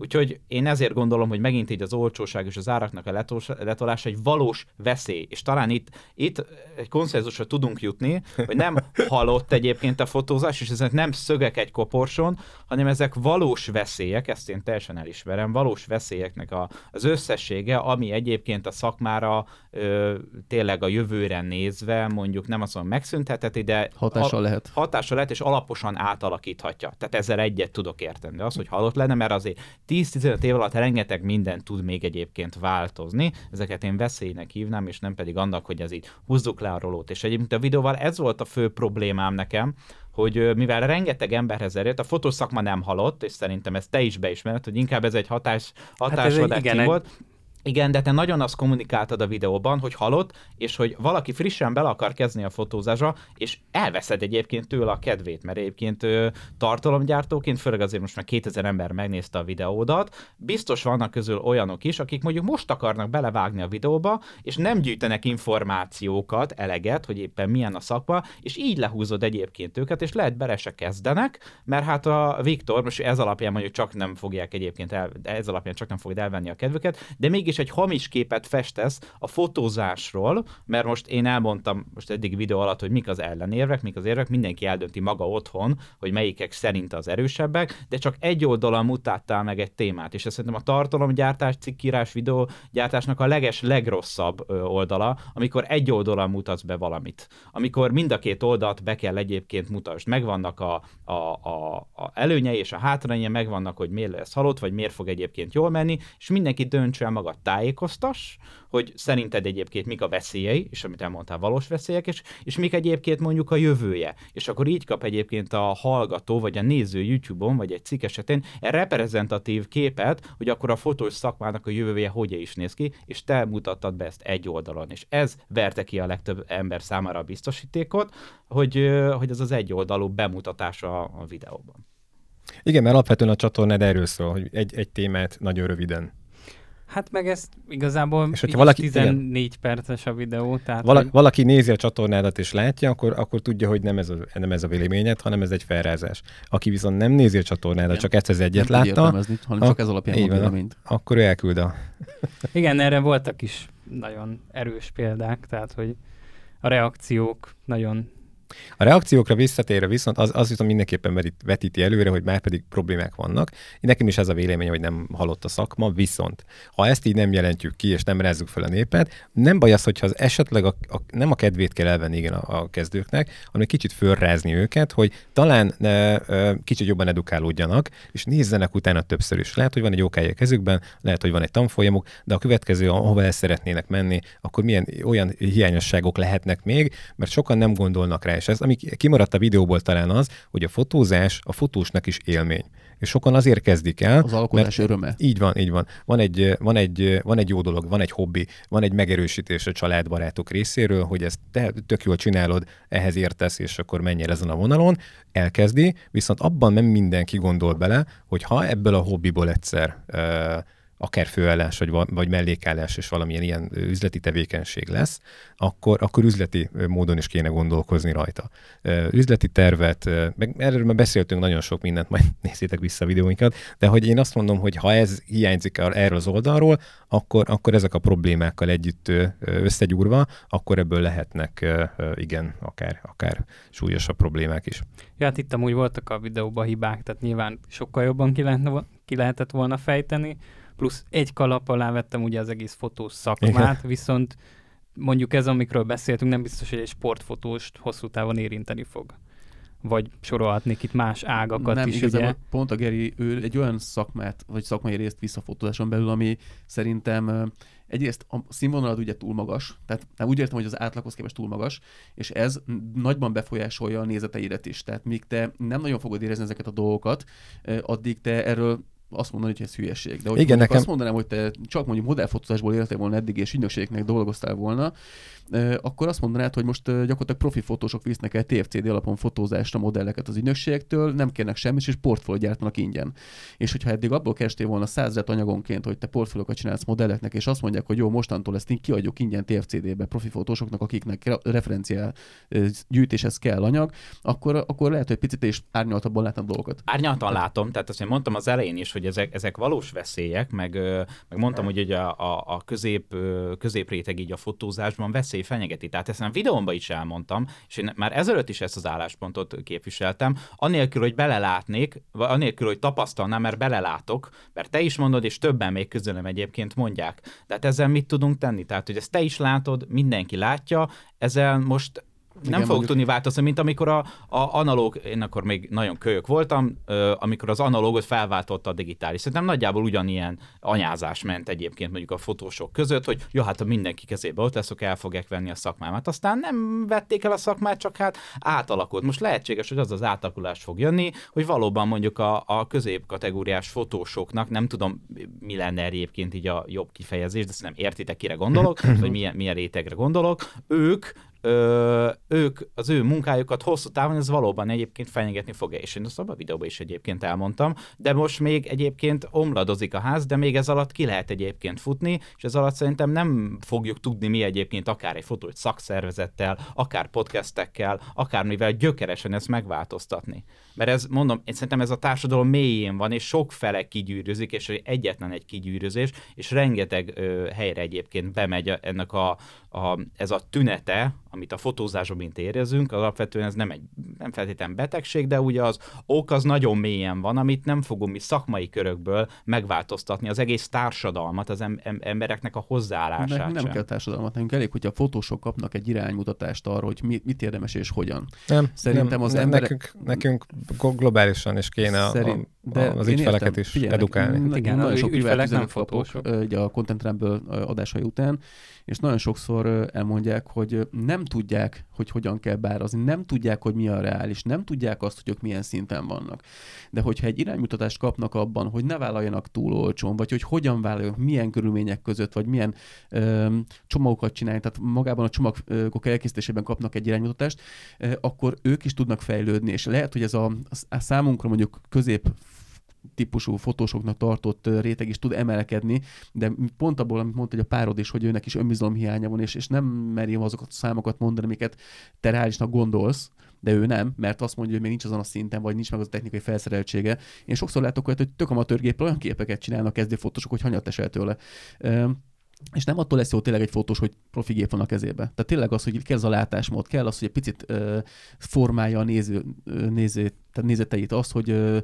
Úgyhogy én ezért gondolom, hogy megint így az olcsóság és az áraknak a letolása egy valós veszély. És talán itt, itt egy konszenzusra tudunk jutni, hogy nem halott egyébként a fotózás, és ezek nem szögek egy koporson, hanem ezek valós veszélyek, ezt én teljesen elismerem, valós veszélyeknek a, az összessége, ami egyébként a szakmára ö, tényleg a jövőre nézve mondjuk nem azt mondom megszüntheteti, de hatással lehet. Hatással lehet, és alaposan átalakíthatja. Tehát ezzel egyet tudok érteni. De az, hogy halott lenne, mert azért 10-15 év alatt rengeteg minden tud még egyébként változni. Ezeket én veszélynek hívnám, és nem pedig annak, hogy ez így húzzuk le a rolót. És egyébként a videóval ez volt a fő problémám nekem, hogy mivel rengeteg emberhez erőt, a fotószakma nem halott, és szerintem ezt te is beismered, hogy inkább ez egy hatás, hatásvadás hát volt. Egy igen, de te nagyon azt kommunikáltad a videóban, hogy halott, és hogy valaki frissen bele akar kezdeni a fotózásra, és elveszed egyébként tőle a kedvét, mert egyébként ő, tartalomgyártóként, főleg azért most már 2000 ember megnézte a videódat, biztos vannak közül olyanok is, akik mondjuk most akarnak belevágni a videóba, és nem gyűjtenek információkat, eleget, hogy éppen milyen a szakma, és így lehúzod egyébként őket, és lehet bele se kezdenek, mert hát a Viktor, most ez alapján mondjuk csak nem fogják egyébként el, ez alapján csak nem fogja elvenni a kedvüket, de mégis egy hamis képet festesz a fotózásról, mert most én elmondtam most eddig videó alatt, hogy mik az ellenérvek, mik az érvek, mindenki eldönti maga otthon, hogy melyikek szerint az erősebbek, de csak egy oldalon mutattál meg egy témát, és ez szerintem a tartalomgyártás, cikkírás, videógyártásnak a leges, legrosszabb oldala, amikor egy oldalon mutatsz be valamit. Amikor mind a két oldalt be kell egyébként mutasd. Megvannak a, a, a, a előnyei és a hátrányai, megvannak, hogy miért lesz halott, vagy miért fog egyébként jól menni, és mindenki döntse el maga tájékoztass, hogy szerinted egyébként mik a veszélyei, és amit elmondtál, valós veszélyek, és, és mik egyébként mondjuk a jövője. És akkor így kap egyébként a hallgató, vagy a néző YouTube-on, vagy egy cikk esetén reprezentatív képet, hogy akkor a fotós szakmának a jövője hogy is néz ki, és te mutattad be ezt egy oldalon. És ez verte ki a legtöbb ember számára a biztosítékot, hogy, hogy ez az egy oldalú bemutatása a videóban. Igen, mert alapvetően a csatornád erről szól, hogy egy, egy témát nagyon röviden Hát meg ezt igazából és hogyha valaki, 14 igen, perces a videó. Tehát Vala, hogy... Valaki nézi a csatornádat és látja, akkor, akkor tudja, hogy nem ez, a, nem ez a véleményed, hanem ez egy felrázás. Aki viszont nem nézi a csatornádat, igen. csak egyszer az egyet nem látta, hanem csak ez alapján van, véleményt. Akkor ő elküld a... igen, erre voltak is nagyon erős példák, tehát hogy a reakciók nagyon A reakciókra visszatérve viszont az, az viszont mindenképpen vetíti előre, hogy már pedig problémák vannak. Nekem is ez a vélemény, hogy nem halott a szakma, viszont ha ezt így nem jelentjük ki, és nem rázzuk fel a népet, nem baj az, hogyha az esetleg a, a, nem a kedvét kell elvenni igen a, a kezdőknek, hanem kicsit fölrázni őket, hogy talán ne, kicsit jobban edukálódjanak, és nézzenek utána többször is. Lehet, hogy van egy okája kezükben, lehet, hogy van egy tanfolyamuk, de a következő, ahova el szeretnének menni, akkor milyen olyan hiányosságok lehetnek még, mert sokan nem gondolnak rá. És ez, ami kimaradt a videóból talán az, hogy a fotózás a fotósnak is élmény és sokan azért kezdik el. Az alkotás mert öröme. Így van, így van. Van egy, van, egy, van egy jó dolog, van egy hobbi, van egy megerősítés a családbarátok részéről, hogy ezt te tök jól csinálod, ehhez értesz, és akkor menj el ezen a vonalon, elkezdi, viszont abban nem mindenki gondol bele, hogy ha ebből a hobbiból egyszer uh, akár főállás, vagy, vagy mellékállás, és valamilyen ilyen üzleti tevékenység lesz, akkor, akkor üzleti módon is kéne gondolkozni rajta. Üzleti tervet, meg erről már beszéltünk nagyon sok mindent, majd nézzétek vissza a videóinkat, de hogy én azt mondom, hogy ha ez hiányzik erről az oldalról, akkor, akkor ezek a problémákkal együtt összegyúrva, akkor ebből lehetnek igen, akár, akár súlyosabb problémák is. Ja, hát itt amúgy voltak a videóban hibák, tehát nyilván sokkal jobban ki, lehetne, ki lehetett volna fejteni, plusz egy kalap alá vettem ugye az egész fotós szakmát, Igen. viszont mondjuk ez, amikről beszéltünk, nem biztos, hogy egy sportfotóst hosszú távon érinteni fog. Vagy sorolhatnék itt más ágakat nem, is, igazából ugye? pont a Geri, ő egy olyan szakmát, vagy szakmai részt visszafotózáson belül, ami szerintem egyrészt a színvonalad ugye túl magas, tehát nem úgy értem, hogy az átlaghoz képest túl magas, és ez nagyban befolyásolja a nézeteidet is. Tehát míg te nem nagyon fogod érezni ezeket a dolgokat, addig te erről azt mondani, hogy ez hülyeség. De hogy Igen, nekem... azt mondanám, hogy te csak mondjuk modellfotózásból éltél volna eddig, és ügynökségeknek dolgoztál volna, akkor azt mondanád, hogy most gyakorlatilag profi fotósok visznek el TFCD alapon fotózásra modelleket az ügynökségektől, nem kérnek semmit, és portfóliót gyártanak ingyen. És hogyha eddig abból kerestél volna százret anyagonként, hogy te portfóliókat csinálsz modelleknek, és azt mondják, hogy jó, mostantól ezt én kiadjuk ingyen TFCD-be profi fotósoknak, akiknek referencia gyűjtéshez kell anyag, akkor, akkor lehet, hogy picit is árnyaltabban látnak dolgokat. Árnyaltan látom, tehát azt én mondtam az elején is, hogy ezek, ezek valós veszélyek, meg, meg mondtam, hogy ugye a, a, a közép, középréteg így a fotózásban veszély fenyegeti. Tehát ezt a videómban is elmondtam, és én már ezelőtt is ezt az álláspontot képviseltem, anélkül, hogy belelátnék, vagy anélkül, hogy tapasztalnám, mert belelátok, mert te is mondod, és többen még közülem egyébként mondják. De hát ezzel mit tudunk tenni? Tehát, hogy ezt te is látod, mindenki látja, ezzel most nem fogok mondjuk... tudni változni, mint amikor a, a analóg, én akkor még nagyon kölyök voltam, amikor az analógot felváltotta a digitális. Szerintem nagyjából ugyanilyen anyázás ment egyébként mondjuk a fotósok között, hogy jó, hát a mindenki kezébe ott leszok, el fogják venni a szakmámat. Aztán nem vették el a szakmát, csak hát átalakult. Most lehetséges, hogy az az átalakulás fog jönni, hogy valóban mondjuk a, a középkategóriás fotósoknak, nem tudom, mi lenne egyébként így a jobb kifejezés, de szerintem értitek, kire gondolok, vagy milyen, milyen rétegre gondolok, ők ö, ők, az ő munkájukat hosszú távon ez valóban egyébként fenyegetni fogja, és én azt abban a videóban is egyébként elmondtam, de most még egyébként omladozik a ház, de még ez alatt ki lehet egyébként futni, és ez alatt szerintem nem fogjuk tudni mi egyébként akár egy fotót szakszervezettel, akár podcastekkel, akármivel gyökeresen ezt megváltoztatni. Mert ez, mondom, én szerintem ez a társadalom mélyén van, és sok fele kigyűrűzik, és egyetlen egy kigyűrűzés, és rengeteg ö, helyre egyébként bemegy ennek a, a, ez a tünete, amit a fotózásban mint érezünk, alapvetően ez nem egy nem feltétlenül betegség, de ugye az ok az nagyon mélyen van, amit nem fogunk mi szakmai körökből megváltoztatni az egész társadalmat, az em- em- embereknek a hozzáállását. Nem, nem kell társadalmat, nekünk elég, hogy a fotósok kapnak egy iránymutatást arra, hogy mit, mit érdemes és hogyan. Nem, Szerintem az nem, emberek... nekünk, nekünk globálisan is kéne Szerint, a, a, az ügyfeleket is Figyelj, edukálni. Igen, nagyon sok ügyfelek nem fotósok. a Content Rumble adásai után, és nagyon sokszor elmondják, hogy nem tudják, hogy hogyan kell bárazni, nem tudják, hogy mi a reális, nem tudják azt, hogy ők milyen szinten vannak. De hogyha egy iránymutatást kapnak abban, hogy ne vállaljanak túl olcsón, vagy hogy hogyan vállaljanak, milyen körülmények között, vagy milyen ö, csomagokat csinálni, tehát magában a csomagok elkészítésében kapnak egy iránymutatást, ö, akkor ők is tudnak fejlődni, és lehet, hogy ez a, a számunkra mondjuk közép típusú fotósoknak tartott réteg is tud emelkedni, de pont abból, amit mondta, hogy a párod is, hogy őnek is önbizalom hiánya van, és, és nem meri azokat a számokat mondani, amiket te reálisnak gondolsz, de ő nem, mert azt mondja, hogy még nincs azon a szinten, vagy nincs meg az a technikai felszereltsége. Én sokszor látok olyat, hogy tök amatőrgéppel olyan képeket csinálnak kezdő fotósok, hogy hanyat esel tőle. és nem attól lesz jó tényleg egy fotós, hogy profi gép van a kezébe. Tehát tényleg az, hogy kell az a látásmód, kell az, hogy egy picit ö, formálja a néző, ö, néző, tehát nézeteit, az, hogy ö,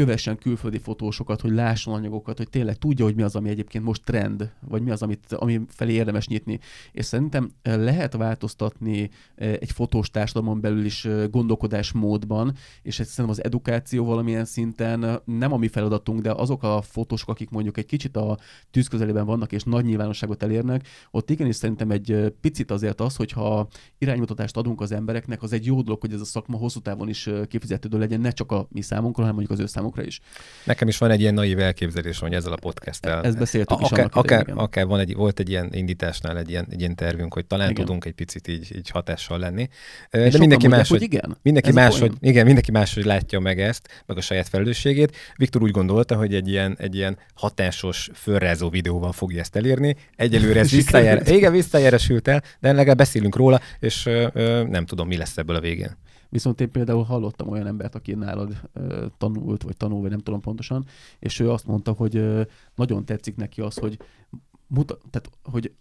kövessen külföldi fotósokat, hogy lásson anyagokat, hogy tényleg tudja, hogy mi az, ami egyébként most trend, vagy mi az, amit, ami felé érdemes nyitni. És szerintem lehet változtatni egy fotós társadalomon belül is gondolkodásmódban, és ez szerintem az edukáció valamilyen szinten nem a mi feladatunk, de azok a fotósok, akik mondjuk egy kicsit a tűz közelében vannak, és nagy nyilvánosságot elérnek, ott igenis szerintem egy picit azért az, hogyha iránymutatást adunk az embereknek, az egy jó dolog, hogy ez a szakma hosszú távon is kifizetődő legyen, ne csak a mi számunkra, hanem mondjuk az ő számukra is. Nekem is van egy ilyen naív elképzelés, hogy ezzel a podcasttel. Ezt beszéltük a, is akár, akár, idején, akár, van egy, volt egy ilyen indításnál egy ilyen, egy ilyen tervünk, hogy talán igen. tudunk egy picit így, így hatással lenni. És De mindenki más, hogy igen? Mindenki más, hogy, igen, mindenki más, hogy látja meg ezt, meg a saját felelősségét. Viktor úgy gondolta, hogy egy ilyen, egy ilyen hatásos, fölrázó videóval fogja ezt elérni. Egyelőre ez visszajár, igen, visszajáresült el, de legalább beszélünk róla, és ö, ö, nem tudom, mi lesz ebből a végén. Viszont én például hallottam olyan embert, aki nálad ö, tanult, vagy tanul, vagy nem tudom pontosan, és ő azt mondta, hogy ö, nagyon tetszik neki az, hogy muta, tehát, hogy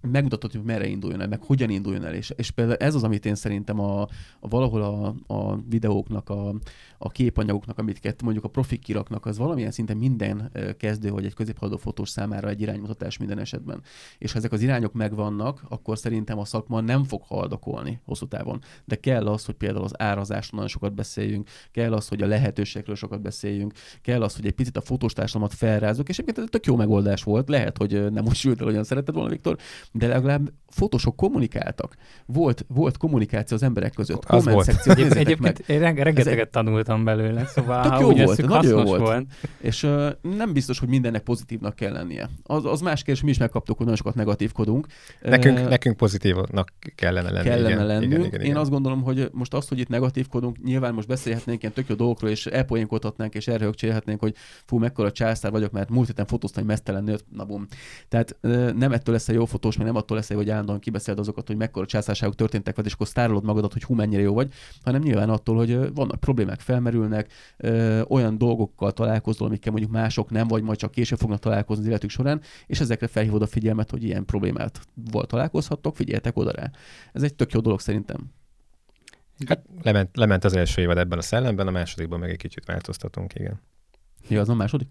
megmutatod, hogy merre induljon el, meg hogyan induljon el, és, és például ez az, amit én szerintem a, a valahol a, a videóknak, a, a képanyagoknak, amit mondjuk a profik kiraknak, az valamilyen szinten minden kezdő, vagy egy középhaladó fotós számára egy iránymutatás minden esetben. És ha ezek az irányok megvannak, akkor szerintem a szakma nem fog haldakolni hosszú távon. De kell az, hogy például az árazásról nagyon sokat beszéljünk, kell az, hogy a lehetőségekről sokat beszéljünk, kell az, hogy egy picit a fotós társadalmat felrázunk, és egyébként ez egy tök jó megoldás volt. Lehet, hogy nem most sült el, olyan szeretett volna, Viktor, de legalább fotósok kommunikáltak. Volt, volt kommunikáció az emberek között. Az volt. Egyébként meg. én rengeteget tanultam belőle, szóval Tök jó volt, nagyon jó volt. volt. És uh, nem biztos, hogy mindennek pozitívnak kell lennie. Az, az más kérdés, mi is megkaptuk, hogy nagyon sokat negatívkodunk. Nekünk, uh, nekünk pozitívnak kellene lenni. Kellene igen, lennünk. Igen, igen, igen. Én azt gondolom, hogy most azt, hogy itt negatívkodunk, nyilván most beszélhetnénk ilyen tök jó dolgokról, és elpoénkodhatnánk, és erőhögcsélhetnénk, hogy fú, mekkora császár vagyok, mert múlt héten fotóztam egy mesztelen nőt, na bum. Tehát uh, nem ettől lesz a jó fotós, mert nem attól lesz, hogy állandóan kibeszéled azokat, hogy mekkora császárságok történtek vagy, és akkor sztárolod magadat, hogy hú, mennyire jó vagy, hanem nyilván attól, hogy vannak problémák felmerülnek, ö, olyan dolgokkal találkozol, amikkel mondjuk mások nem, vagy majd csak később fognak találkozni az életük során, és ezekre felhívod a figyelmet, hogy ilyen problémát volt találkozhattok, figyeltek oda rá. Ez egy tök jó dolog szerintem. Hát lement, lement az első évad ebben a szellemben, a másodikban meg egy kicsit változtatunk, igen. Ja, az a második?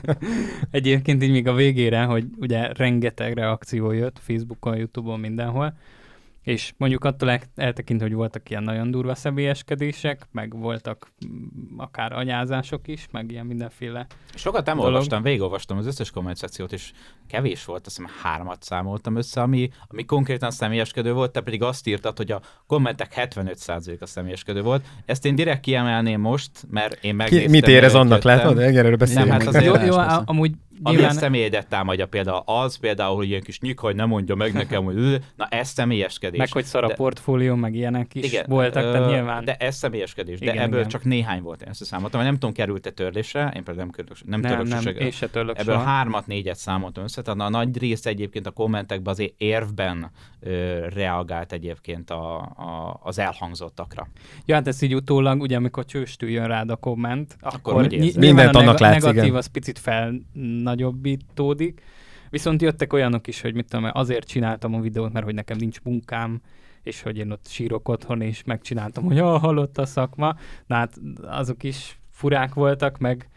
Egyébként így még a végére, hogy ugye rengeteg reakció jött Facebookon, Youtube-on, mindenhol, és mondjuk attól eltekint, hogy voltak ilyen nagyon durva személyeskedések, meg voltak mm, akár anyázások is, meg ilyen mindenféle Sokat nem dolog. olvastam, végigolvastam az összes komment szekciót, és kevés volt, azt hiszem hármat számoltam össze, ami, ami konkrétan személyeskedő volt, te pedig azt írtad, hogy a kommentek 75% a személyeskedő volt. Ezt én direkt kiemelném most, mert én megnéztem. Ki, mit érez annak, látod? Erről beszélünk. Nem, hát azért jó, jó, amúgy ami a személyedet támadja például az, például, hogy ilyen kis nyik, hogy nem mondja meg nekem, hogy na ez személyeskedés. Meg hogy szar a de, portfólió, meg ilyenek is igen, voltak, ö, tehát nyilván. De ez személyeskedés, igen, de ebből igen. csak néhány volt, én ezt számoltam, nem tudom, került-e törlésre, én például nem, körülök, nem, nem nem, én se törlök Ebből soha. hármat, négyet számoltam össze, tehát a nagy rész egyébként a kommentekben azért érvben ö, reagált egyébként a, a, az elhangzottakra. Ja, hát ez így utólag, ugye amikor csőstül jön rád a komment, akkor, akkor mindent annak látsz, negatív igen. az picit felnagyobbító folytatódik. Viszont jöttek olyanok is, hogy mit tudom, azért csináltam a videót, mert hogy nekem nincs munkám, és hogy én ott sírok otthon, és megcsináltam, hogy ah, halott a szakma. Na hát azok is furák voltak, meg,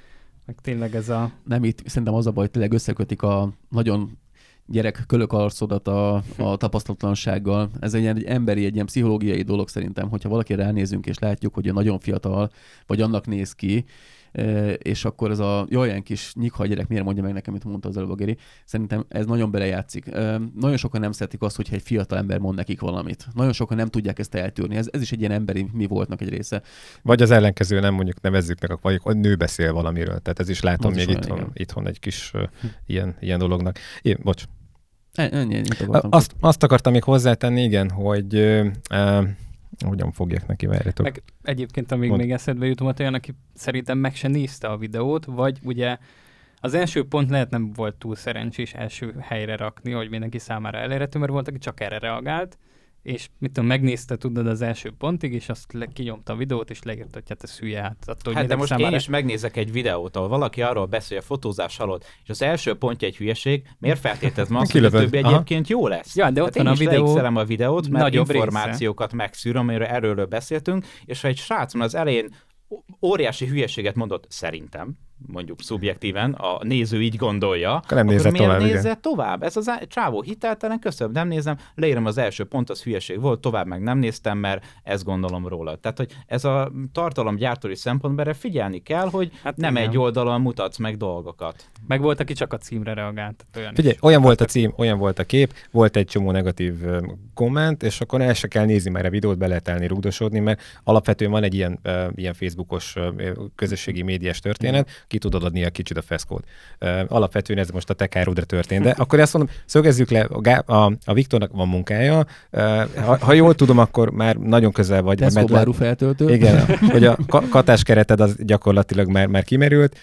meg tényleg ez a... Nem, itt szerintem az a baj, tényleg összekötik a nagyon gyerek kölök arcodat a, a tapasztalatlansággal. Ez egy, egy emberi, egy ilyen pszichológiai dolog szerintem, hogyha valaki ránézünk és látjuk, hogy nagyon fiatal, vagy annak néz ki, és akkor ez a jaj, kis nyikha gyerek miért mondja meg nekem, amit mondta az előbb a Geri. Szerintem ez nagyon belejátszik. Nagyon sokan nem szeretik azt, hogyha egy fiatal ember mond nekik valamit. Nagyon sokan nem tudják ezt eltűrni. Ez, ez is egy ilyen emberi mi voltnak egy része. Vagy az ellenkező, nem mondjuk nevezzük meg, vagy a nő beszél valamiről. Tehát ez is látom az még is itthon, itthon egy kis uh, ilyen, ilyen dolognak. Én, bocs. Ennyi, ennyi, azt, azt akartam még hozzátenni, igen, hogy uh, hogyan fogják neki, várjatok. Meg egyébként, amíg Mond. még eszedbe jutom, olyan, aki szerintem meg se nézte a videót, vagy ugye az első pont lehet nem volt túl szerencsés első helyre rakni, hogy mindenki számára elérhető, mert volt, aki csak erre reagált, és mit tudom, megnézte, tudod, az első pontig, és azt le, kinyomta a videót, és leírta, hogy hát ez hülye, hát attól, hát de most én is megnézek egy videót, ahol valaki arról beszél, a fotózás alatt, és az első pontja egy hülyeség, miért feltételezem azt, hogy a többi Aha. egyébként jó lesz? Ja, de ott hát van a videó. a videót, mert információkat része. megszűr, amiről erről beszéltünk, és ha egy srác az elején óriási hülyeséget mondott, szerintem, mondjuk szubjektíven, a néző így gondolja, akkor, nem akkor miért tovább, nézze tovább? Ez az csávó hiteltelen, köszönöm, nem nézem, leírom az első pont, az hülyeség volt, tovább meg nem néztem, mert ezt gondolom róla. Tehát, hogy ez a tartalomgyártói szempontból erre figyelni kell, hogy hát nem igen. egy oldalon mutatsz meg dolgokat. Meg volt, aki csak a címre reagált. Olyan Figyelj, is. olyan volt a cím, olyan volt a kép, volt egy csomó negatív komment, és akkor el se kell nézni, mert a videót be lehet elni rugdosodni, mert alapvetően van egy ilyen, uh, ilyen Facebookos közösségi médiás történet, ki tudod adni a kicsit a feszkót. Alapvetően ez most a te kárudra történt. De akkor ezt mondom, szögezzük le, a, a, a Viktornak van munkája, ha, ha, jól tudom, akkor már nagyon közel vagy. Tesco feltöltő. Igen, hogy a katás kereted az gyakorlatilag már, már kimerült.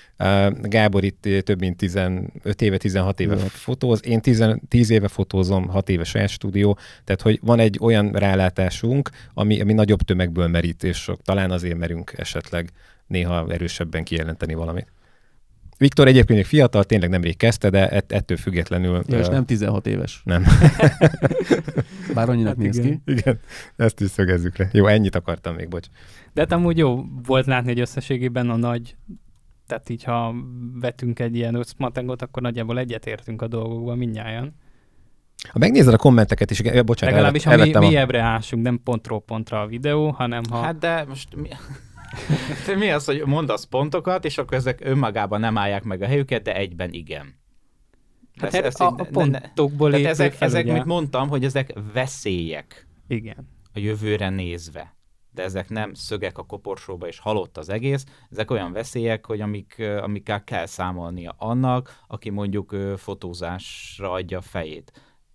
Gábor itt több mint 15 éve, 16 éve Igen. fotóz, én 10, 10 éve fotózom, 6 éve saját stúdió, tehát hogy van egy olyan rálátásunk, ami, ami nagyobb tömegből merít, és talán azért merünk esetleg néha erősebben kijelenteni valamit. Viktor egyébként még fiatal, tényleg nemrég kezdte, de ett, ettől függetlenül... Ja, és nem 16 éves. Nem. Bár annyinak hát néz igen. ki. Igen, ezt is szögezzük le. Jó, ennyit akartam még, bocs. De hát amúgy jó volt látni, hogy összességében a nagy tehát így, ha vetünk egy ilyen összmatengot, akkor nagyjából egyetértünk a dolgokban mindnyájan. Ha megnézed a kommenteket is, bocsánat, Legalábbis, ha mi, mélyebbre ásunk, nem pontról pontra a videó, hanem ha... Hát de most mi... mi az, hogy mondasz pontokat, és akkor ezek önmagában nem állják meg a helyüket, de egyben igen. Hát ez, ez a, a pontokból ne, ezek, ezek, mint mondtam, hogy ezek veszélyek. Igen. A jövőre nézve. De ezek nem szögek a koporsóba, és halott az egész. Ezek olyan veszélyek, hogy amik, amikkel kell számolnia annak, aki mondjuk fotózásra adja a fejét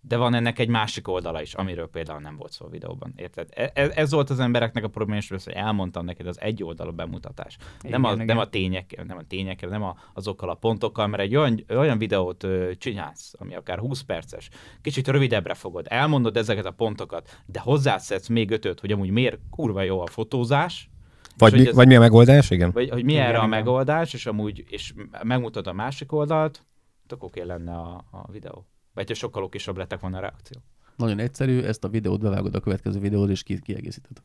de van ennek egy másik oldala is, amiről például nem volt szó a videóban. Érted? Ez, e, ez volt az embereknek a probléma, és hogy elmondtam neked az egy oldalú bemutatás. Igen, nem, a, igen. nem a tények, nem a tényekkel, nem a, azokkal a pontokkal, mert egy olyan, olyan videót ö, csinálsz, ami akár 20 perces, kicsit rövidebbre fogod, elmondod ezeket a pontokat, de hozzászedsz még ötöt, hogy amúgy miért kurva jó a fotózás, vagy, mi, ez, vagy mi a megoldás, igen? Vagy hogy mi igen, erre igen. a megoldás, és amúgy és megmutatod a másik oldalt, akkor oké lenne a, a videó. Vagy hogy sokkal okosabb lettek volna a reakció. Nagyon egyszerű, ezt a videót bevágod a következő videót, és ki- kiegészíted.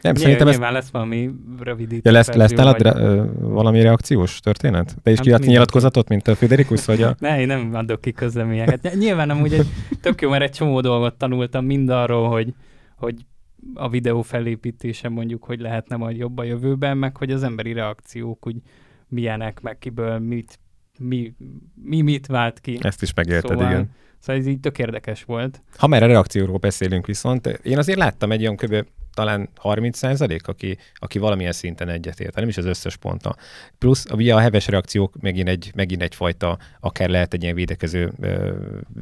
Nem, szerintem ez... lesz valami rövidítő. Ja, lesz, lesz nálad vagy... re, valami reakciós történet? Te is hát kiadsz nyilatkozatot, mint a Federikus, vagy a... ne, én nem adok ki közleményeket. Nyilván amúgy egy, tök jó, mert egy csomó dolgot tanultam mind arról, hogy, hogy a videó felépítése mondjuk, hogy lehetne majd jobb a jövőben, meg hogy az emberi reakciók úgy milyenek, meg kiből mit mi, mi mit vált ki. Ezt is megérted, szóval, igen. Szóval ez így tök érdekes volt. Ha már a reakcióról beszélünk viszont, én azért láttam egy olyan kb talán 30 százalék, aki, aki valamilyen szinten egyetért, nem is az összes ponta. Plusz ugye a heves reakciók megint, egy, megint egyfajta, akár lehet egy ilyen védekező ö,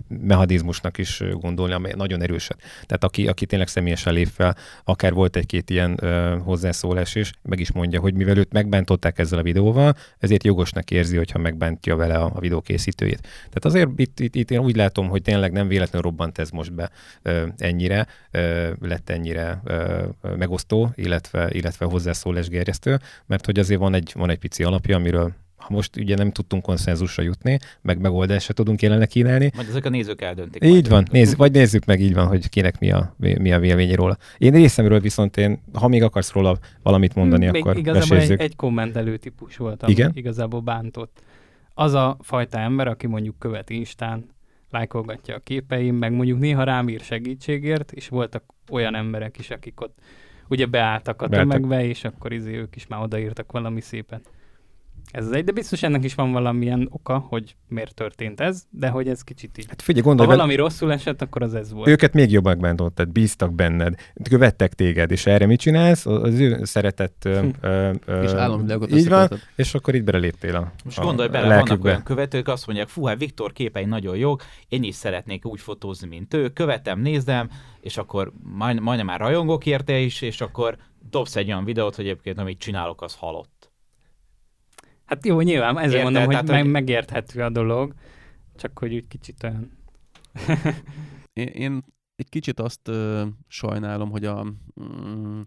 mechanizmusnak is gondolni, amely nagyon erőset. Tehát aki, aki tényleg személyesen lép fel, akár volt egy-két ilyen ö, hozzászólás is, meg is mondja, hogy mivel őt megbántották ezzel a videóval, ezért jogosnak érzi, hogyha megbántja vele a, a videó készítőjét. Tehát azért itt, itt, itt én úgy látom, hogy tényleg nem véletlenül robbant ez most be ö, ennyire, ö, lett ennyire ö, megosztó, illetve, illetve hozzászólás gerjesztő, mert hogy azért van egy, van egy pici alapja, amiről ha most ugye nem tudtunk konszenzusra jutni, meg megoldásra tudunk jelenleg kínálni. Majd ezek a nézők eldöntik. Így van, nézz, vagy nézzük meg így van, hogy kinek mi a, mi a véleménye róla. Én részemről viszont én, ha még akarsz róla valamit mondani, még akkor igazából egy, egy kommentelő típus volt, ami Igen? igazából bántott. Az a fajta ember, aki mondjuk követ Instán, lájkolgatja a képeim, meg mondjuk néha rám ír segítségért, és voltak olyan emberek is, akik ott ugye beálltak a tömegbe, és akkor izé ők is már odaírtak valami szépet. Ez az egy, de biztos ennek is van valamilyen oka, hogy miért történt ez, de hogy ez kicsit így. Hát figyelj, gondolj, ha valami rosszul esett, akkor az ez volt. Őket még jobban megbántottad, bíztak benned, követtek téged, és erre mit csinálsz? Az ő szeretett... Hm. Ö, ö, és államvilágot Így van, és akkor itt beléptél a Most a, gondolj bele, vannak olyan követők, azt mondják, fú, hát Viktor képei nagyon jók, én is szeretnék úgy fotózni, mint ő, követem, nézem, és akkor majd, majdnem már rajongok érte is, és akkor dobsz egy olyan videót, hogy egyébként amit csinálok, az halott. Hát jó, nyilván, ezért Érted, mondom, hogy, meg, hogy megérthető a dolog, csak hogy úgy kicsit olyan... én, én egy kicsit azt ö, sajnálom, hogy a, mm,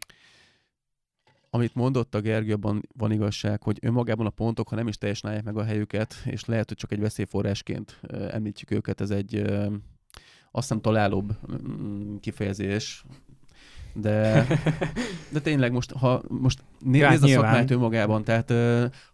amit mondott a Gergő, abban van igazság, hogy önmagában a pontok, ha nem is teljesen állják meg a helyüket, és lehet, hogy csak egy veszélyforrásként ö, említjük őket, ez egy ö, azt hiszem találóbb mm, kifejezés, de, de tényleg most, ha most nézd a szakmát önmagában, tehát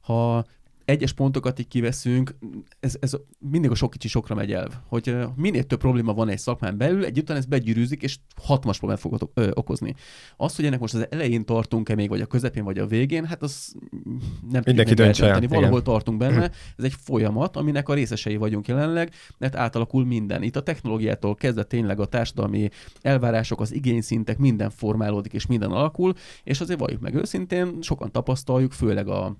ha egyes pontokat így kiveszünk, ez, ez mindig a sok kicsi sokra megy el, hogy minél több probléma van egy szakmán belül, egy után ez begyűrűzik, és hatmas problémát fog okozni. Az, hogy ennek most az elején tartunk-e még, vagy a közepén, vagy a végén, hát az nem Mindenki döntse el. Valahol igen. tartunk benne, ez egy folyamat, aminek a részesei vagyunk jelenleg, mert átalakul minden. Itt a technológiától kezdve tényleg a társadalmi elvárások, az igényszintek, minden formálódik, és minden alakul, és azért valljuk meg őszintén, sokan tapasztaljuk, főleg a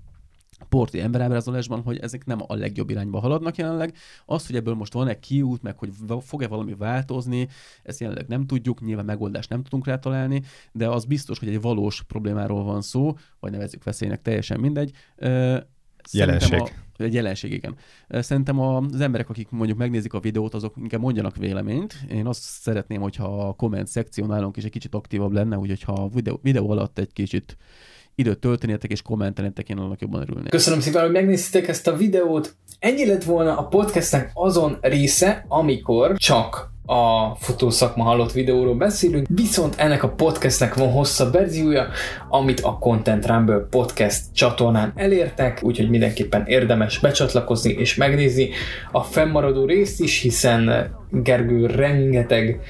porti emberábrázolásban, hogy ezek nem a legjobb irányba haladnak jelenleg. Az, hogy ebből most van-e kiút, meg hogy fog-e valami változni, ezt jelenleg nem tudjuk, nyilván megoldást nem tudunk rá találni, de az biztos, hogy egy valós problémáról van szó, vagy nevezzük veszélynek, teljesen mindegy. Jelenség. A, egy jelenség, igen. Szerintem az emberek, akik mondjuk megnézik a videót, azok inkább mondjanak véleményt. Én azt szeretném, hogyha a komment szekció nálunk is egy kicsit aktívabb lenne, úgyhogy ha a videó, videó alatt egy kicsit időt töltenétek és kommentelnétek, én annak jobban örülnék. Köszönöm szépen, hogy megnéztétek ezt a videót. Ennyi lett volna a podcastnek azon része, amikor csak a fotószakma hallott videóról beszélünk, viszont ennek a podcastnek van hosszabb verziója, amit a Content Rumble podcast csatornán elértek, úgyhogy mindenképpen érdemes becsatlakozni és megnézni a fennmaradó részt is, hiszen Gergő rengeteg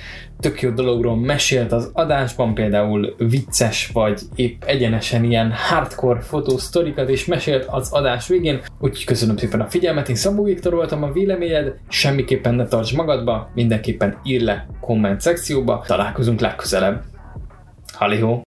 tök jó dologról mesélt az adásban, például vicces vagy épp egyenesen ilyen hardcore fotósztorikat is mesélt az adás végén, úgyhogy köszönöm szépen a figyelmet, én Szabó Viktor voltam a véleményed, semmiképpen ne tarts magadba, mindenképpen ír le komment szekcióba, találkozunk legközelebb. Halihó!